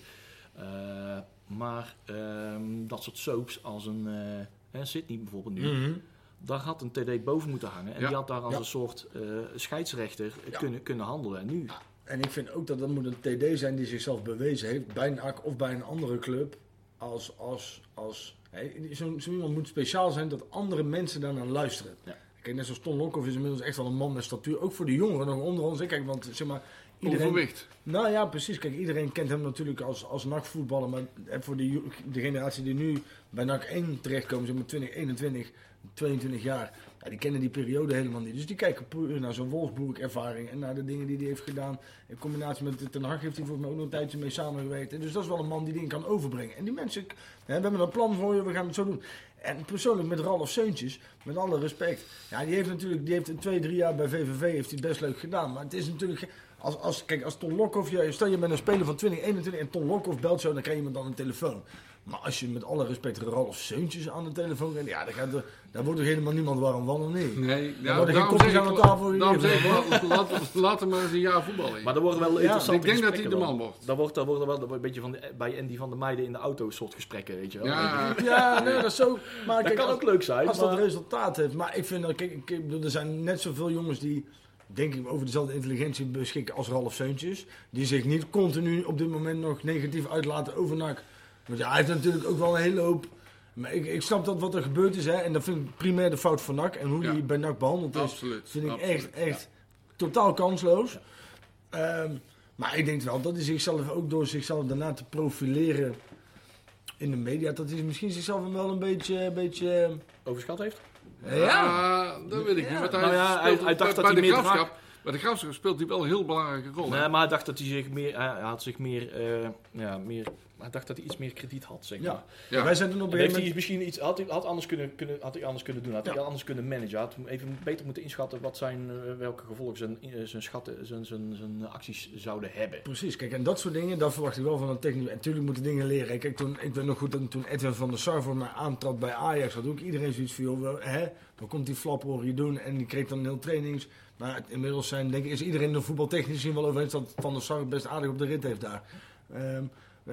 Eh, Maar ehm, dat soort soaps als een eh, hè, Sydney bijvoorbeeld nu,
Mhm.
daar had een TD boven moeten hangen. En
Ja.
die had daar als
Ja.
een soort eh, scheidsrechter
Ja.
kunnen, kunnen handelen. En nu,
En ik vind ook dat dat moet een TD zijn die zichzelf bewezen heeft bij een AK of bij een andere club. Als, als, als, hè, zo, iemand moet speciaal zijn dat andere mensen daarnaar luisteren.
Ja.
Kijk, net zoals Ton Lokhoff is inmiddels echt wel een man met statuur. Ook voor de jongeren nog onder ons. hè. Kijk, want zeg maar, iedereen...
Overwicht.
Nou ja, precies. Kijk, iedereen kent hem natuurlijk als, als NAC-voetballer. Maar hè, voor de, generatie die nu bij NAC 1 terechtkomen, zeg maar 20, 21, 22 jaar. Ja, die kennen die periode helemaal niet. Dus die kijken puur naar zo'n Wolfsburg-ervaring. En naar de dingen die hij heeft gedaan. In combinatie met Ten Hag heeft hij volgens mij ook nog een tijdje mee samengewerkt. En Dus dat is wel een man die dingen kan overbrengen. En die mensen, hè, we hebben een plan voor je, we gaan het zo doen. En persoonlijk met Ralf Seuntjes, met alle respect. Ja, die heeft natuurlijk, die heeft in twee, drie jaar bij VVV heeft hij best leuk gedaan. Maar het is natuurlijk, als, als, kijk, als Ton Lokhoff, je, stel je bent een speler van 2021 en Ton Lokhoff belt zo, dan krijg je iemand aan een telefoon. Maar als je met alle respect Ralf Seuntjes aan de telefoon krijgt, ja, dan gaat er, daar wordt er helemaal niemand warm van, of niet?
Nee,
Dan
ja,
worden geen kopjes aan de tafel
daarom zeg laat, laat hem maar eens een jaar voetballen.
maar er worden wel
Ja,
interessante
ik denk dat hij de
dan.
man wordt.
Dan wordt, dan worden wel een beetje van de, bij Andy van der Meijden in de auto soort gesprekken, weet je wel.
Ja,
Ja, nee, dat is zo. Maar
Dat
kijk,
kan
als-
ook leuk zijn.
Als dat resultaat heeft. Maar ik vind dat, kijk, ik bedoel, er zijn net zoveel jongens die, denk ik, over dezelfde intelligentie beschikken als Ralf Seuntjes. Die zich niet continu op dit moment nog negatief uitlaten over NAC. Want ja, hij heeft natuurlijk ook wel een hele hoop. Maar ik, ik snap dat wat er gebeurd is, hè, en dat vind ik primair de fout van NAC. En hoe
Ja.
hij bij NAC behandeld is,
absoluut.
vind ik
absoluut.
echt, echt totaal kansloos. Ehm, maar ik denk wel dat hij zichzelf ook door zichzelf daarna te profileren in de media, dat hij misschien zichzelf wel een beetje, een beetje
Overschat heeft?
Ja, dat weet ik niet. Want hij,
Nou ja, hij- hij dacht
bij,
dat
bij
hij
de
meer
graafschap. Bij de graafschap speelt hij wel een heel belangrijke rol. hè?
Nee, maar hij dacht dat hij zich meer, hij had zich meer, eh, ja, meer, hij dacht dat hij iets meer krediet had, zeg
Ja.
maar.
Ja.
Wij zijn toen op
En
een
heeft
gegeven
hij
moment...
misschien iets, had hij had anders kunnen, kunnen, had hij anders kunnen doen, had hij
Ja.
anders kunnen managen, had hij even beter moeten inschatten wat zijn, eh, welke gevolgen zijn, eh, zijn, schatten, zijn, zijn, zijn acties zouden hebben.
Precies, kijk, en dat soort dingen, dat verwacht ik wel van een technisch. En natuurlijk moeten dingen leren. Kijk, toen, ik weet nog goed dat toen Edwin van der Sar voor mij aantrad bij Ajax, had ook iedereen zoiets van, joh, wel, hè, dan komt die flap horen je doen. En die kreeg dan heel trainings. Maar inmiddels zijn, denk ik, is iedereen er voetbaltechnisch zien wel over eens dat Van der Sar best aardig op de rit heeft daar. Ehm,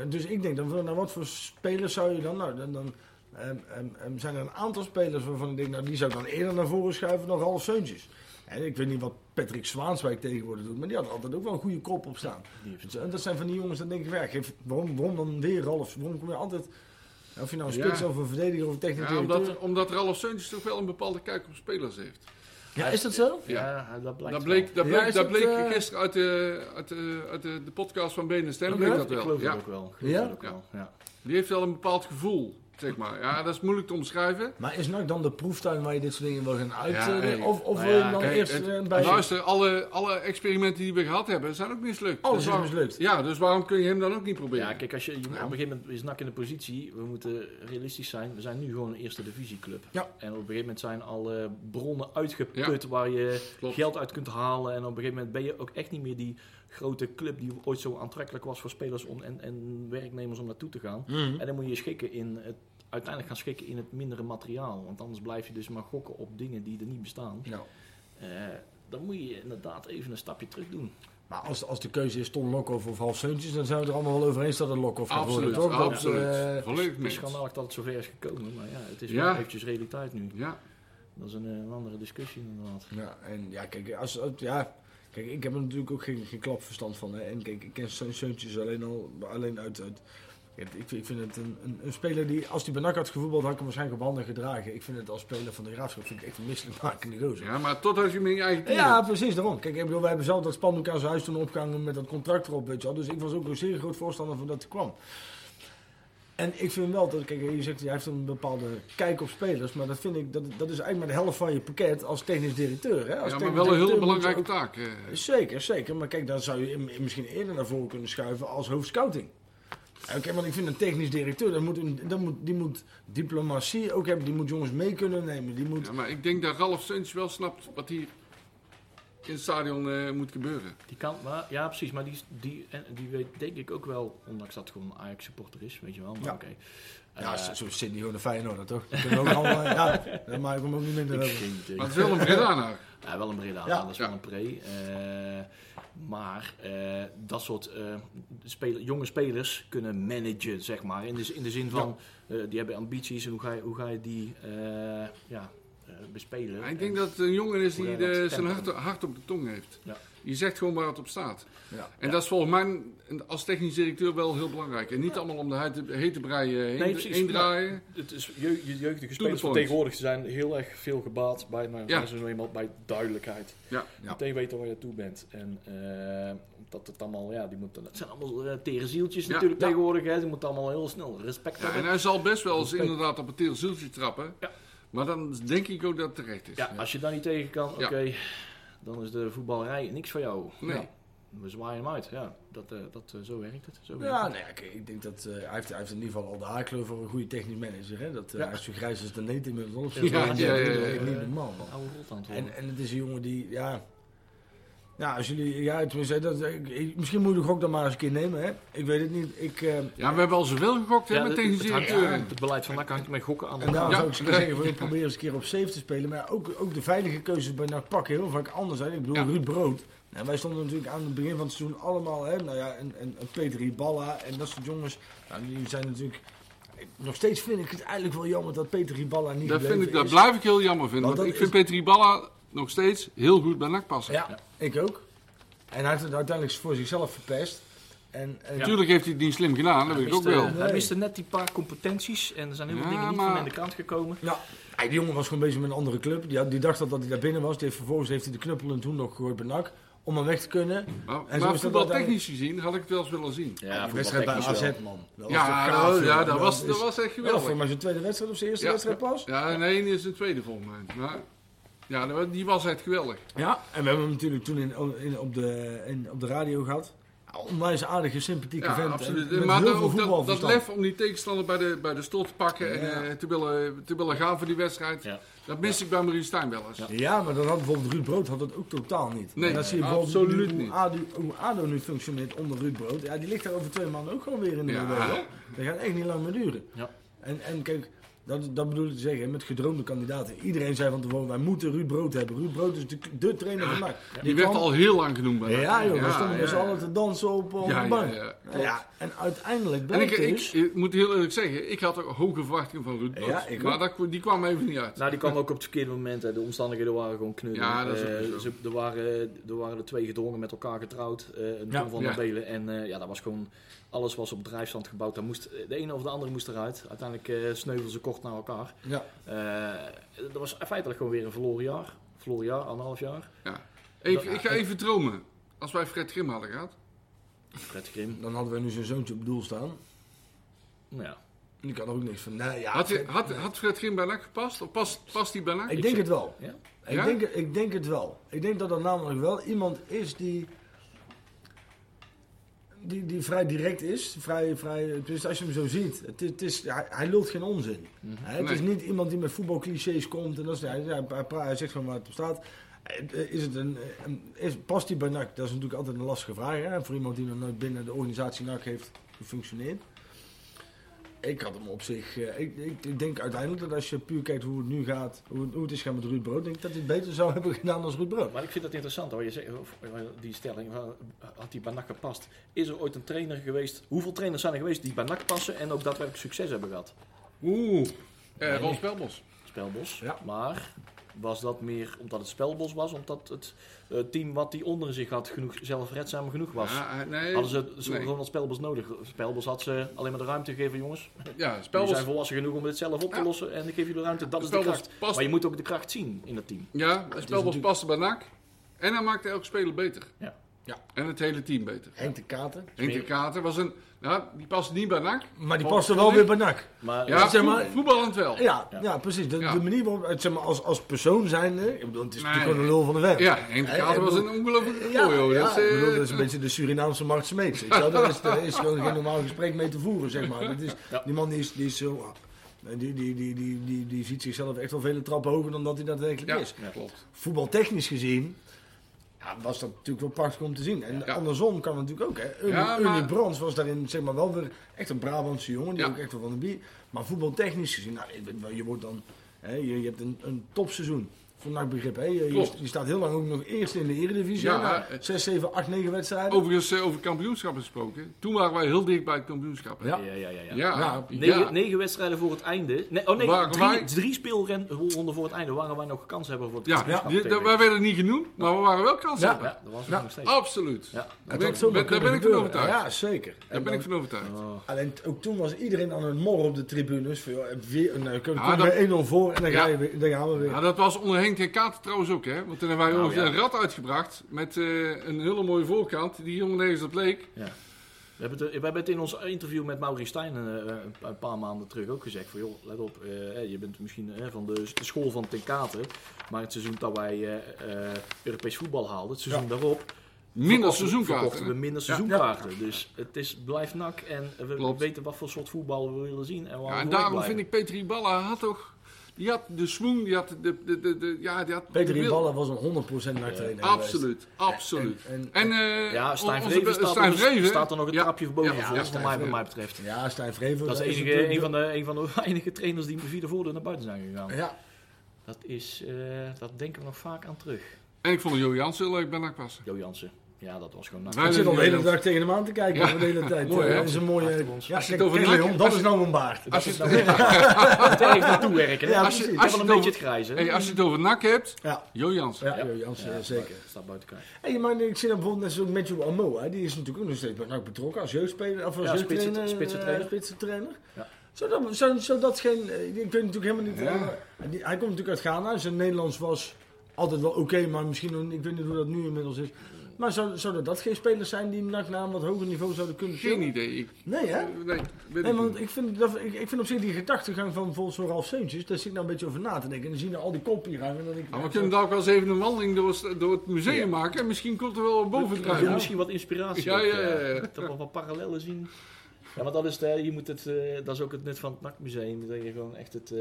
dus ik denk, dan, nou, wat voor spelers zou je dan, nou, dan, dan ehm, ehm, ehm, zijn er een aantal spelers waarvan ik denk, nou, die zou ik dan eerder naar voren schuiven dan Ralf Seuntjes. En ik weet niet wat Patrick Zwaanswijk tegenwoordig doet, maar die had altijd ook wel een goede kop op staan.
Die heeft-
En dat zijn van die jongens, dan denk ik, ja, geef, waarom, waarom dan weer Ralf? Waarom kom je altijd, of je nou een
Ja.
spits of een verdediger of een technisch
Ja, omdat, omdat Ralf Seuntjes toch wel een bepaalde kijk op spelers heeft.
Ja, is dat zo?
Ja, dat blijkt
Dat bleek, dat
Ja,
bleek,
is
dat
het,
bleek
eh,
gisteren uit, de, uit, de, uit de, de podcast van Benen Stem. Bleek dat
Ik
wel.
geloof
Ja.
dat ook wel. Ik
Ja?
ook wel, ja.
Die heeft wel een bepaald gevoel, zeg maar. Ja, dat is moeilijk te omschrijven.
Maar is NAC dan de proeftuin waar je dit soort dingen wil gaan uit?
Ja,
eh,
hey.
of of
Nou
wil je hem dan
Kijk,
eerst
het-
eh, bij...
luister, alle, alle experimenten die we gehad hebben, zijn ook mislukt.
Alles
Dus
is mislukt.
Ja, dus waarom kun je hem dan ook niet proberen?
Ja, kijk, als je, je op een gegeven moment is NAC in de positie, we moeten realistisch zijn, we zijn nu gewoon een eerste divisieclub.
Ja.
En op een gegeven moment zijn alle bronnen uitgeput waar je
Klopt.
geld uit kunt halen. En op een gegeven moment ben je ook echt niet meer die grote club die ooit zo aantrekkelijk was voor spelers om, en, en werknemers om naartoe te gaan.
Mhm.
En dan moet je schikken in het, uiteindelijk gaan schikken in het mindere materiaal. Want anders blijf je dus maar gokken op dingen die er niet bestaan.
Ja.
Eh, dan moet je inderdaad even een stapje terug doen.
Maar als, als de keuze is Ton Lokhoff of Half Seuntjes, dan zijn we er allemaal wel over eens dat het Lokhoff gaat worden,
Absoluut,
toch? Dat,
absoluut.
eh,
Volledig
Het is schandalig dat het zover is gekomen, maar ja, het is
Ja.
wel eventjes realiteit nu.
Ja,
Dat is een, eh, een andere discussie inderdaad.
Ja, en ja, kijk, als, ja, kijk, ik heb er natuurlijk ook geen, geen klap verstand van. Hè. En kijk, ik ken Seuntjes alleen al alleen uit. uit ik, ik vind het een, een, een speler die, als hij bij NAC had gevoetbald, had ik hem waarschijnlijk op handen gedragen. Ik vind het als speler van de Graafschap vind ik echt een misselijkmakende gozer.
ja, maar tot als je je eigen team
Ja, precies, daarom. Kijk, ik bedoel, wij hebben zelf dat spandoek aan zijn huis toen opgehangen met dat contract erop, weet je wel. Dus ik was ook een zeer groot voorstander van dat hij kwam. En ik vind wel dat, kijk, je zegt, hij heeft een bepaalde kijk op spelers, maar dat vind ik, dat, dat is eigenlijk maar de helft van je pakket als technisch directeur. Hè? Als
Ja, maar wel een hele belangrijke
ook-
taak. eh.
Zeker, zeker. Maar kijk, dan zou je misschien eerder naar voren kunnen schuiven als hoofdscouting. Oké, want ik vind een technisch directeur, dat moet, een, dat moet, die moet diplomatie ook hebben, die moet jongens mee kunnen nemen. Die moet,
Ja, maar ik denk dat Ralf Seuntjes wel snapt wat hier in het stadion eh, moet gebeuren.
Die kan, maar, ja precies, maar die, die, die weet denk ik ook wel, ondanks dat het gewoon een Ajax supporter is, weet je wel. Maar
Ja.
oké.
ja,
Eh,
zo zit die gewoon de Feyenoord, toch? Kunnen ook allemaal, ja, daar maak ik hem ook niet minder
ik
over.
Maar het is wel een Bredanaar.
Ja, wel een Breda,
Ja.
dat is
Ja.
wel een pre. Maar eh, dat soort eh, spel- jonge spelers kunnen managen, zeg maar. In de, in de zin van, eh, die hebben ambities en hoe ga je, hoe ga je die ja, bespelen.
Ja, ik denk dat het een jongen is die de, zijn hart, hart op de tong heeft.
Ja.
Je zegt gewoon waar het op staat.
Ja.
En dat is volgens mij als technisch directeur wel heel belangrijk. En niet allemaal om de hete, hete brei eh, heen,
Nee,
heen draaien.
Het is je, je jeugdige spelers van tegenwoordig zijn heel erg veel gebaat bij, nou,
Ja.
zo eenmaal bij duidelijkheid.
Ja.
Ja.
Meteen weten waar je toe bent. En eh, dat het allemaal, ja, die moeten, het zijn allemaal uh, tere zieltjes
Ja.
natuurlijk tegenwoordig. Hè. Die moeten allemaal heel snel respect
Ja, en
hebben.
hij zal best wel eens inderdaad op het teel zieltje trappen.
Ja.
Maar dan denk ik ook dat het terecht is.
Ja, als je daar niet tegen kan, oké, dan is de voetballerij niks voor jou.
Nee.
We zwaaien hem uit. Ja, dat, eh, dat, eh, zo werkt het. Zo werkt
Ja,
het.
nee, ik denk dat eh, hij, heeft, hij heeft in ieder geval al de haarkleur voor een goede technisch manager. Hè? Dat,
Ja.
Hij is zo grijs als de neet inmiddels.
Ja,
Ja,
ja, ja, ja, ja.
niet normaal. man. En, en het is een jongen die, ja... Ja, als jullie, ja, tenminste, dat, ik- misschien moet ik ook dan maar eens een keer nemen, hè. Ik weet het niet. Ik, eh,
Ja, we hebben al zoveel gegokt hè,
Ja,
met
het,
technisch
het, het beleid van NAC hangt met gokken aan
En daarom
Ja.
zou ik zeggen, we proberen eens een keer op safe te spelen. Maar ook, ook de veilige keuzes bij NAC pakken heel vaak anders zijn. Ik bedoel,
Ja.
Ruud Brood. Nou, wij stonden natuurlijk aan het begin van het seizoen allemaal, hè, nou ja, en, en, en Peter Riballa en dat soort jongens. Nou, die zijn natuurlijk... Nog steeds vind ik het eigenlijk wel jammer dat Peter Riballa niet
Dat, vind ik, dat blijf ik heel jammer vinden.
Want
ik vind
is-
Petri Balla nog steeds heel goed bij NAC passen.
Ja, ik ook. En hij heeft het uiteindelijk voor zichzelf verpest. En, en
Natuurlijk heeft hij het niet slim gedaan, dat
Hij
weet ik ook wel.
Nee.
hij miste net die paar competenties en er zijn heel veel
Ja,
dingen niet
maar-
van aan de kant gekomen.
Ja, die jongen was gewoon bezig met een andere club. Die, had- die dacht dat, dat hij daar binnen was. Die heeft, vervolgens heeft hij de knuppel en toen nog gegooid bij NAC. Om hem weg te kunnen.
Maar,
En zo
maar voetbaltechnisch gezien had ik het wel eens willen zien.
Ja,
die wedstrijd bij AZ, man. Dat was toch
Ja,
gaaf, joh.
ja, dat, was,
is-
dat was echt
Ja, voor
geweldig.
mij zijn tweede wedstrijd of zijn eerste
Ja.
wedstrijd pas.
Ja, nee, is een tweede volgens mij. Maar, ja, die was echt geweldig.
Ja, en we hebben hem natuurlijk toen in, in, op, de, in, op de radio gehad. Onwijs aardige, sympathieke
Ja,
vent. en
absoluut.
met
Maar
heel
dan
veel
ook dat, dat lef om die tegenstander bij de, bij de stoel te pakken en
Ja.
eh, te, willen, te willen gaan voor die wedstrijd.
Ja.
Dat mis ik bij Marie Stijn wel eens.
Ja.
Ja, maar dan had bijvoorbeeld Ruud Brood had dat ook totaal niet.
Nee,
en dan zie je bijvoorbeeld
absoluut
hoe,
niet.
ADO, hoe ADO nu functioneert onder Ruud Brood. Ja, die ligt daar over twee maanden ook gewoon weer in de
ja.
Dat gaat echt niet lang meer duren.
Ja.
En, en kijk, dat, dat bedoel ik te zeggen, met gedroomde kandidaten. Iedereen zei van tevoren, wij moeten Ruud Brood hebben. Ruud Brood is de, de trainer van NAC.
Die werd
kwam-
al heel lang genoemd bij
Ja joh, we stonden met
ja.
z'n allen te dansen op, op
Ja,
de
ja,
bank.
ja,
Ja, en uiteindelijk
En
blijkt
ik, ik,
dus...
ik moet heel eerlijk zeggen, ik had ook hoge verwachtingen van Ruud Brood.
Ja, ik
maar dat, die kwam even niet uit.
Nou, die kwam ook op het verkeerde moment. hè. De omstandigheden waren gewoon knullig.
Ja, dat is ook
Eh,
zo.
ze, er, waren, er waren de twee gedrongen met elkaar getrouwd. eh een
Ja.
Tom van
Ja.
der Belen. En eh, ja, dat was gewoon... Alles was op drijfstand gebouwd. Daar moest, de ene of de andere moest eruit. Uiteindelijk eh sneuvelden ze kort na elkaar.
Ja,
Eh, dat was feitelijk gewoon weer een verloren jaar. Verloren jaar, anderhalf jaar.
Even, ik ga even dromen. Als wij Fred Grim hadden gehad.
Fred Grim.
dan hadden we nu zijn zoontje op doel staan.
Nou ja.
En ik had er ook niks van. Nee, ja,
Had, je-
Fred-
had, had Fred Grim bij NAC gepast? Of past, past hij bij NAC?
ik denk het wel.
Ja?
Ik,
Ja?
denk, ik denk het wel. Ik denk dat er namelijk wel iemand is die. Die, die vrij direct is. Vrij, vrij, dus als je hem zo ziet. Het is, het is, hij, hij lult geen onzin. Hè, het is niet iemand die met voetbalclichés komt. En dat is, hij, hij, hij, zegt gewoon waar het op staat. Eh, Is het een, een- is, past hij bij NAC? Dat is natuurlijk altijd een lastige vraag. Hè? Voor iemand die nog nooit binnen de organisatie NAC heeft gefunctioneerd. Ik had hem op zich. eh, ik, ik, ik denk uiteindelijk dat als je puur kijkt hoe het nu gaat, hoe, het- hoe het is gaan met Ruud Brood, denk ik dat hij het beter zou hebben gedaan als Ruud Brood.
Maar ik vind dat interessant hoor. Je zegt, eh, die stelling, van, had die bij NAC gepast? Is er ooit een trainer geweest? Hoeveel trainers zijn er geweest die bij NAC passen en ook daadwerkelijk succes hebben gehad?
Oeh. Eh Ron Spelbos.
Spelbos.
Ja.
Maar was dat meer omdat het Spelbos was? Omdat het eh, team wat die onder zich had genoeg, zelfredzaam genoeg was?
Ja, eh, nee.
Hadden ze zo
nee.
Ronald Spelbos nodig? Spelbos had ze alleen maar de ruimte gegeven, jongens.
Ja, Spelbos.
zijn volwassen genoeg om dit zelf op te
Ja.
lossen en ik geef jullie de ruimte. Dat is de kracht.
past-
Maar je moet ook de kracht zien in dat team.
Ja, Spelbos
natuurlijk-
paste bij NAC. En hij maakte elke speler beter.
Ja.
Ja.
En het hele team beter.
Henk de Katen.
Henk de Kater was een... Nou, die paste niet bij NAC.
Maar die paste
vond
wel weer bij NAC.
Maar
Ja,
zeg maar-
voet- voetballend wel.
Ja,
Ja.
ja. precies. De,
Ja.
de manier waarop, zeg maar, als, als persoon zijnde, ik bedoel, het is
Nee.
natuurlijk gewoon een lul van de web.
Ja, Henk Kater was een ongelooflijke
Ja, ja,
Dat is,
bedoel,
eh,
dat is een beetje de Surinaamse Mart Smeets. wel. Daar is, daar is gewoon geen normaal gesprek mee te voeren, zeg maar. Dat is,
Ja.
Die man die is, die is zo... Die, die, die, die, die, die ziet zichzelf echt wel vele trappen hoger dan dat hij daadwerkelijk
ja,
is.
klopt.
Voetbaltechnisch gezien ja, was dat natuurlijk wel prachtig om te zien. En
Ja.
andersom kan het natuurlijk ook. Hè. Ernie,
Ja, maar-
Brands was daarin zeg maar, wel weer echt een Brabantse jongen. Die ook echt wel van de bier. Maar voetbaltechnisch gezien, nou, je- je wordt dan... Hè, je, je hebt een, een topseizoen. Voor nachtbegrip. Hè? Je,
Klopt.
je staat heel lang ook nog eerst in de Eredivisie.
Ja,
Ja,
eh,
6, 7, 8, 9 wedstrijden.
Overigens, eh, over kampioenschap gesproken. Toen waren wij heel dicht bij het kampioenschap. hè?
Ja.
Ja, ja, ja. ja.
Ja,
Ja,
Negen,
ja.
negen wedstrijden voor het einde. Nee, oh nee,
Waren
drie,
wij-
drie speelronden voor het einde. Waar wij nog kans hebben voor het
Ja,
kampioenschap tegen.
wij werden niet genoemd, maar we waren wel kans
Ja.
hebben.
Ja, dat was
Ja.
nog steeds.
Absoluut.
Ja,
Daar ben, ik, ben- daar
kunnen
ben ik van overtuigd.
Ja, zeker.
Daar
En
ben ik van overtuigd.
Oh.
Alleen ook toen was iedereen aan het morren op de tribunes. Van, joh, weer, nou,
Ja, dat-
bij 1-0 voor en dan, ga
Ja.
je weer, dan gaan we weer.
Ja, dat was onder Henk ten Katen trouwens ook, hè? Want toen hebben wij
Nou, ja.
een rat uitgebracht met eh, een hele mooie voorkant die helemaal nergens op leek.
Ja. We hebben, het, we hebben het in ons interview met Maurice Stijn eh, een een paar maanden terug ook gezegd. Van, joh, let op, eh, je bent misschien eh, van de, de school van Ten Katen. Maar het seizoen dat wij eh, eh, Europees voetbal haalden, het seizoen daarop...
Minder seizoenkaarten.
we minder
Ja.
seizoenkaarten. Dus het is, blijft nak en we
Klopt.
weten wat voor soort voetbal we willen zien. En,
Ja, en daarom
blijven.
vind ik Peter Iballa had toch... Die had de swoon, die had de... de, de, de ja, die had
Peter
de
Iballa was een 100% nachttrainer
Absoluut, absoluut.
En,
En, eh,
Ja, Stijn Vreven staat,
Stijn
er,
Vreven-
staat er nog een
Ja.
trapje boven
Ja,
voor,
ja,
voor
Stijn
mij, wat mij betreft.
ja, Stijn Vreven.
Dat is enige,
natuurlijk
een, van de, een van de weinige trainers die met vierde voordeur naar buiten zijn gegaan.
Ja,
Dat, is, eh, dat denken we nog vaak aan terug.
En ik vond Jo Jansen heel leuk bij NAC passen.
Jo Jansen. Ja, dat was gewoon... Nou,
ik zit al de hele dag tegen hem aan te kijken
Ja.
de hele tijd.
Mooi, hè?
dat is een mooie... Ja,
Als je
kijk,
het over
kijk, Leon, dat
als
is
je-
nou een baard.
dat is nou naartoe werken.
Ja,
als je, als
Als
je
je
een
het
beetje het grijze.
Hey, als je het over NAC hebt,
Ja,
Jo Jansen.
ja, eh, zeker.
Staat buiten kijf.
Hey, maar ik zie dan bijvoorbeeld net zo'n Matthew Amo, hè, die is natuurlijk ook nog steeds bij NAC betrokken als jeugdspeler, of als
Ja,
jeugdtrainer,
spitsen- spitsentrainer.
eh, spitsentrainer.
Ja.
Zou, dat, zou, zou dat geen, eh, ik weet natuurlijk helemaal niet,
Ja.
eh, hij komt natuurlijk uit Ghana, zijn Nederlands was altijd wel oké, maar misschien, ik weet niet hoe dat nu inmiddels is. Maar zou, zouden dat geen spelers zijn die NAC naar een wat hoger niveau zouden kunnen
Geen
spelen?
idee. Ik,
Nee, hè?
nee, ik
want ik vind, dat, ik, ik vind op zich die gedachtegang van bijvoorbeeld zo'n Ralf Seuntjes, daar zit ik nou een beetje over na te denken. En dan zie je nou al die kop hier hangen. en Dan denk ik,
Maar
ja,
we kunnen daar ook wel eens even een wandeling door, het- door het museum maken. En misschien komt er wel wat boven
We kunnen misschien wat inspiratie
Ja,
ook,
ja, ja,
eh,
ja.
Toch wel wat parallellen zien. Ja, maar dat is, de, je moet het, eh, dat is ook het nut van het NAC-museum. Dat je gewoon echt het, eh,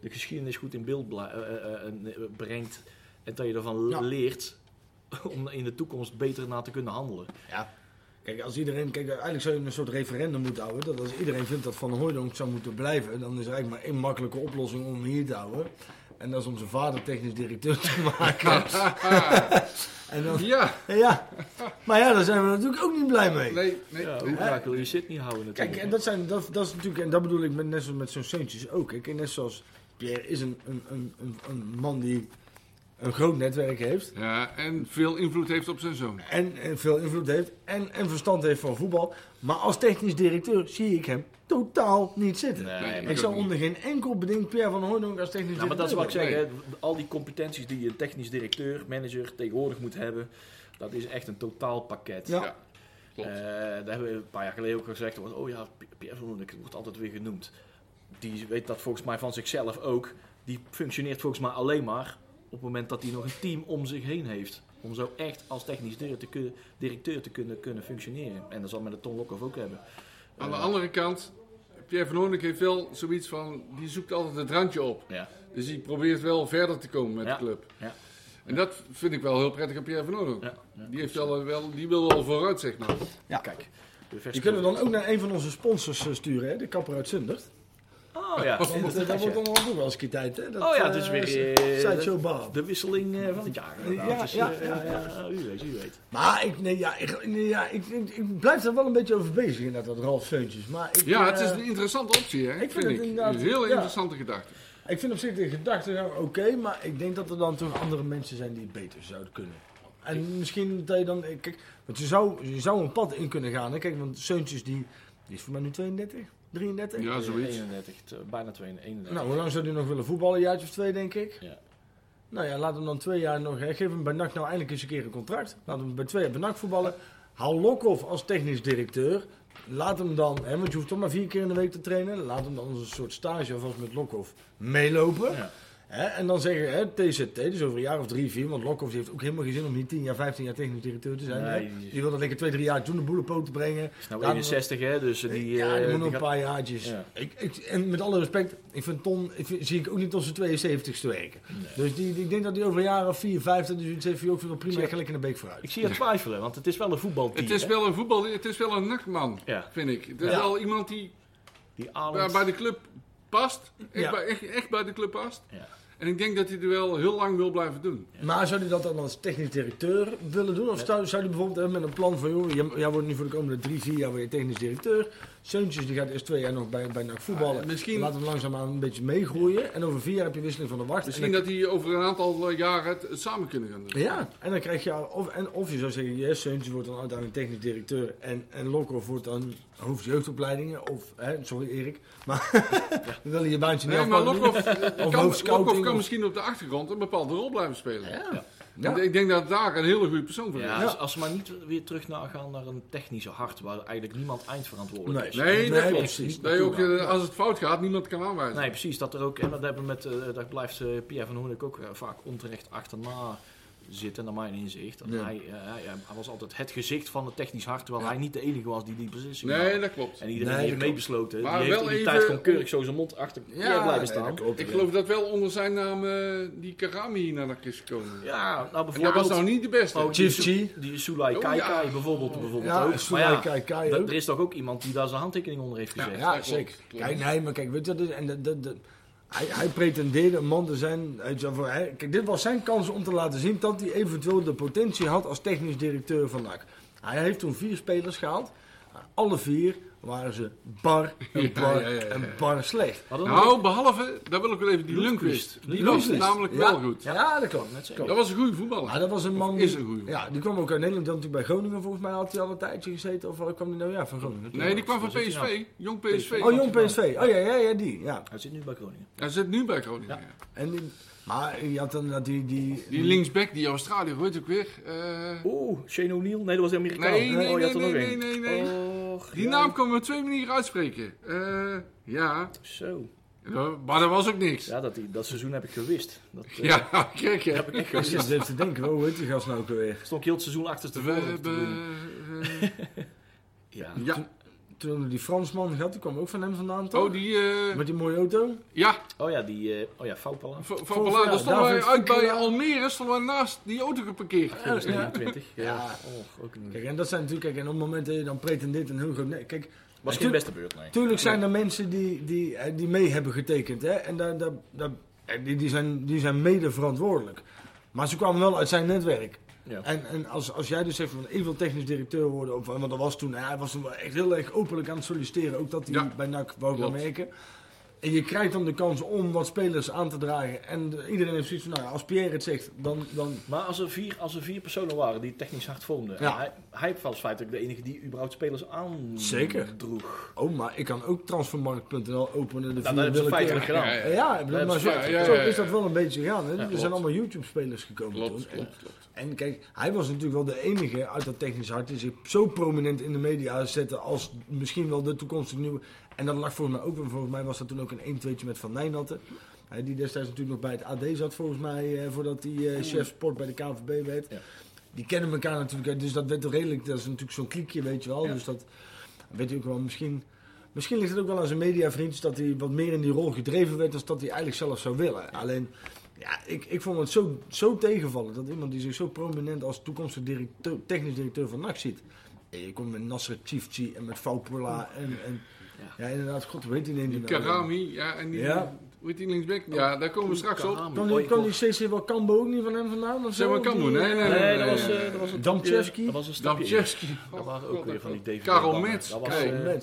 de geschiedenis goed in beeld eh, eh, eh, eh, brengt. En dat je ervan
Ja.
leert om in de toekomst beter naar te kunnen handelen.
Kijk, als iedereen, kijk, eigenlijk zou je een soort referendum moeten houden. Dat als iedereen vindt dat Van Hooydonk zou moeten blijven, dan is er eigenlijk maar één makkelijke oplossing om hem hier te houden. En dat is om zijn vader technisch directeur te maken. en dan,
Ja,
ja. Maar ja, daar zijn we natuurlijk ook niet blij mee.
nee, nee.
Ja, hoe graag wil je zit niet houden natuurlijk.
Kijk, en dat, zijn, dat, dat is natuurlijk, en dat bedoel ik met, net zoals met zo'n Seuntjes ook. Kijk, net zoals Pierre is een, een, een, een, een man die een groot netwerk heeft.
Ja, en veel invloed heeft op zijn zoon.
En, en veel invloed heeft. En, en verstand heeft van voetbal. Maar als technisch directeur zie ik hem totaal niet zitten.
Nee,
Nee,
maar-
Ik zou onder geen enkel beding Pierre van Hooydonk als technisch
Ja, maar dat is
directeur
wat ik zeg.
Nee.
Al die competenties die een technisch directeur, manager tegenwoordig moet hebben, dat is echt een totaalpakket.
Ja.
Ja, klopt.
Eh, daar hebben we een paar jaar geleden ook gezegd. Oh ja, Pierre van Hoornik wordt altijd weer genoemd. Die weet dat volgens mij van zichzelf ook. Die functioneert volgens mij alleen maar het moment dat hij nog een team om zich heen heeft. Om zo echt als technisch directeur te kunnen, directeur te kunnen, kunnen functioneren. En dat zal met de Ton Lokhoff ook hebben.
Aan de
Eh,
andere kant, Pierre van Hoornik heeft wel zoiets van, die zoekt altijd het randje op.
Ja.
Dus die probeert wel verder te komen met
Ja.
de club.
Ja.
En dat vind ik wel heel prettig aan Pierre van Hoornik.
Ja, ja.
Die, heeft wel, wel, die wil wel vooruit, zeg maar.
Ja.
Kijk.
Die kunnen we dan ook naar een van onze sponsors eh, sturen, hè? de kapper uit Zundert.
Oh ja.
Dat wordt dan ook wel eens een keer tijd. Hè? Dat,
Oh ja, het is weer, eh,
Sideshow Bob.
De wisseling eh, van het jaar.
Ja,
Dus,
ja, ja,
ja, U weet, u weet.
Maar ik, nee, ja, ik, nee, ja, ik, ik, ik blijf er wel een beetje over bezig, inderdaad, dat Ralf Seuntjes. Maar ik,
Ja, het is een interessante optie, hè?
ik
vind
vind het inderdaad-
Een hele
ja.
interessante gedachte.
Ik vind op zich de gedachte oké, maar ik denk dat er dan toch andere mensen zijn die het beter zouden kunnen. En misschien dat je dan, kijk, want je zou, je zou een pad in kunnen gaan. Hè? Kijk, want Seuntjes die, die is voor mij nu 32, 33.
Ja, zoiets.
31, t- bijna 32. 31.
Nou, hoe lang zou hij nog willen voetballen? Een jaartje of twee, denk ik.
Ja.
Nou ja, laat hem dan twee jaar nog, hè. geef hem bij NAC nou eindelijk eens een keer een contract. Laat hem bij twee jaar bij NAC voetballen. Haal Lokhoff als technisch directeur. Laat hem dan, hè, want je hoeft toch maar vier keer in de week te trainen. Laat hem dan als een soort stage alvast met Lokhoff meelopen.
Ja.
Hè, en dan zeggen, hè, TZT, dus over een jaar of drie, vier, want Lokhoff die heeft ook helemaal geen zin om niet 10 jaar, 15 jaar technisch directeur te zijn.
Nee,
hè.
die-
Die wil dat lekker twee, drie jaar toen de boel op poten brengen.
is nou
Daar-
61, hè? Dus eh, die.
ja, die
eh,
moet nog
die
een paar jaartjes.
Ja.
Ik, ik, en met alle respect, ik vind Ton, ik vind- zie ik ook niet tot zijn 72ste werken. Dus die, ik denk dat hij over een jaar of 4, 5, dus heeft hij ook veel prima
Zie-
gelijk in de beek vooruit.
Ik zie je twijfelen, want het is wel een voetbalteam.
Het is
hè?
wel een voetbal, het is wel een nachtman,
Ja,
vind ik. Het is
Ja.
wel iemand die
die
bij, bij de club past. Echt,
Ja.
bij, echt, echt bij de club past.
Ja.
En ik denk dat hij er wel heel lang wil blijven doen.
Maar zou hij dat dan als technisch directeur willen doen? Of zou, zou hij bijvoorbeeld hebben met een plan van... joh, jij, jij wordt nu voor de komende drie, vier jaar weer technisch directeur. Seuntjes die gaat eerst twee jaar nog bij, bij NAC voetballen.
Ja, misschien-
Laten we langzaamaan een beetje meegroeien. En over vier jaar heb je wisseling van de wacht.
Misschien
En dan-
dat hij over een aantal eh, jaren het, het samen kunnen gaan doen.
Ja, en dan krijg je... Of, en, of je zou zeggen, yes, Seuntjes wordt dan uiteindelijk technisch directeur. En, en Lokhoff wordt dan hoofd jeugdopleidingen. Of, hè, sorry Erik. Maar we willen je baantje niet
Nee, maar
afpakken.
Lokhoff eh,
Of
kan,
hoofdscouting
Lokhoff kan
of-
misschien op de achtergrond een bepaalde rol blijven spelen.
Ja.
Want Ik denk dat daar een hele goede persoon voor is.
Ja,
Ja.
Als, als ze maar niet weer terug naar gaan naar een technische hart, waar eigenlijk niemand eindverantwoordelijk
Nee.
is.
Nee, dat
Nee, precies.
Dat je ook, eh, als het fout gaat, niemand kan aanwijzen.
Nee, precies. Dat er ook, en dat hebben we met, eh daar blijft eh, Pierre van Hoornik ook vaak onterecht achterna zitten, naar mijn inzicht. Dat
Ja.
hij, eh, hij, hij was altijd het gezicht van het technisch hart, terwijl hij niet de enige was die die beslissing
Nee, dat klopt.
En iedereen
Nee,
heeft meebesloten,
Maar
die heeft in die
even-
tijd gewoon keurig zo zijn mond achter Pierre blijven staan.
Ik geloof dat wel onder zijn naam eh, die Karami hier naar de is gekomen.
Ja, nou
En dat
bijvoorbeeld...
was nou niet de beste.
Oh,
Chief
die. Su- die Sulai
Oh,
Kaikai
ja.
bijvoorbeeld, bijvoorbeeld
Ja,
ook. Maar
Sulai
ja,
Kaikai
er-
ook.
er is toch ook iemand die daar zijn handtekening onder heeft gezet.
Ja, zeker. Kijk, nee, maar kijk, weet je, en dat- hij, hij pretendeerde een man te zijn. kijk, dit was zijn kans om te laten zien dat hij eventueel de potentie had als technisch directeur van NAC. Hij heeft toen vier spelers gehaald. Alle vier waren ze bar en
Ja,
bar
ja, ja, ja.
en bar slecht.
Hadden we
Nou, behalve, daar wil ik wel even die Lundqvist.
Die
was namelijk
Ja.
wel goed.
Ja, dat klopt.
Net zo.
Klopt.
Dat was een goede voetballer.
Maar dat was een man.
Is
die-
een goede
Ja, die kwam ook uit Nederland. Die had natuurlijk bij Groningen volgens mij had hij al een tijdje gezeten. Of waar kwam hij nou? Ja, van Groningen.
Nee, die kwam van PSV. Jong PSV.
Oh, jong PSV. Oh ja, ja, ja, die. Ja.
Hij zit nu bij Groningen.
Hij zit nu bij Groningen.
Ja.
ja.
En die, maar je had dan dat die. Die,
Die linksback, die Australië, hoe heet ook weer? Eh,
Oeh, Shane O'Neill? Nee, dat was de Amerikaan.
Nee, nee,
oh, er
nee,
nog
nee,
één.
nee, nee, nee.
Och,
die
ja.
naam kan we op twee manieren uitspreken. Eh, ja,
Zo.
maar dat was ook niks.
Ja, dat, die, dat seizoen heb ik gewist. Dat, eh,
Ja, kijk je.
heb ik echt
Ik
gewist.
zit even te denken, oh, hoe heet die gast nou ook alweer?
Stond ik heel het seizoen achter te
We
voren.
hebben...
Ja.
ja,
Toen hadden we die Fransman gehad, die kwam ook van hem vandaan toch?
oh die... eh,
Met die mooie auto?
ja,
Oh ja, die... eh, oh ja,
Bala,
ja,
daar stonden wij uit bij. Almere, stonden wij naast die auto geparkeerd.
Ja.
29. Ja.
Ja.
Oh, ook een...
Kijk, en dat zijn natuurlijk, kijk, en op het moment dat je dan pretendeert een heel groot... Nee, kijk,
Was geen beste beurt, nee.
tuurlijk zijn er mensen die, die, eh, die mee hebben getekend, hè. En daar, daar, daar, die, die, zijn, die zijn mede verantwoordelijk. Maar ze kwamen wel uit zijn netwerk.
Ja.
En, en als, als jij dus zegt van ik wil technisch directeur worden, of, want dat was toen, hij was toen wel echt heel erg openlijk aan het solliciteren, ook dat hij
Ja.
bij NAC wou gaan werken. En je krijgt dan de kans om wat spelers aan te dragen. En de- iedereen heeft zoiets van, nou ja, als Pierre het zegt, dan... dan
Maar als er, vier, als er vier personen waren die technisch hard vormden,
Ja.
hij, hij was feitelijk de enige die überhaupt spelers aandroeg.
Zeker. oh, maar ik kan ook transfermarkt.nl openen. De
Nou, dat hebben ze feitelijk gedaan.
Ja,
Ja, ja,
Dat
maar zo, is dat wel een beetje gegaan. Hè? er
klopt.
zijn allemaal YouTube-spelers gekomen
Klopt,
toen. En-
klopt, klopt.
En kijk, hij was natuurlijk wel de enige uit dat technisch hart die zich zo prominent in de media zette als misschien wel de toekomstige nieuwe. En dat lag volgens mij ook, wel- volgens mij was dat toen ook een 1-2'tje met Van Nijnatten. Die destijds natuurlijk nog bij het AD zat volgens mij, eh, voordat hij eh, chef sport bij de KVB werd.
Ja.
Die kennen elkaar natuurlijk, dus dat werd redelijk, dat is natuurlijk zo'n kliekje, weet je wel.
Ja.
Dus dat weet je ook wel, misschien... Misschien ligt het ook wel aan zijn mediavriendjes dat hij wat meer in die rol gedreven werd dan dat hij eigenlijk zelf zou willen. Alleen, ja, ik, ik vond het zo, zo tegenvallen dat iemand die zich zo prominent als toekomstig directeur, technisch directeur van NAC ziet. En je komt met Nasser Chifchi en met Faupula en, en ja. inderdaad, god, heet die
Die? Karami, ja, en die...
Ja.
Hoe heet die linksback? Ja, daar komen we straks op.
Kan
Oh,
die, kan die CC wel Kambo ook niet van hem vandaan? Of
Zeg
zo?
maar Kambo,
Die,
nee,
eh,
nee,
Nee, dat
nee,
was,
nee.
eh, dat was een
Damchevski?
stapje- Dat was een stapje.
Damchevski.
Dat waren ook weer van die David
Karel
Bangen.
Metz.
Eh.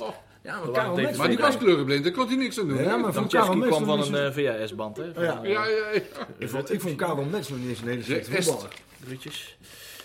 Oh,
Ja, maar Karel Metz.
Maar die was kleurenblind, daar kon hij niks aan doen.
Ja, maar voor
Damchevski
Karel Metz
kwam van een eh, VHS-band, hè? Van,
Ja.
eh,
Ja, ja, ja.
Ik vond, ik vond Karel Metz nog niet eens een hele slechte voetballer.
Groetjes.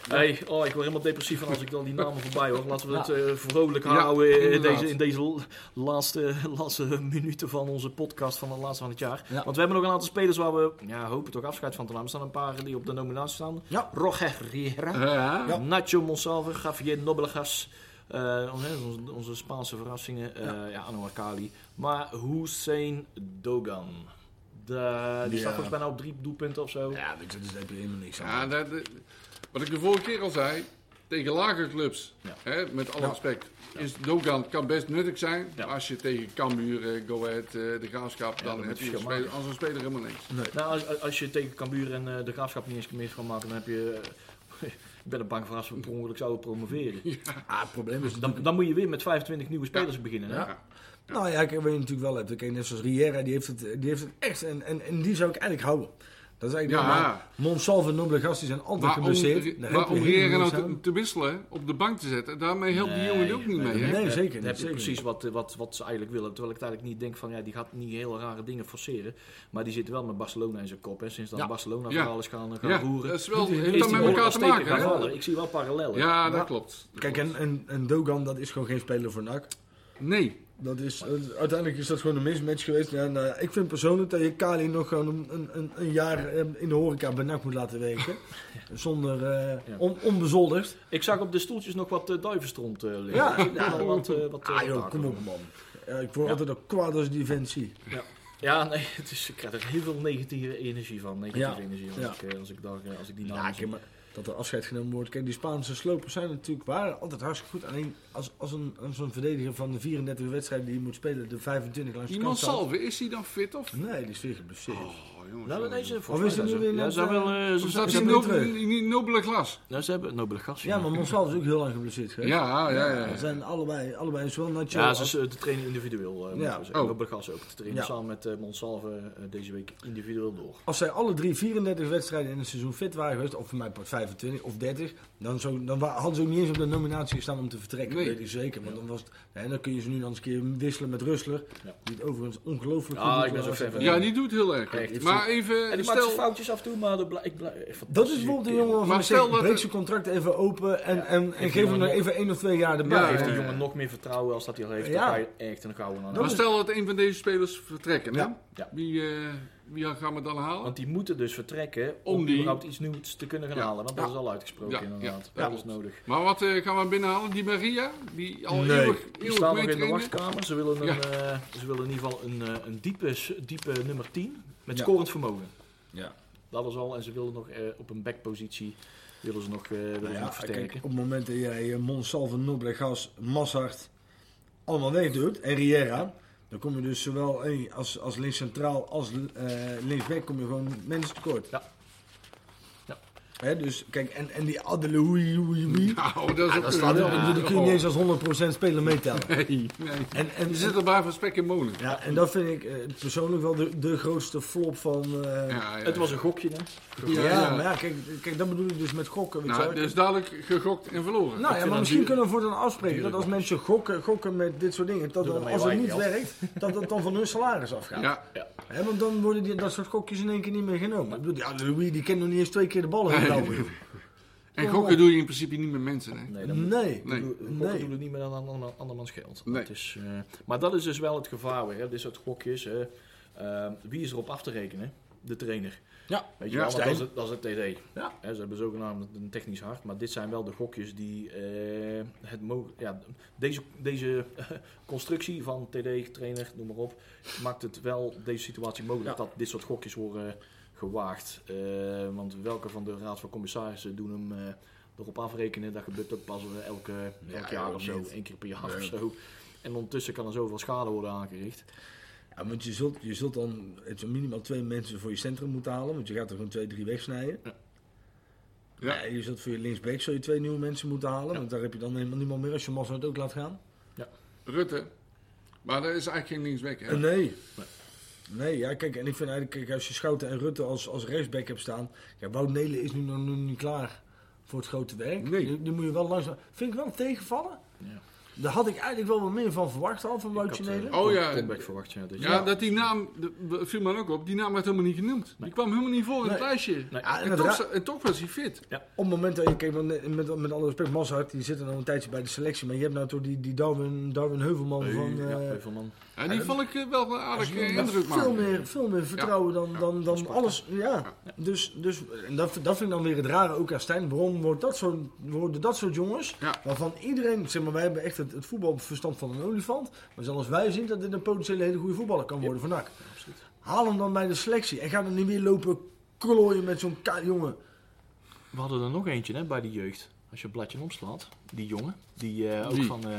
Nee, oh, ik word helemaal depressief van als ik dan die namen voorbij hoor. Laten we het eh, vrolijk
Ja,
houden in deze, in deze laatste, laatste minuten van onze podcast van het laatste van het jaar.
Ja.
Want we hebben nog een aantal spelers waar we ja, hopen toch afscheid van te nemen. Er staan een paar die op de nominatie staan.
Ja.
Roger Riera. Nacho Monsalve, Javier Nobelegas. eh, onze, onze Spaanse verrassingen, eh
Ja.
ja. Anwar Kali. Maar Hussein Dogan. De, die
Ja.
staat volgens mij nou op drie doelpunten of zo.
Ja, dus heb je helemaal niks aan.
Ja, dat, dat- wat ik de vorige keer al zei, tegen lage clubs,
Ja.
hè, met alle
Ja.
respect, is Dogan kan best nuttig zijn.
Ja.
Maar als je tegen Cambuur, eh, Go Ahead, eh, de Graafschap,
Ja,
dan
dan
heb
je
speler, als een speler helemaal niks.
Nou, als, als je tegen Cambuur en eh, de Graafschap niet eens meer kan maken, dan heb je... ik ben er bang voor als we per ongeluk zouden promoveren.
Ah, het probleem is
Dan, dan moet je weer met 25 nieuwe spelers beginnen. Hè?
Ja.
Nou ja, wat je natuurlijk wel hebt. Kijk, net zoals Riera, die heeft het, die heeft het echt. En, en, en die zou ik eigenlijk houden. Dat is eigenlijk
Ja.
Monsalve en Nobele Gast, die zijn altijd
Maar
geblesseerd.
Maar om Riera nou te, te wisselen, op de bank te zetten, daarmee helpt die
Nee,
jongen ook niet
nee,
mee. hè?
Nee,
Dan
zeker
heb je
Zeker
precies wat, wat, wat ze eigenlijk willen. Terwijl ik eigenlijk niet denk van ja, die gaat niet hele rare dingen forceren. Maar die zit wel met Barcelona in zijn kop. Hè. Sinds dat
Ja.
Barcelona
Ja.
is gaan, gaan
Ja,
roeren.
dat is wel,
Is
heeft
is
dat met elkaar te maken,
gaan
hè?
vallen. Ik zie wel parallellen.
Ja, dat klopt. Dat
Kijk,
klopt.
en, en, en Dogan, dat is gewoon geen speler voor NAC.
Nee,
Dat is, eh, uiteindelijk is dat gewoon een mismatch geweest. Ja, nou, ja, ik vind persoonlijk dat je Kali nog gewoon een, een, een, jaar eh, in de horeca bij NAC moet laten werken. Zonder, eh,
Ja.
on, onbezoldigd.
Ik zag op de stoeltjes nog wat uh, duivenstront eh, liggen.
Ja.
Ik vind wel wat, eh, wat, eh,
Ah joh,
wat
kom op man. Ja, ik word
Ja.
altijd ook kwaad als ik die vent zie.
Ja, nee, het is, ik krijg er heel veel negatieve energie van. Negatieve
Ja.
energie als,
Ja.
ik, als, ik, daar, eh, als ik die naam
Ja,
zie.
kijk, maar dat er afscheid genomen wordt. Kijk, die Spaanse slopers zijn natuurlijk waren altijd hartstikke goed. Alleen als, als een, als een verdediger van de 34 wedstrijden die je moet spelen, de 25 langs de
die
kant staat.
Monsalve, is hij dan fit of?
Nee, die is weer geblesseerd.
Oh, jongens.
Nou,
Of is er nu weer
ja, ze hebben wel,
eh,
eh, ze,
staat
weer
in nobele- nobele glas?
nou, ze hebben nobele.
Ja, maar Monsalve is ook heel lang geblesseerd geweest.
Ja, ja, ja.
Ze zijn allebei, allebei zowel Nacho
Ja,
als-
ze ze trainen individueel. Uh,
Ja.
ja. zeggen.
Oh.
Nobele gast ook. Ze trainen
Ja.
samen met eh Monsalve eh, deze week individueel door.
Als zij alle drie 34 wedstrijden in het seizoen fit waren geweest, of voor mij part 25 of 30, dan, zo, dan hadden ze ook niet eens op de nominatie gestaan om te vertrekken.
Nee.
Dat weet ik zeker. Want dan, was het, ja, dan kun je ze nu dan eens een keer wisselen met Rustler.
Ja.
Die het overigens ongelooflijk
Ah,
goed
ik ben
doet.
zo fan van
Ja, die doet heel erg.
Echt.
Maar even,
En die maakt zijn
stel...
foutjes af en toe, maar ik
Dat is bijvoorbeeld een
kerel.
jongen
Maar
van
stel dat
breek zijn contract even open en, en, geef hem nog even één of twee jaar erbij.
Ja,
Heeft die
ja.
jongen nog meer vertrouwen als dat hij al heeft,
Ja.
dan ga je echt een gouden aan.
Maar
is-
stel dat een van deze spelers vertrekken, hè?
Ja.
Ja.
Wie, eh, wie gaan we dan halen?
Want die moeten dus vertrekken
Om
om
die-
überhaupt iets nieuws te kunnen gaan
Ja.
halen. Want dat is al uitgesproken
Ja,
inderdaad.
ja,
dat is nodig.
Maar wat eh, gaan we binnenhalen? Die Maria? Die al
Nee.
eeuwig,
Die
eeuwig
staan nog in de wachtkamer. Ze willen, een, eh, ze willen in ieder geval een, een diepe, diepe nummer 10 met scorend vermogen.
Ja.
Dat is al. En ze willen nog eh, op een backpositie willen ze nog, eh, willen
Nou
ze
ja,
nog versterken.
kijk, op het moment dat jij uh, Monsalve, Noblegas, Massart allemaal wegdoet en Riera, dan kom je dus zowel eh, als, als links centraal als eh linksback kom je gewoon mensen tekort.
Ja.
Hè, dus kijk, en, en die Adeloui, oei, oei,
Nou, dat is
ja,
ook
dat staat wel,
ja,
die kun je niet eens als 100% speler meetellen.
Nee, nee.
En, en,
Je zit erbij van spek en molen.
ja, en dat vind ik eh, persoonlijk wel de, de grootste flop van... eh, ja,
Ja, ja.
Het was een gokje, hè?
Ja, ja.
maar ja, kijk, kijk, dat bedoel ik dus met gokken. Weet je
Nou, dus dadelijk gegokt en verloren.
Nou ja, maar
dat
misschien
duur-
kunnen we voortaan afspreken dat als mensen gokken, gokken met dit soort dingen, dat dan,
dat
als het niet werkt, dat het dan van hun salaris afgaat.
Ja,
Hè, want dan worden die, dat soort gokjes in één keer niet meer genomen. Ik bedoel, ja, Louis die kent nog niet eens twee keer de ballen
en gokken doe je in principe niet met mensen, hè?
Nee, dat
Nee.
Nee.
Doe-
Nee.
Gokken doen het niet met een ander, andermans geld.
Nee.
Dat is, eh, maar dat is dus wel het gevaar weer, hè? dit soort gokjes. Hè? Eh, wie is erop af te rekenen? De trainer.
Ja.
Weet je
Ja,
wel, dat is, het, dat is het TD.
Ja.
Hè, ze hebben zogenaamd een technisch hart, maar dit zijn wel de gokjes die eh, het ja, deze, deze constructie van TD, trainer, noem maar op, maakt het wel deze situatie mogelijk
Ja.
dat dit soort gokjes worden gewaagd. Eh, want welke van de raad van commissarissen doen hem eh, erop afrekenen? Dat gebeurt ook pas eh, elke, elk jaar of zo, één keer per jaar
Nee.
of zo. En ondertussen kan er zoveel schade worden aangericht.
Ja, want je zult, je zult dan minimaal twee mensen voor je centrum moeten halen, want je gaat er gewoon twee, drie wegsnijden.
Ja.
Ja.
Ja, je zult voor je linksback zul je twee nieuwe mensen moeten halen,
Ja.
want daar heb je dan helemaal niemand meer als je Massa het ook laat gaan.
Rutte. Maar dat is eigenlijk geen linksback, hè?
Nee. Nee, ja, kijk, en ik vind eigenlijk, kijk, als je Schouten en Rutte als, als rechtsback hebt staan, ja, Wout Nelen is nu nog niet klaar voor het grote werk.
Nee.
Die, die moet je wel langzaam. Vind ik wel tegenvallen.
Ja.
Daar had ik eigenlijk wel wat meer van verwacht al van Woutje
had, eh,
Nelen.
Oh ja.
Comeback verwacht, ja. Dus
Ja, dat die naam, de- viel me ook op, die naam werd helemaal niet genoemd. Die kwam helemaal niet voor in het
Nee.
lijstje.
Nee.
Ja, en
toch, en toch was hij fit.
Op het moment dat je, kijk, met, met, met alle respect, Massart, die zit er nog een tijdje bij de selectie, maar je hebt nou toch die, die Darwin, Darwin Heuvelman van...
ja,
eh,
Heuvelman.
En die vond ik eh, wel een aardig
Als
eh,
je
indruk
veel
maken.
meer, veel meer vertrouwen dan, dan, dan alles. Ja. Dus, dus en dat, dat vind ik dan weer het rare ook aan Stijn. Waarom wordt dat soort, worden dat soort jongens,
Ja.
waarvan iedereen, zeg maar, wij hebben echt het, het voetbalverstand van een olifant. Maar zelfs wij zien dat dit een potentiële hele goede voetballer kan worden voor NAC.
Absoluut.
Haal hem dan bij de selectie en ga dan niet weer lopen klooien met zo'n jongen.
We hadden er nog eentje hè, bij de jeugd. Als je bladje omslaat. Die jongen. Die eh, ook van... eh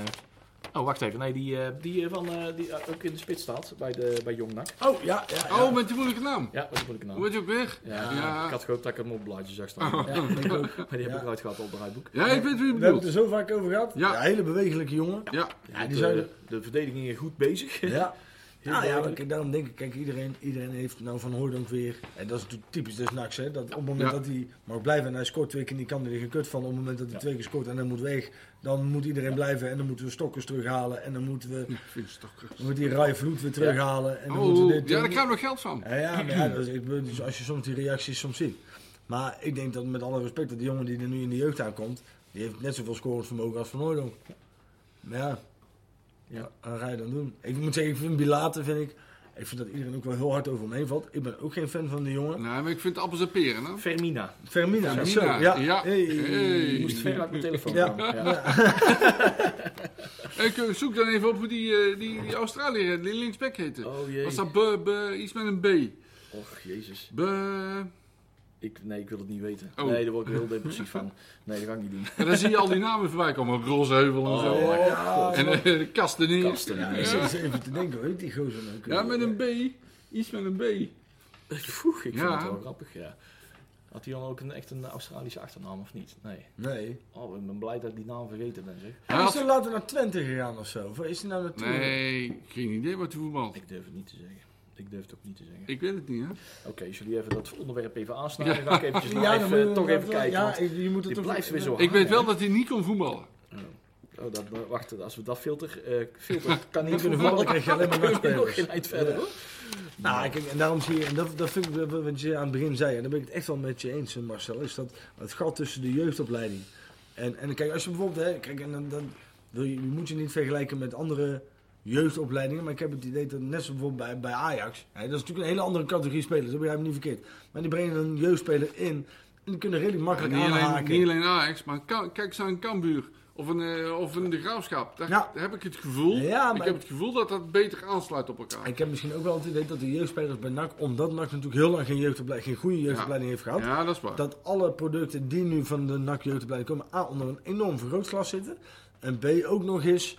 Oh, wacht even. Nee, die, eh, die, eh, van, eh, die ook in de spits staat bij, de, bij Jong NAC.
Oh, ja, ja. ja.
Oh, met die moeilijke naam.
Ja, moet ik
Hoe
nou.
weet je ook weer?
Ja,
Ja.
ik had gehoopt dat ik hem op blaadje zag staan.
Ja, ik ook.
Maar die heb ik eruit gehad op het rijboek.
Ja, ik weet wie je
We hebben het
bedoelt.
er zo vaak over gehad.
Ja.
Een hele bewegelijke jongen.
Ja,
Ja, die
de,
zijn...
de verdediging hier goed bezig.
Ja.
Heel
Ja, maar kijk, daarom denk ik, kijk, iedereen, iedereen heeft nou van Hooydonk weer, en dat is natuurlijk typisch des Naks, hè, dat op het moment
Ja.
dat hij mag blijven en hij scoort twee keer, die kan er geen kut van, op het moment dat hij twee keer scoort en hij moet weg, dan moet iedereen blijven en dan moeten we Stokkers terughalen en dan moeten we, dan moet die Rai Vloed weer terughalen en dan moeten
Oh,
we dit
ja, daar krijg je nog geld van.
Ja, ja, maar ik, dus als je soms die reacties soms ziet. Maar ik denk dat met alle respect dat die jongen die er nu in de jeugd aankomt, die heeft net zoveel scorevermogen als Van Hooydonk. Maar ja, ja, wat ga je dan doen? Ik moet zeggen, ik vind Bilater, vind ik, ik vind dat iedereen ook wel heel hard over hem heen valt. Ik ben ook geen fan van de jongen.
Nee, maar ik vind appels en peren, hè?
Fermina.
Fermina, is zo.
Fermina,
Ja,
ja.
Hey.
Hey.
Je moest ver uit mijn telefoon
Ja.
Ik eh, zoek dan even op hoe die, eh, die, die Australiër, die linksback heette.
Oh jee.
Was dat B, B, iets met een B?
Och, jezus.
B... En
Ik, nee, ik wil het niet weten.
Oh.
Nee, daar word ik heel depressief van. Nee, dat ga ik niet doen.
dan zie je al die namen voorbij komen. Rosheuvel en zo.
Oh,
ja,
En eh, de kasten niet.
Kasten,
Ja,
ja.
ik zit eens even te denken, hoe heet die gozer nou?
Ja, met een B. Iets met een B.
Poeh, ik vind het wel grappig, ja. Had hij dan ook een, echt een Australische achternaam of niet? Nee.
Nee.
Oh, ik ben blij dat ik die naam vergeten ben, zeg.
Hij
Hij is er later naar Twente gegaan of zo? Of is hij nou naartoe?
Nee, geen idee wat hij voetbalt.
Ik durf het niet te zeggen. Ik durf het ook niet te zeggen.
Ik weet het niet, hè?
Oké, als jullie even dat onderwerp even aansnijden,
Ja.
dan ga ik eventjes
Ja, dan je
toch even kijken.
Ja, je moet het
dit
toch
blijft weer zo
Ik weet wel dat hij niet kon voetballen.
Oh, dat, wacht, als we dat filter, eh filter kan niet
kunnen
voetballen,
vallen, krijg je alleen maar nachtspelers.
geen eind verder,
Ja.
hoor.
Nou, kijk, en daarom zie je, en dat, dat vind ik wat je aan het begin zei, en daar ben ik het echt wel met je eens, Marcel, is dat het gat tussen de jeugdopleiding. En, en kijk, als je bijvoorbeeld, hè, kijk, en dan, dan wil je, je moet je niet vergelijken met andere jeugdopleidingen, maar ik heb het idee dat net zoals bijvoorbeeld bij, bij Ajax, hè, dat is natuurlijk een hele andere categorie spelers, dat begrijp ik niet verkeerd. Maar die brengen een jeugdspeler in en die kunnen redelijk makkelijk
niet, alleen,
aanhaken.
niet alleen Ajax, maar kijk eens aan Cambuur. Of een, eh, of een De Graafschap. Daar,
Ja.
heb ik het gevoel.
Ja,
Ik heb het gevoel dat dat beter aansluit op elkaar.
Ik heb misschien ook wel het idee dat de jeugdspelers bij NAC, omdat NAC natuurlijk heel lang geen, jeugdopleiding, geen goede jeugdopleiding heeft gehad,
Ja, dat is waar.
dat alle producten die nu van de NAC jeugdopleiding komen, A, onder een enorm vergrootglas zitten. En B, ook nog eens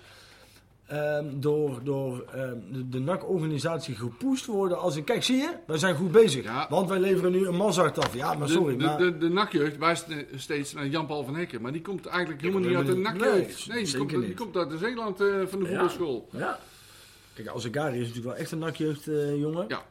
ehm, door, door ehm, de, de NAC-organisatie gepusht worden als een... Kijk, zie je? Wij zijn goed bezig.
Ja.
Want wij leveren nu een Mazart af. Ja, maar sorry,
de,
maar...
de, de, de NAC-jeugd wijst eh, steeds naar Jan-Paul van Hekken. Maar die komt eigenlijk helemaal niet uit de. NAC-jeugd.
Nee,
Nee, die, komt, die komt uit de Zeeland eh, van de
Ja.
voetbalschool.
Ja. Kijk, Azegari is natuurlijk wel echt een NAC-jeugdjongen.
Ja.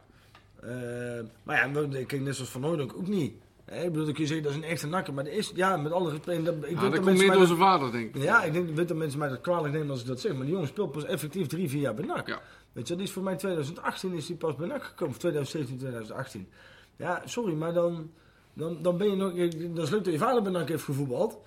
maar ja, we- kijk, net zoals Van Hooydonk ook niet. Ik bedoel, dan kun je zeggen dat is een echte nakker. Maar er is, ja, met alle respect... Dat, ik
Ja, dat
dat
komt meer door zijn vader, denk ik.
Ja, ik denk, dat mensen mij dat kwalijk nemen als ik dat zeg. Maar die jongen speelt pas effectief drie, vier jaar bij NAC.
Ja.
Weet je, dat is voor mij 2018 is hij pas bij NAC gekomen. Of 2017, 2018. Ja, sorry, maar dan, dan, dan ben je nog... Dan is leuk dat je vader bij NAC heeft gevoetbald.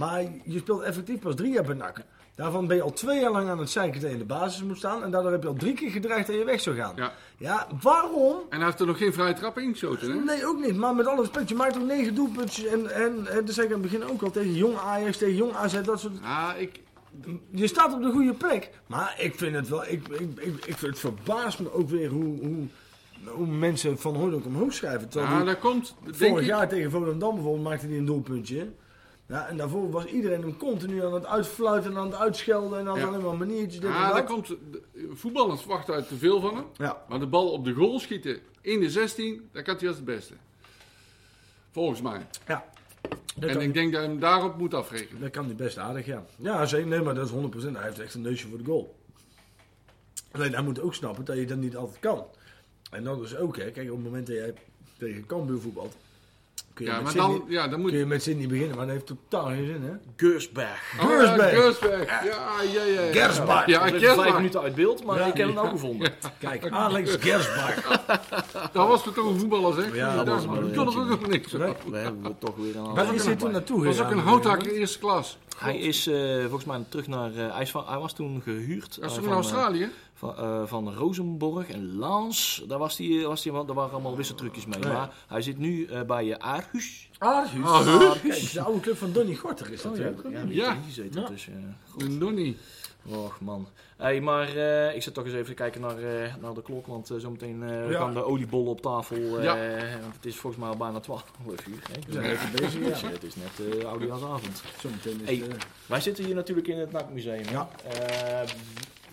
Maar je speelt effectief pas drie jaar bij NAC. Daarvan ben je al twee jaar lang aan het zeiken dat je in de basis moet staan. En daardoor heb je al drie keer gedreigd dat je weg zou gaan.
Ja.
Ja, waarom?
En hij heeft er nog geen vrije trap ingeschoten, hè?
Nee, ook niet. Maar met alle respect, je maakt ook negen doelpuntjes. En, en, en dat zei ik aan het begin ook al tegen jong Ajax, tegen jong AZ, dat soort...
Ja, ik...
Je staat op de goede plek. Maar ik vind het wel... Ik, ik, ik, ik vind het verbaast me ook weer hoe, hoe, hoe mensen van Hooydonk omhoog schrijven.
Ja,
die
daar komt, denk
vorig
ik...
jaar tegen Volendam bijvoorbeeld maakte hij een doelpuntje. Ja, en daarvoor was iedereen hem continu aan het uitfluiten en aan het uitschelden. En had
Ja.
alleen maar maniertjes. Dit
Ja,
en dat.
komt... Voetballers verwachten uit te veel van hem.
Ja,
Maar de bal op de goal schieten in de 16, daar kan hij als het beste. Volgens mij.
ja. Dat
en ik denk dat hij hem daarop moet afrekenen.
dat kan hij best aardig, ja. Ja, zeker. Nee, maar dat is 100%. Hij heeft echt een neusje voor de goal. Alleen hij moet ook snappen dat je dat niet altijd kan. En dat is ook, hè. Kijk, op het moment dat jij tegen Cambuur voetbalt... Kun je,
Ja,
met
maar dan, ja, dan moet
kun je met Sydney beginnen, maar dat heeft totaal geen zin, hè.
Geursberg.
Oh, ja,
Gersbeek.
Gersbeek. Ja, ja, ja. ja.
Gersbach.
Ja,
Ik ben vijf minuten uit beeld, maar
Ja.
ik heb hem nou gevonden.
Kijk, Alex Gersbach.
Dat was toch een voetballer, zeg?
Ja,
dat
dat
was, er ook nog niks
Nee.
We hebben toch weer een
Waar is hij toen naartoe
was ook
gegaan?
een houthakker eerste klas.
Hij is eh, volgens mij terug naar... eh, hij, is van, hij was toen gehuurd.
Is
eh,
in
van,
Australië.
van, eh, van Rosenborg en Lans. Daar, was die, was die, daar waren allemaal wisseltrucjes mee. Maar hij zit nu eh, bij Aarhus.
Aarhus.
Aarhus.
Kijk, de oude club van Donny Gorter is dat.
Oh, ja,
hè?
ja, die
Ja.
Ja.
Dus, eh,
Nonnie.
Och man. Hey, maar eh, ik zit toch eens even te kijken naar, eh, naar de klok, want eh, zometeen
Ja.
gaan de oliebollen op tafel.
Ja.
Want het is volgens mij al bijna 12 uur. Hè?
We zijn even bezig,
Dus, Het is net uh, oudejaarsavond.
Zometeen is
Hey. Wij zitten hier natuurlijk in het NAC-museum.
Ja.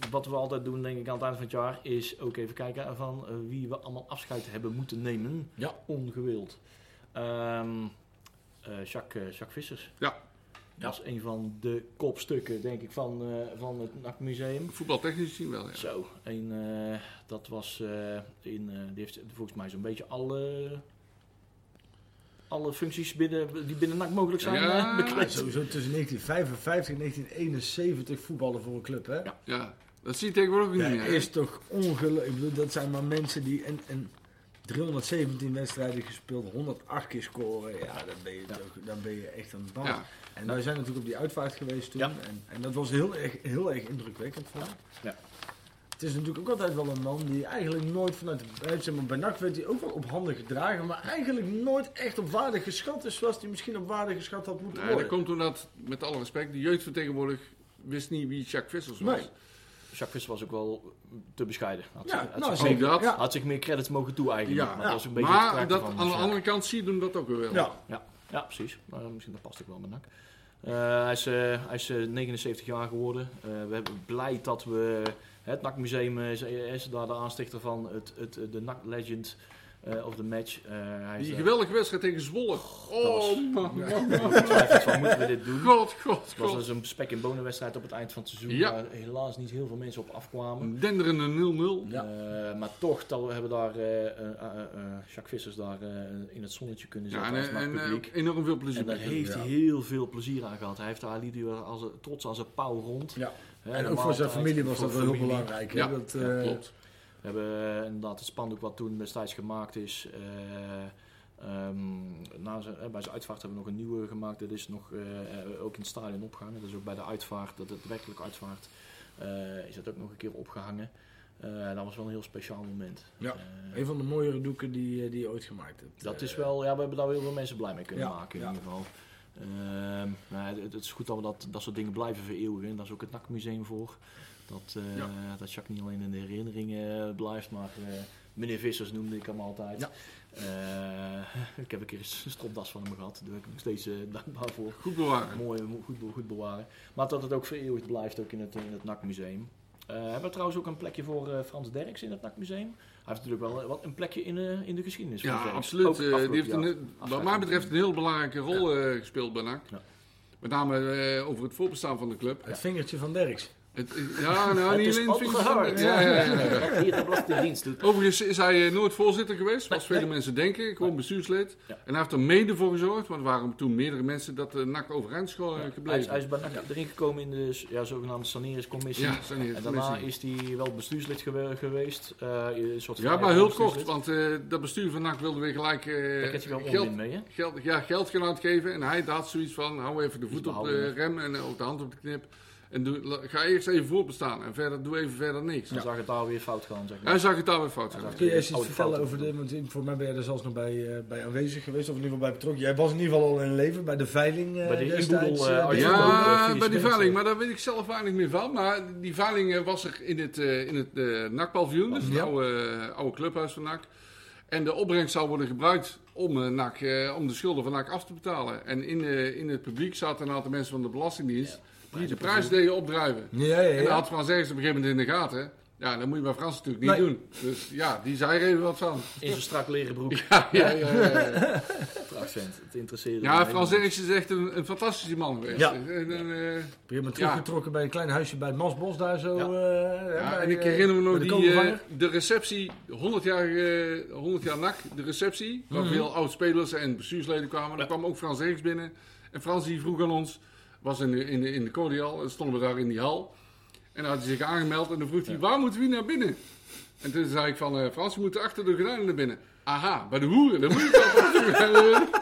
Wat we altijd doen, denk ik, aan het eind van het jaar, is ook even kijken van wie we allemaal afscheid hebben moeten nemen.
Ja.
Ongewild. Ehm eh, Jacques, Jacques Vissers.
Ja.
Dat is een van de kopstukken, denk ik, van, eh, van het NAC-museum.
Voetbaltechnisch gezien wel, ja.
Zo, en eh, dat was eh, in, eh, die heeft volgens mij zo'n beetje alle, alle functies binnen, die binnen NAC mogelijk zijn
Ja,
bekleed.
Sowieso tussen 1955 en 1971 voetballen voor een club, hè?
Ja.
Ja, dat zie je tegenwoordig ook
Ja,
niet meer.
is toch ongelooflijk. Ik bedoel, dat zijn maar mensen die en, en 317 wedstrijden gespeeld, 108 keer scoren. Ja, dan ben je,
Ja.
dan ben je echt het bal.
Ja.
En wij zijn natuurlijk op die uitvaart geweest toen.
Ja.
En, en dat was heel erg, heel erg indrukwekkend voor
Ja.
Het is natuurlijk ook altijd wel een man die eigenlijk nooit vanuit de buiten, zeg maar, bij NAC werd hij ook wel op handen gedragen, maar eigenlijk nooit echt op waarde geschat is zoals hij misschien op waarde geschat had moeten
Nee, dat
worden.
komt omdat, met alle respect, de jeugd van tegenwoordig wist niet wie Jacques Vissers was.
Nee.
Jacques Visser was ook wel te bescheiden. Had,
Ja,
had,
nou,
zich,
dat.
Had zich meer credits mogen toe-eigenen.
Ja,
maar dat was een beetje
Maar dat,
van
aan de andere kant zie je hem dat ook weer wel.
Ja.
Ja, ja precies. Nou, misschien dat past ook wel met NAC. Eh, hij is, eh, hij is eh, 79 jaar geworden. Eh, we zijn blij dat we het NAC Museum is, is daar de aanstichter van het, het, de NAC Legend eh, of the Match. Eh, hij is
Die geweldige wedstrijd tegen Zwolle. Oh, man, man,
van moeten we dit doen.
God, god,
Het was dus een spek- en bonenwedstrijd op het eind van het seizoen.
Ja.
Waar helaas niet heel veel mensen op afkwamen.
Een denderende 0-0.
Ja.
Eh, maar toch, dat we hebben daar eh, eh, eh, eh, Jacques Vissers daar eh, in het zonnetje kunnen
Ja,
zetten
en,
als
en,
publiek.
enorm veel plezier.
En daar heeft
Ja.
hij heel veel plezier aan gehad. Hij heeft daar hij als trots als een pauw rond.
Ja.
Hè,
En
de
ook voor zijn familie was dat wel heel belangrijk.
Ja,
dat,
Ja,
eh,
Klopt.
We hebben eh, inderdaad het spandoek wat toen destijds gemaakt is. ehm, na zijn, eh, bij zijn uitvaart hebben we nog een nieuwe gemaakt. Dat is nog ook in het stadion opgehangen. Dat is ook bij de uitvaart, dat het werkelijk uitvaart, is dat ook nog een keer opgehangen. Eh, dat was wel een heel speciaal moment.
Ja. Een van de mooiere doeken die, die je ooit gemaakt hebt.
Dat is wel, ja, we hebben daar heel veel mensen blij mee kunnen
Ja,
maken in
ja.
ieder geval. Ehm, nou, het, het is goed dat we dat, dat soort dingen blijven vereeuwigen. Daar is ook het NAC-museum voor. Dat, eh,
Ja.
dat Jacques niet alleen in de herinneringen eh, blijft, maar eh, meneer Vissers noemde ik hem altijd.
Ja.
Eh, ik heb een keer een stropdas van hem gehad. Daar ben ik nog steeds dankbaar voor.
Goed bewaren.
Mooi, mo- goed, goed bewaren. Maar dat het ook vereeuwigd blijft ook in het, in het NAC-museum. Eh, hebben we trouwens ook een plekje voor eh, Frans Derks in het NAC-museum? Hij heeft natuurlijk wel wat, een plekje in, in de geschiedenis. van
Ja, absoluut.
Ook
die heeft een, wat mij betreft een heel belangrijke rol eh, gespeeld bij NAC.
Ja.
Met name eh, over het voorbestaan van de club.
Het vingertje van Derks.
Het, ja, nou, niet alleen
opgehouden.
de- ja, ja, ja,
hier de Belastingdienst doet.
Overigens is hij eh, nooit voorzitter geweest, zoals vele mensen denken. Gewoon bestuurslid. En hij heeft er mede voor gezorgd, want er waren toen meerdere mensen dat de NAC overeind
Hij is,
gebleven.
hij is bij NAC erin gekomen in de ja, zogenaamde saneringscommissie.
Ja,
en daarna is hij wel bestuurslid gewe- geweest. eh, een soort
Ja, maar heel kort, want eh, dat bestuur van NAC wilde weer gelijk eh,
hij
geld, geld, ja, geld gaan uitgeven. En hij had zoiets van, hou even de voet op de rem en ook de hand op de knip. En doe, ga eerst even voorbestaan en verder, doe even verder niks.
Dan zag het daar weer fout gaan, zeg maar.
Hij zag het daar weer fout gaan.
Kun je eens
Oh,
iets vertellen over de, want voor mij ben je er zelfs nog bij, eh, bij aanwezig geweest, of in ieder geval bij betrokken. Jij was in ieder geval al in leven bij de veiling eh
Bij de
destijds,
inboedel,
die
Ja,
Ja, bij die veiling, maar daar weet ik zelf weinig meer van. Maar die veiling was er in het, eh in het NAC-paviljoen, dus het
Ja.
oude, oude clubhuis van NAC. En de opbrengst zou worden gebruikt om, NAC, eh, om de schulden van NAC af te betalen. En in, eh, in het publiek zaten een aantal mensen van de Belastingdienst die de prijs deden opdruiven.
Ja, ja, ja.
En dat had Frans ergens op een gegeven moment in de gaten. Ja, dat moet je bij Frans natuurlijk niet
Nee.
doen. Dus ja, die zei er even wat van.
In zijn strak leren broek.
Ja, ja, ja. ja, ja.
Prachtvent. Het interesseerde
ja Frans Eriksen is echt een, een fantastische man geweest.
Ja.
En, en, eh,
teruggetrokken bij een klein huisje bij het Masbos daar zo.
Ja.
eh,
Ja,
bij,
en ik
eh,
herinner me nog
de
die, de receptie, 100 jaar, eh 100 jaar NAC, de receptie, waar
Mhm.
veel oud-spelers en bestuursleden kwamen. Daar kwam ook Frans Erks binnen. En Frans die vroeg aan ons, was in de, in de, in de cordial, en stonden we daar in die hal. En dan had hij zich aangemeld en dan vroeg hij, waar moeten we naar binnen? En toen zei ik van, eh, Frans, we moeten achter de gordijnen naar binnen. Aha, bij de hoeren, dan moet je wel.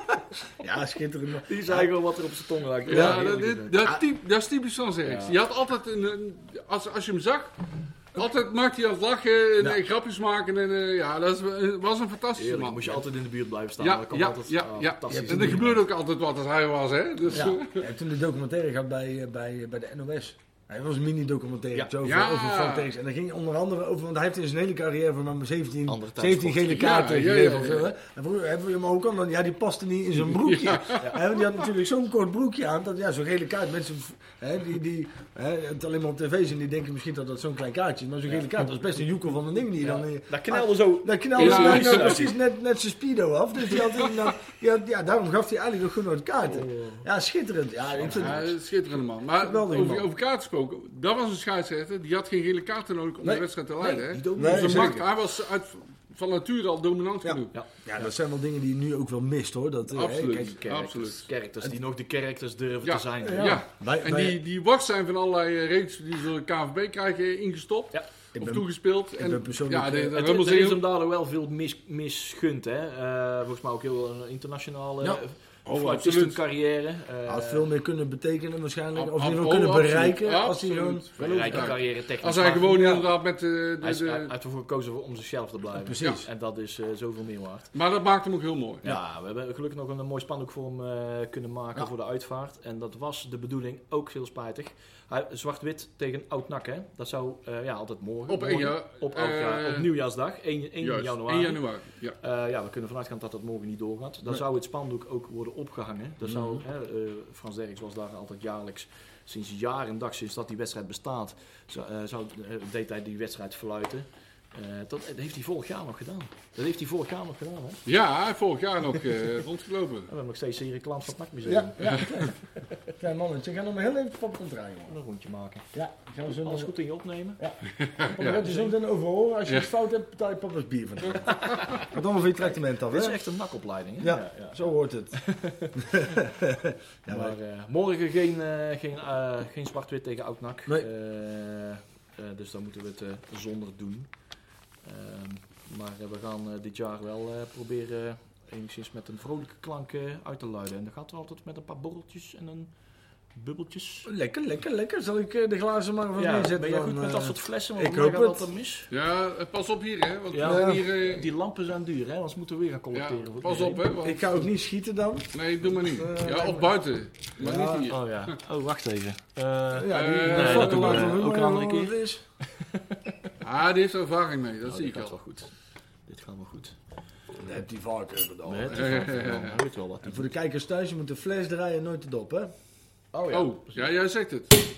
Ja, schitterend.
Die zei gewoon wat er op zijn tong lag.
Ja, dat,
het.
dat, typ- dat is typisch Frans Erks.
Ja.
Die had altijd een, een- als, als je hem zag, Altijd maakt hij aan het lachen en
Ja.
eh, grapjes maken. En, eh, ja, dat is, eh, was een fantastische
Heerlijk,
man.
moest je altijd in de buurt blijven staan.
Ja,
dat
ja,
altijd,
ja,
ah,
ja.
fantastisch.
En er gebeurde ook altijd wat als hij was, hè? Dus,
Ja.
eh,
toen de documentaire gehad bij, eh, bij, eh, bij de NOS. Hij was een mini-documentaire
Ja.
over,
Ja.
over Frank Terks. En daar ging onder andere over, want hij heeft in zijn hele carrière van maar 17,
Andere
17
tijdsport.
gele kaarten
Ja, ja,
gegeven
ja,
of
ja.
zo. Hè? En vroeger hebben we hem ook aan, ja die paste niet in zijn broekje. Want die had natuurlijk zo'n kort broekje aan, dat ja, zo'n gele kaart, mensen hè, die, die hè, het alleen maar op tv zien, die denken misschien dat dat zo'n klein kaartje is. Maar zo'n gele kaart, dat is best een joekel van een ding die dan... eh,
Dat knelde zo.
Dat ze nou precies net, net zijn speedo af. Dus die had inderdaad- die had- ja, daarom gaf hij eigenlijk nog gewoon nooit kaarten. Ja, schitterend. Ja, ik vind
ja, een schitterende man. Maar over,
man.
over kaart gesproken, dat was een scheidsrechter. Die had geen gele kaarten nodig om
Nee.
de wedstrijd te leiden. hè?
Nee,
Dus macht, hij was uit, van nature al dominant
Ja.
genoeg.
Ja.
Ja, dat zijn wel dingen die je nu ook wel mist hoor. Dat, eh,
Absoluut.
kijk,
Characters,
Absoluut.
characters die nog de characters durven
Ja.
te zijn.
Ja.
Wij-
En
wij-
die, die wacht zijn van allerlei eh, regels die ze door de KNVB krijgen ingestopt.
Ja.
Ik
Of
ben-
toegespeeld. En,
ben persoonlijk,
ja, de,
eh,
de
Het, er is hem daardoor wel veel mis, misgund. Hè? Eh, volgens mij ook heel een internationale
Ja.
Oh,
fluitistencarrière. Eh,
had veel meer kunnen betekenen waarschijnlijk. Of in ieder geval kunnen
oh,
bereiken. Als hij gewoon...
Ja.
carrière technisch.
Als hij gewoon
ja,
inderdaad met de,
Hij, is,
de,
hij heeft ervoor gekozen om zichzelf te blijven.
Precies.
En dat is eh, zoveel meer waard.
Maar dat maakt hem ook heel mooi.
Ja, we hebben gelukkig nog een mooi spandoek voor hem eh, kunnen maken
Ja.
voor de uitvaart. En dat was de bedoeling, ook heel spijtig. Hij- Zwart-wit tegen Oud-Nak, hè. Dat zou eh, ja, altijd morgen.
Op
morgen,
1 jaar.
Op,
eh,
op nieuwjaarsdag, 1, 1
juist,
januari.
1 januari. Ja.
Eh, ja, we kunnen vanuit gaan dat dat morgen niet doorgaat. Dan
Nee.
zou het spandoek ook worden opgehangen. Dat zou,
Mhm.
hè, Frans Derks was daar altijd jaarlijks, sinds jaar en dag sinds dat die wedstrijd bestaat, zou, eh, zou, deed hij die wedstrijd fluiten. Eh, dat, dat heeft hij vorig jaar nog gedaan. Dat heeft hij vorig jaar nog gedaan. Hè?
Ja, vorig jaar nog eh, rondgelopen.
we hebben nog steeds die reclame van het NAC-museum.
Ja, ja. Klein, mannetje. Ga nog maar heel even op het draaien. man.
Een rondje maken.
Ja, gaan we zo
Alles goed in je opnemen.
Dan gaat je zo meteen over horen. Als je
Ja.
het fout hebt, betaal je papa's bier van. Gaat allemaal voor je tractement af,
Dit is
hè?
echt een NAC-opleiding. Hè?
Ja, zo hoort het. ja, maar
eh, morgen geen, eh, geen, eh, geen zwart-wit tegen Oud-NAC.
Nee.
Eh, eh, dus dan moeten we het eh, zonder doen. Ehm, maar eh, we gaan eh, dit jaar wel eh, proberen enigszins met een vrolijke klank uit te luiden. En dat gaat wel altijd met een paar borreltjes en een bubbeltjes.
lekker, lekker, lekker. Zal ik de glazen maar van
Ja,
neerzetten
ben
dan,
goed met dat soort flessen? Want
ik
hoop dat
het.
altijd mis.
Ja, pas op hier, hè. Want
Ja.
hier... eh,
Die lampen zijn duur, hè? Anders moeten we weer gaan
ja,
collecteren. voor
pas op, hè. want-
Ik ga ook niet schieten dan.
Nee, doe maar niet. Ja, of buiten. Maar
Ja.
niet hier.
Oh ja. Oh, wacht even. Eh,
Ja, die,
nee,
dat doen we, ook een andere keer.
Ah, die heeft er ervaring mee, dat
oh,
zie
dit
ik
gaat
al.
wel goed. Dit gaat wel goed.
Dat.
Nee,
Ja, ja,
is wel-
ja, ja.
dan weet wel wat.
En voor de kijkers thuis, je moet de fles draaien en nooit de dop, hè?
Oh
Oh, ja, jij zegt het.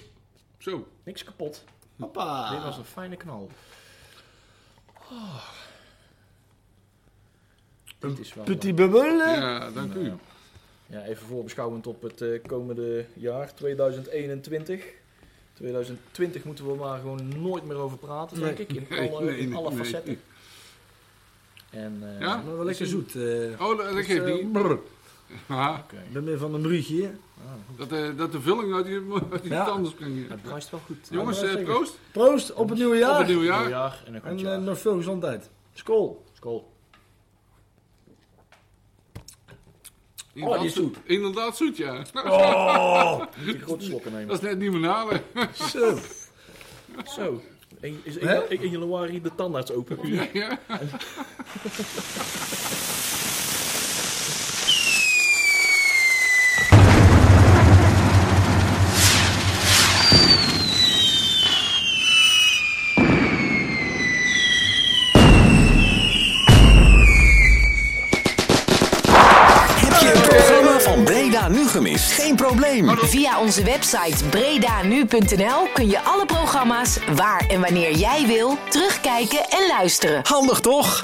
Zo.
Niks kapot.
Hoppa.
Dit was een fijne knal. Oh. Dit is wel...
Petit bubbel.
Ja, dank u.
Ja, even voorbeschouwend op het eh, komende jaar, 2021. 2020 moeten we maar gewoon nooit meer over praten, denk ik. In
Nee,
alle,
nee,
in
nee,
alle
nee.
facetten. En, eh,
Ja?
Maar wel lekker zoet. eh.
Oh, dat,
Dus,
geeft
eh,
niet.
brr.
Ah,
Oké.
Ik ben meer van een bruugje. hè.
Ah,
dat, eh, dat de vulling uit die, uit die
Ja.
tanden springen.
het bruist wel goed.
Jongens, eh, proost.
Proost op het nieuwe jaar.
Op het nieuwe
Nieuw
jaar.
jaar en
nog veel gezondheid. Skool.
School.
Inderdaad
die is zoet.
Inderdaad zoet, ja.
Oh,
Moet je grote slokken nemen.
Dat is net niet meer halen.
zo.
Zo. En- Is
Hè?
1 1 januari de tandarts open?
Ja, ja.
Via onze website bredanu.nl kun je alle programma's waar en wanneer jij wil terugkijken en luisteren.
Handig toch?